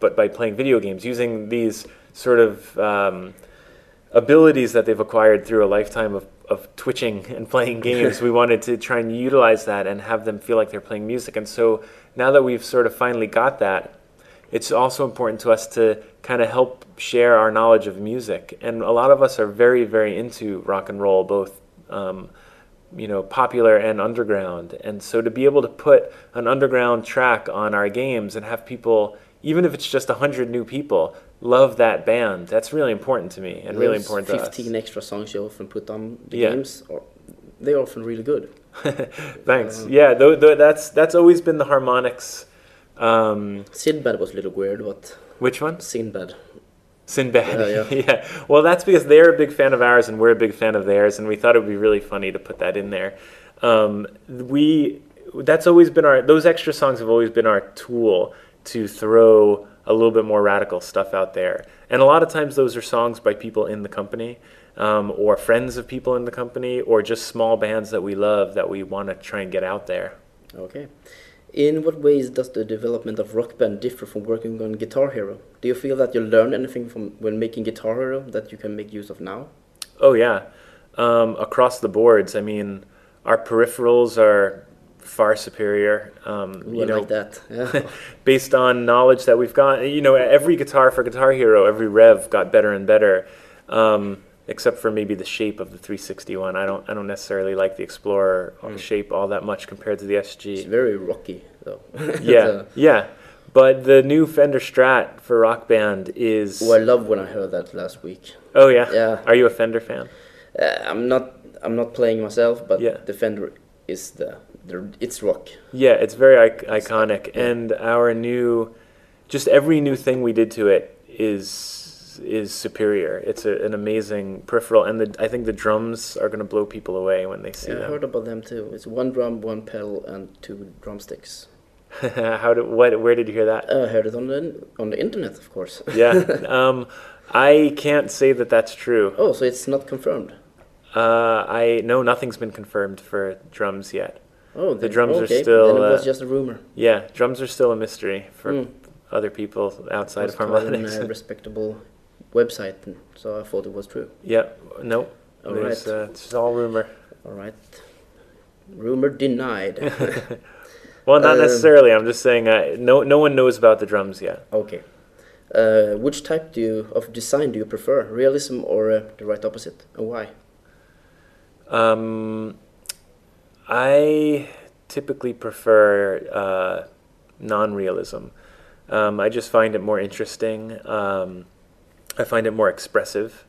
but by playing video games, using these sort of um, abilities that they've acquired through a lifetime of, of twitching and playing games. we wanted to try and utilize that and have them feel like they're playing music. And so now that we've sort of finally got that, it's also important to us to kind of help share our knowledge of music. And a lot of us are very, very into rock and roll, both. Um, you know, popular and underground. And so to be able to put an underground track on our games and have people, even if it's just 100 new people, love that band, that's really important to me and really important to us. 15 extra songs you often put on the Yeah. games, or they're often really good. Thanks. Yeah, th- th- that's that's always been the harmonics. Um, Sinbad was a little weird, but which one? Sinbad. Sinbad. Yeah, Yeah, Well, that's because they're a big fan of ours and we're a big fan of theirs, and we thought it would be really funny to put that in there. Um, we that's always been our those extra songs have always been our tool to throw a little bit more radical stuff out there. And a lot of times those are songs by people in the company. Um, or friends of people in the company, or just small bands that we love that we want to try and get out there. Okay. In what ways does the development of Rock Band differ from working on Guitar Hero? Do you feel that you learned anything from when making Guitar Hero that you can make use of now? Oh yeah, um, across the boards. I mean, our peripherals are far superior. Um, Ooh, you know, like that. Yeah. based on knowledge that we've got. You know, every guitar for Guitar Hero, every rev got better and better. Um, except for maybe the shape of the 361. I don't I don't necessarily like the Explorer shape all that much compared to the SG. it's very rocky, though. Yeah, So- yeah. But the new Fender Strat for Rock Band is oh, I love when I heard that last week. Oh yeah. Yeah. Are you a Fender fan? Uh, I'm not. I'm not playing myself, but Yeah. the Fender is the, the it's rock. Yeah, it's very ic- iconic, and our new, just every new thing we did to it is is superior. It's a, an amazing peripheral, and the I think the drums are gonna blow people away when they see Yeah, I heard about them too. It's one drum, one pedal, and two drumsticks. How did what? Where did you hear that? Uh, I heard it on the on the internet, of course. Yeah, um, I can't say that that's true. oh, so it's not confirmed. Uh, I no, nothing's been confirmed for drums yet. Oh, The drums are okay. still, Then it was uh, just a rumor. Yeah, drums are still a mystery for Mm. other people outside of harmonics. an, uh, respectable website, and so I thought it was true. yeah, no, all right. uh, it's all rumor. All right. Rumor denied. Well, not Um, necessarily. I'm just saying. Uh, no, no one knows about the drums yet. okay. Uh, which type do you, of design do you prefer, realism or uh, the right opposite, and why? Um, I typically prefer uh, non-realism. Um, I just find it more interesting. Um, I find it more expressive.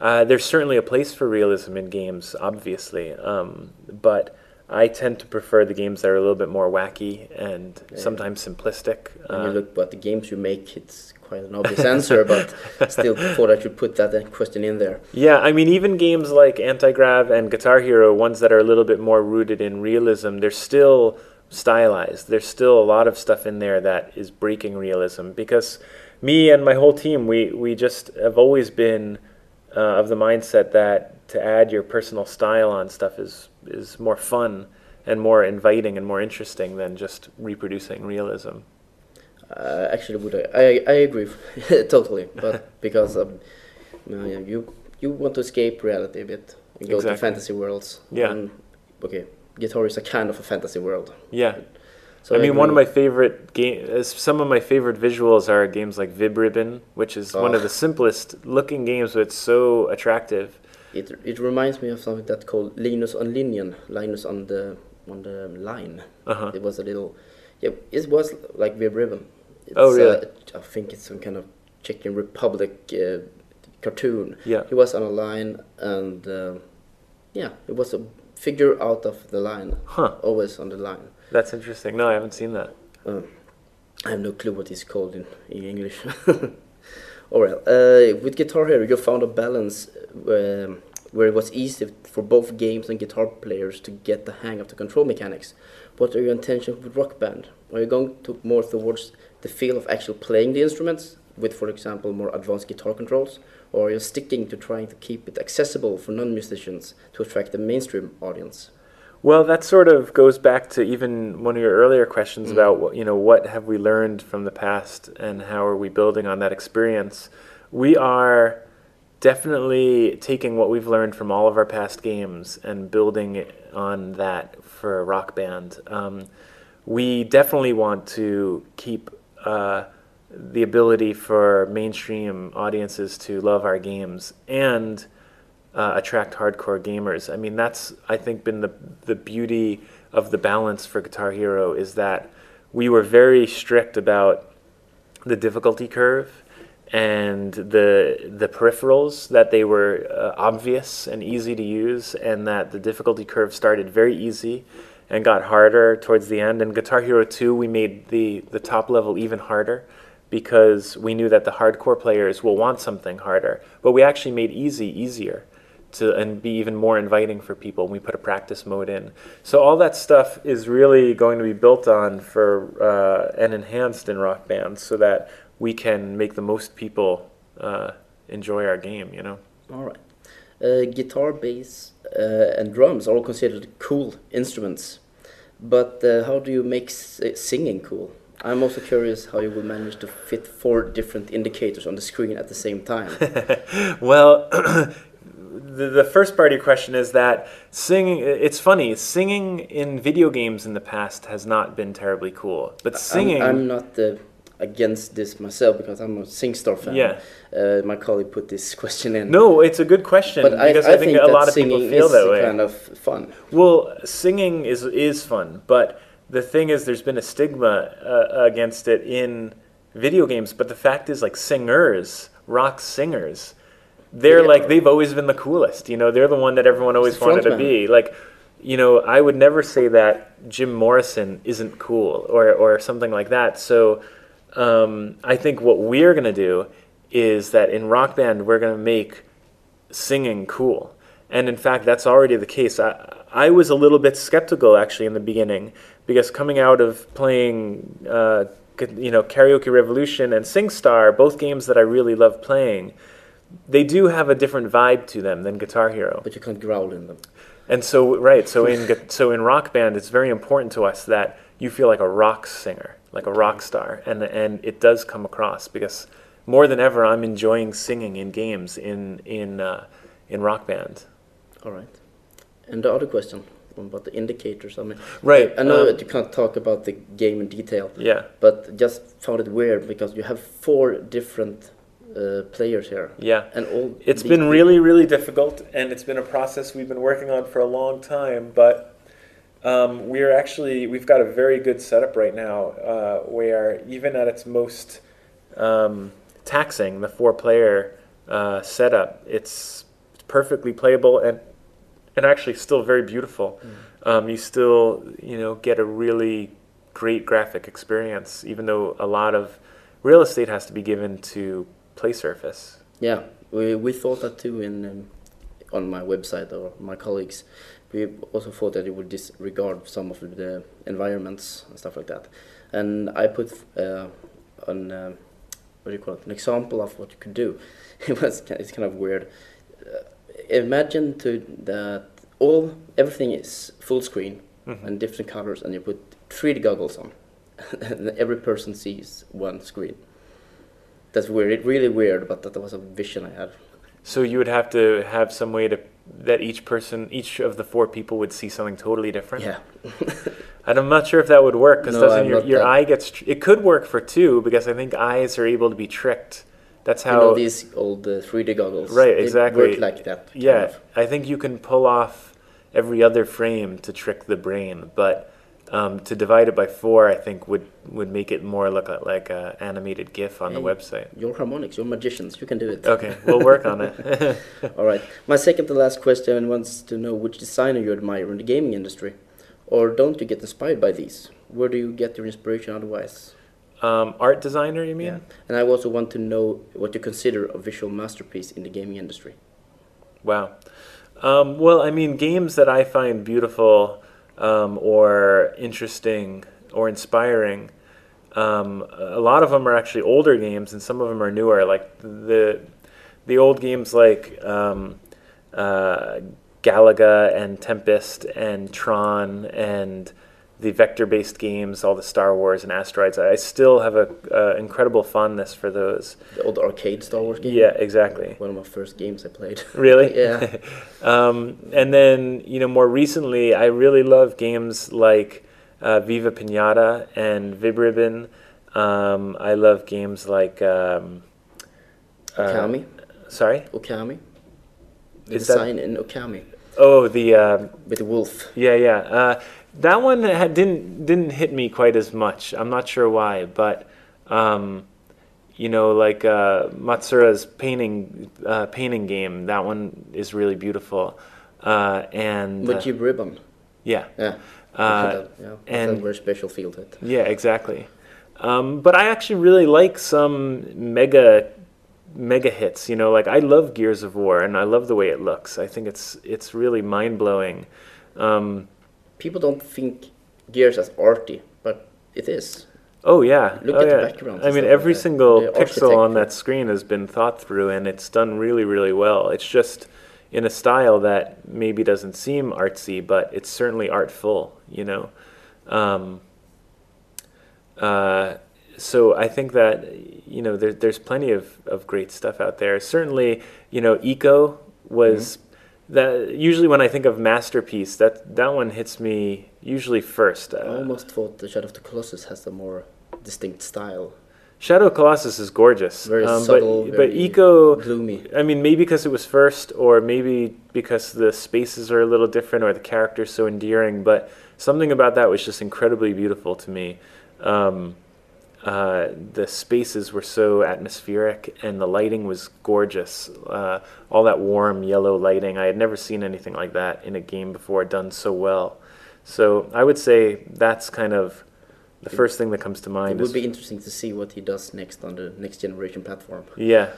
Uh, there's certainly a place for realism in games, obviously, um, but I tend to prefer the games that are a little bit more wacky and Yeah. sometimes simplistic. When you Uh, look at the games you make, it's quite an obvious answer, but still thought I should put that question in there. Yeah, I mean, even games like Antigrav and Guitar Hero, ones that are a little bit more rooted in realism, they're still stylized. There's still a lot of stuff in there that is breaking realism because me and my whole team, we, we just have always been uh, of the mindset that to add your personal style on stuff is, is more fun and more inviting and more interesting than just reproducing realism. Uh, actually, would I, I, I agree totally, but because um, you you want to escape reality a bit and go to fantasy worlds. Yeah. And, okay, guitar is a kind of a fantasy world. Yeah, So I mean, one of my favorite game, some of my favorite visuals are games like Vib Ribbon, which is one of Oh. the simplest looking games, but it's so attractive. It it reminds me of something that's called Linus on Linjen, Linus on the on the line. Uh huh. It was a little, yeah, it was like Vib Ribbon. It's, Oh, really? Uh, I think it's some kind of Czech Republic uh, cartoon. Yeah. He was on a line, and uh, yeah, it was a figure out of the line, Huh. always on the line. That's interesting. No, I haven't seen that. Uh, I have no clue what it's called in, in English. Alright, uh, with Guitar Hero, you found a balance um, where it was easy for both games and guitar players to get the hang of the control mechanics. What are your intentions with Rock Band? Are you going to more towards the feel of actually playing the instruments, with, for example, more advanced guitar controls? Or are you sticking to trying to keep it accessible for non musicians to attract the mainstream audience? Well, that sort of goes back to even one of your earlier questions Mm. about what you know what have we learned from the past and how are we building on that experience. We are definitely taking what we've learned from all of our past games and building on that for Rock Band. Um, we definitely want to keep uh, the ability for mainstream audiences to love our games and uh, attract hardcore gamers. I mean, that's I think been the the beauty of the balance for Guitar Hero is that we were very strict about the difficulty curve and the the peripherals that they were uh, obvious and easy to use and that the difficulty curve started very easy and got harder towards the end and Guitar Hero 2 we made the the top level even harder because we knew that the hardcore players will want something harder but we actually made easy easier to and be even more inviting for people. When we put a practice mode in, so all that stuff is really going to be built on for uh, and enhanced in Rock Band, so that we can make the most people uh, enjoy our game. You know. All right. Uh, guitar, bass, uh, and drums are all considered cool instruments, but uh, how do you make s- singing cool? I'm also curious how you will manage to fit four different indicators on the screen at the same time. well, the, the first part of your question is that singing, it's funny, singing in video games in the past has not been terribly cool. But singing. I'm, I'm not uh, against this myself because I'm a SingStar fan. Yeah. Uh, my colleague put this question in. no, it's a good question but I, because I, I, think, think a lot of people feel that way. kind of fun. Well, singing is is fun, but the thing is, there's been a stigma uh, against it in video games. But the fact is, like singers, rock singers, they're Yeah. like they've always been the coolest. You know, they're the one that everyone always wanted to be. Like, you know, I would never say that Jim Morrison isn't cool or or something like that. So, um, I think what we're gonna do is that in Rock Band we're gonna make singing cool. And in fact, that's already the case. I, I was a little bit skeptical actually in the beginning because coming out of playing, uh, you know, Karaoke Revolution and SingStar, both games that I really love playing, they do have a different vibe to them than Guitar Hero. But you can't growl in them. And so, right, so in so in Rock Band, it's very important to us that you feel like a rock singer, like a rock star, and and it does come across because more than ever, I'm enjoying singing in games in in uh, in Rock Band. All right. And the other question about the indicators. I mean, Right, I know um, that you can't talk about the game in detail, Yeah, but just found it weird because you have four different uh, players here, yeah. and all. It's been really, really difficult, and it's been a process we've been working on for a long time. But um, we're actually we've got a very good setup right now, uh, where even at its most um, taxing, the four-player uh, setup, it's perfectly playable and and actually still very beautiful. Um, you still you know get a really great graphic experience, even though a lot of real estate has to be given to play surface. Yeah, we we thought that too in um, on my website or my colleagues. We also thought that it would disregard some of the environments and stuff like that. And I put uh, on um, what do you call it? An example of what you could do. It was it's kind of weird. Uh, imagine to that all everything is full screen and different colors, and you put 3D goggles on, and every person sees one screen. That's weird. It really weird, but that was a vision I had. So you would have to have some way to that each person, each of the four people would see something totally different. Yeah. And I'm not sure if that would work because No, doesn't I'm your, your that- eye gets tr- it could work for two because I think eyes are able to be tricked. That's you how know these old uh, 3D goggles. Right, exactly. Work like that. kind yeah. of. I think you can pull off every other frame to trick the brain, but um, to divide it by four, I think would would make it more look like, like a animated GIF on the website. You're harmonics. You're magicians. You can do it. Okay, we'll work on it. All right. My second to last question wants to know which designer you admire in the gaming industry, or don't you get inspired by these? Where do you get your inspiration otherwise? um, art designer, you mean? Yeah. And I also want to know what you consider a visual masterpiece in the gaming industry. Wow. Um, well, I mean, games that I find beautiful um, or interesting or inspiring, um, a lot of them are actually older games, and some of them are newer. Like the the old games like um, uh, Galaga and Tempest and Tron and the vector-based games, all the Star Wars and Asteroids. I still have a uh, incredible fondness for those. The old arcade Star Wars game. Yeah, exactly. One of my first games I played. Really? Yeah. um, and then, you know, more recently, I really love games like uh, Viva Pinata and Vibribbon. Um, I love games like. Um, uh, Okami. Sorry? Okami. The Is that- in Okami Oh, the. Um, with the wolf. yeah, yeah. Uh, that one had, didn't didn't hit me quite as much. I'm not sure why, but um, you know, like uh, Matsura's painting uh, painting game. That one is really beautiful, uh, and uh, With Jib Ribbon. yeah, Yeah. Uh, that, yeah. And- very special it. yeah, exactly. Um, but I actually really like some mega mega hits. You know, like I love Gears of War and I love the way it looks. I think it's it's really mind blowing. Um, People don't think Gears as arty, but it is. oh yeah, Look oh, at the yeah. backgrounds I mean, stuff like every single The pixel on that screen has been thought through, and it's done really, really well. It's just in a style that maybe doesn't seem artsy, but it's certainly artful. You know. Um, uh, so I think that you know there, there's plenty of, of great stuff out there. Certainly, you know, Eco was Mm-hmm. That. Usually, when I think of masterpiece, that that one hits me usually first. I Uh, almost thought the Shadow of the Colossus has a more distinct style. Shadow of Colossus is gorgeous, Very um, subtle, but very but Eco. gloomy. I mean, maybe because it was first, or maybe because the spaces are a little different, or the character's so endearing. But something about that was just incredibly beautiful to me. Um, uh, the spaces were so atmospheric, and the lighting was gorgeous. Uh, all that warm yellow lighting, I had never seen anything like that in a game before, done so well. So I would say that's kind of the first thing that comes to mind. It would be interesting to see what he does next on the next generation platform. yeah,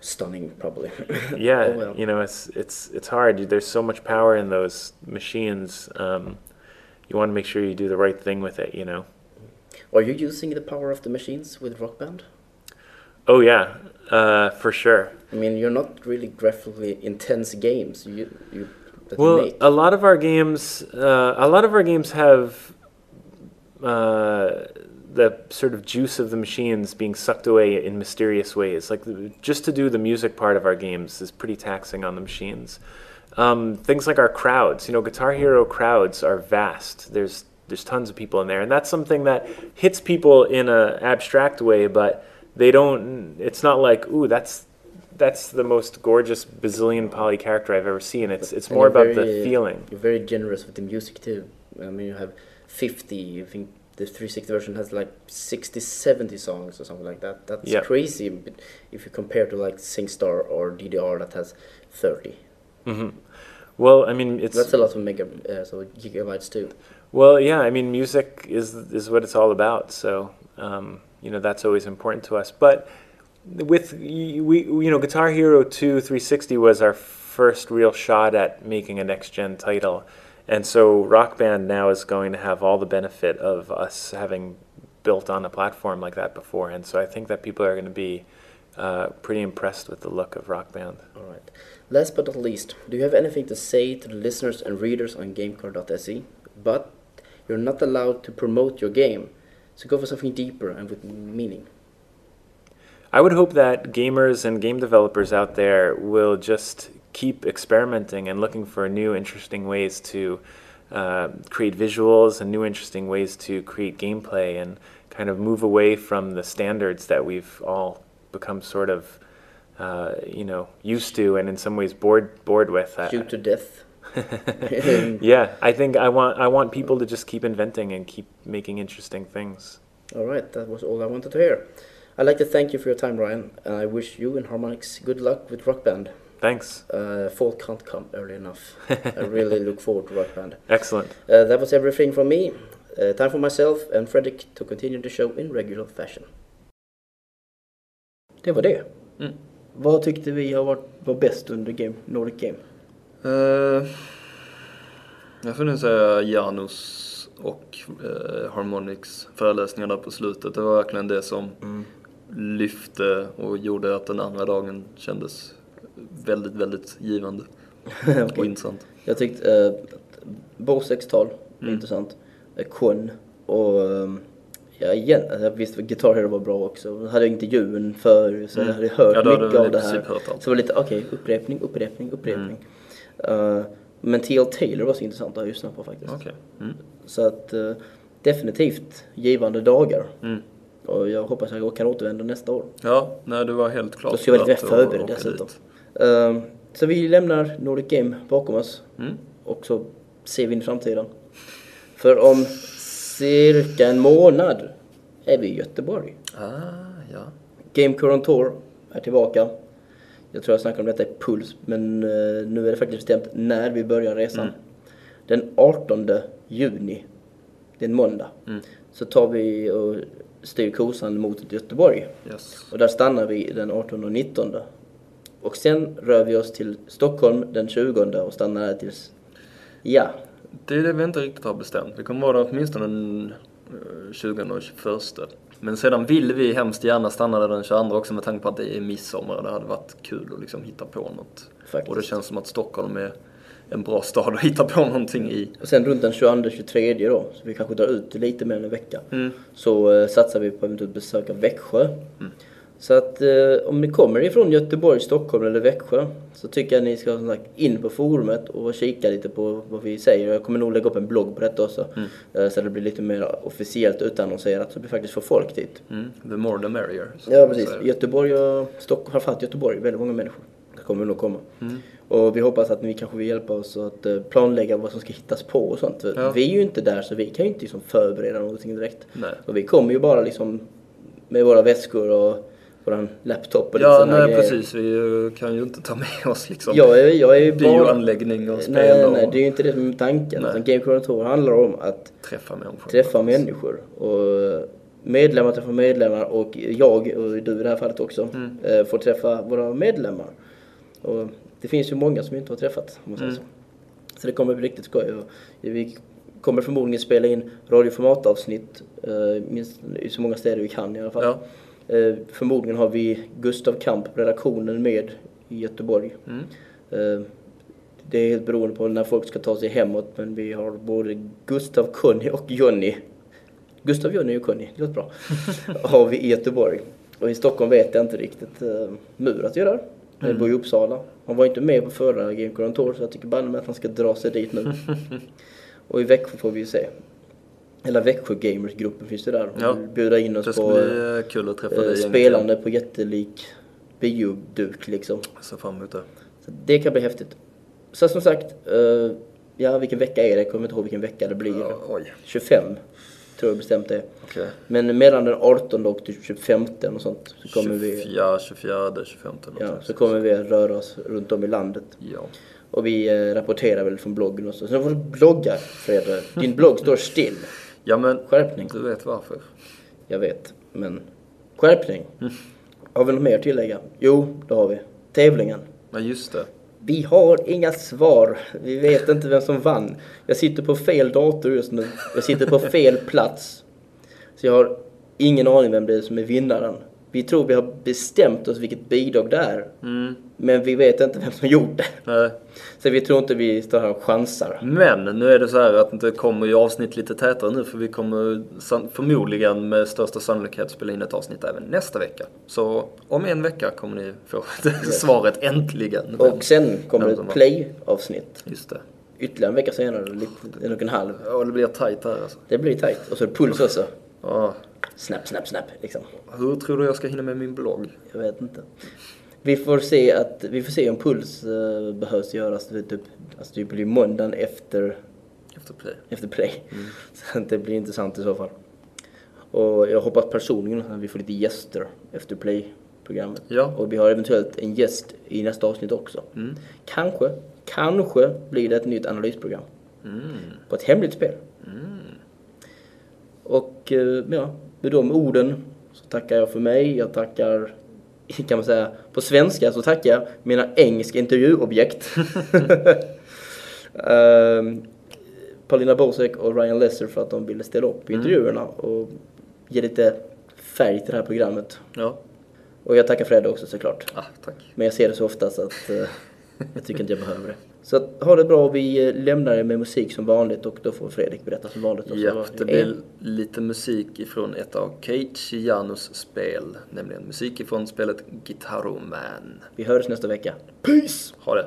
Stunning, probably. yeah Oh, well. you know it's it's it's hard there's so much power in those machines um, you want to make sure you do the right thing with it you know Are you using the power of the machines with Rock Band? oh yeah uh, for sure. I mean, you're not really graphically intense games. You you well a lot of our games uh, a lot of our games have uh, the sort of juice of the machines being sucked away in mysterious ways. Like the, just to do the music part of our games is pretty taxing on the machines. Um, things like our crowds. You know guitar hero crowds are vast. There's there's tons of people in there and that's something that hits people in an abstract way but they don't it's not like ooh that's that's the most gorgeous bazillion poly character I've ever seen. It's it's And more about very, the uh, feeling. You're very generous with the music too. I mean, you have 50. I think the 360 version has like 60, 70 songs or something like that. That's Yeah. crazy if you compare to like SingStar or DDR that has 30. hmm Well, I mean, it's That's a lot of mega, uh, so gigabytes too. Well, yeah. I mean, music is is what it's all about. So, um, you know, that's always important to us. But with we, you know, Guitar Hero 2 360 was our first real shot at making a next gen title, and so Rock Band now is going to have all the benefit of us having built on a platform like that before, and so I think that people are going to be uh, pretty impressed with the look of Rock Band. All right. Last but not least, do you have anything to say to the listeners and readers on GameCard.se? But you're not allowed to promote your game, so go for something deeper and with meaning. I would hope that gamers and game developers out there will just keep experimenting and looking for new, interesting ways to uh, create visuals and new, interesting ways to create gameplay and kind of move away from the standards that we've all become sort of, uh, you know, used to and in some ways bored bored with. Shoot to death. yeah, I think I want I want people to just keep inventing and keep making interesting things. All right, that was all I wanted to hear. I'd like to thank you for your time, Ryan, and I wish you and Harmonix good luck with Rock Band. Thanks. Uh, fall can't come early enough. I really look forward to Rock Band. Excellent. Uh, that was everything from me. Uh, time for myself and Fredrik to continue the show in regular fashion. Det var det. Mm. Vad tyckte vi har varit, var bäst under game, Nordic Game? Eh, jag får nog säga Janus och uh, Harmonix föreläsningar där på slutet. Det var verkligen det som lyfte och gjorde att den andra dagen kändes väldigt, väldigt givande och Okej. intressant. Jag tyckte uh, Bose X-tal var Mm. intressant. Uh, Kon och um, ja, igen, jag visste att Guitar Hero var bra också. Jag hade intervjun för så jag Mm. hade hört Ja, då hade mycket av det här. hört allt. Så det var lite, okej, upprepning, upprepning, upprepning. Uh, men T.L. Taylor var så intressant att lyssna på faktiskt. Okej. Mm. Så att uh, definitivt givande dagar. Mm. Och jag hoppas att jag kan återvända nästa år. Ja, nej du var helt klart Då ska jag vara lite mer förberedd dessutom. Uh, så vi lämnar Nordic Game bakom oss. Mm. Och så ser vi in i framtiden. För om cirka en månad är vi i Göteborg. Ah, ja. Game Current Tour är tillbaka. Jag tror jag snackade om detta i Puls, men eh, nu är det faktiskt bestämt när vi börjar resan. Mm. Den 18 juni, det är en måndag, Mm. så tar vi och styr kosan mot Göteborg. Yes. Och där stannar vi den 18 och 19. Och sen rör vi oss till Stockholm den 20 och stannar där tills, ja, Det är det vi inte riktigt har bestämt. Vi kommer vara där åtminstone den eh, 20 och 21. Men sedan vill vi hemskt gärna stanna där den 22 också med tanke på att det är midsommar och det hade varit kul att liksom hitta på något. Faktiskt. Och det känns som att Stockholm är en bra stad att hitta på någonting i. Och sen runt den 22-23 då, så vi kanske drar ut lite mer än en vecka. Mm. Så eh, satsar vi på att besöka Växjö. Så att eh, om ni kommer ifrån Göteborg, Stockholm eller Växjö så tycker jag ni ska som sagt, in på forumet och kika lite på vad vi säger. Jag kommer nog lägga upp en blogg på detta också. Eh, så det blir lite mer officiellt utannonserat så vi faktiskt får folk dit. Mm. The more the merrier. Ja precis. Göteborg och Stockholm, framförallt Göteborg, väldigt många människor. Det kommer nog komma. Och vi hoppas att ni kanske vill hjälpa oss att eh, planlägga vad som ska hittas på och sånt. Ja. Vi är ju inte där så vi kan ju inte liksom förbereda någonting direkt. Nej. Och vi kommer ju bara liksom med våra väskor och våran laptop och lite Ja, nej precis. Vi eh, kan ju inte ta med oss liksom Jag är, jag är bara... och spel Nej, och nej, det är ju inte det som är tanken. Nej. Utan Game Control handlar om att träffa människor. träffa människor. Och medlemmar träffar medlemmar och jag, och du i det här fallet också, Mm. eh, får träffa våra medlemmar. Och det finns ju många som vi inte har träffat, om man säger Mm. så. Så det kommer bli riktigt skoj. Och vi kommer förmodligen spela in radioformatavsnitt eh, minst i så många städer vi kan i alla fall. Ja. Eh, förmodligen har vi Gustav Kamp på redaktionen med i Göteborg. Mm. Eh, det är helt beroende på när folk ska ta sig hemåt men vi har både Gustav, Conny och Jonny. Gustav, Jonny och Conny, det låter bra. har vi i Göteborg. Och i Stockholm vet jag inte riktigt. Uh, Murat är där. Jag bor i Uppsala. Han var inte med på förra Con Tour så jag tycker banne med att han ska dra sig dit nu. och i Växjö får vi ju se. Hela Växjö Gamers-gruppen finns det där. Ja. bjuda in oss Det ska på bli eh, kul att träffa eh, dig spelande på jättelik bioduk liksom. Jag ser fram emot det. Så det kan bli häftigt. Så som sagt, eh, ja vilken vecka är det? Jag kommer inte ihåg vilken vecka det blir. Ja, oj. 25 tror jag bestämt det. Okej. Men mellan den 18 och den 25 och sånt så kommer vi, 24, 24, 25 ja, så kommer vi röra oss runt om i landet. Ja. Och vi rapporterar väl från bloggen och så. Sen får du blogga Fredrik. Din blogg står still. Ja men, Skärpning. du vet varför. Jag vet, men skärpning. Har vi något mer att tillägga? Jo, det har vi. Tävlingen. Ja just det. Vi har inga svar. Vi vet inte vem som vann. Jag sitter på fel dator just nu. Jag sitter på fel plats. Så jag har ingen aning vem det är som är vinnaren. Vi tror vi har bestämt oss vilket bidrag det är. Mm. Men vi vet inte vem som gjort det. Nej. Så vi tror inte vi står här och chansar. Men nu är det så här att det kommer ju avsnitt lite tätare nu för vi kommer förmodligen med största sannolikhet spela in ett avsnitt även nästa vecka. Så om en vecka kommer ni få svaret äntligen. Och sen kommer Vem ett play-avsnitt. Just det. Ytterligare en vecka senare, lite, en och en halv. Ja, det blir tajt här alltså. Det blir tajt. Och så är det puls också. Ja. Snap, snap, snap liksom. Hur tror du jag ska hinna med min blogg? Jag vet inte. Vi får se, att, vi får se om puls uh, behövs göras typ, alltså det blir måndagen efter, Efter play. efter play. Så att det blir intressant i så fall. Och jag hoppas personligen att vi får lite gäster efter play-programmet. Ja. Och vi har eventuellt en gäst i nästa avsnitt också. Mm. Kanske, kanske blir det ett nytt analysprogram. Mm. På ett hemligt spel. Och eh, ja, med de orden så tackar jag för mig. Jag tackar, kan man säga, på svenska så tackar jag mina engelska intervjuobjekt. Ehm, Paulina Bosek och Ryan Lesser för att de ville ställa upp i intervjuerna och ge lite färg till det här programmet. Ja. Och jag tackar Fred också såklart. Ah, tack. Men jag ser det så ofta så att eh, jag tycker inte jag behöver det. Så att, ha det bra. Vi eh, lämnar er med musik som vanligt och då får Fredrik berätta som vanligt. Ja, det blir lite musik ifrån ett av Keiichi Janus spel. Nämligen musik ifrån spelet Guitar Man. Vi hörs nästa vecka. Peace! Ha det!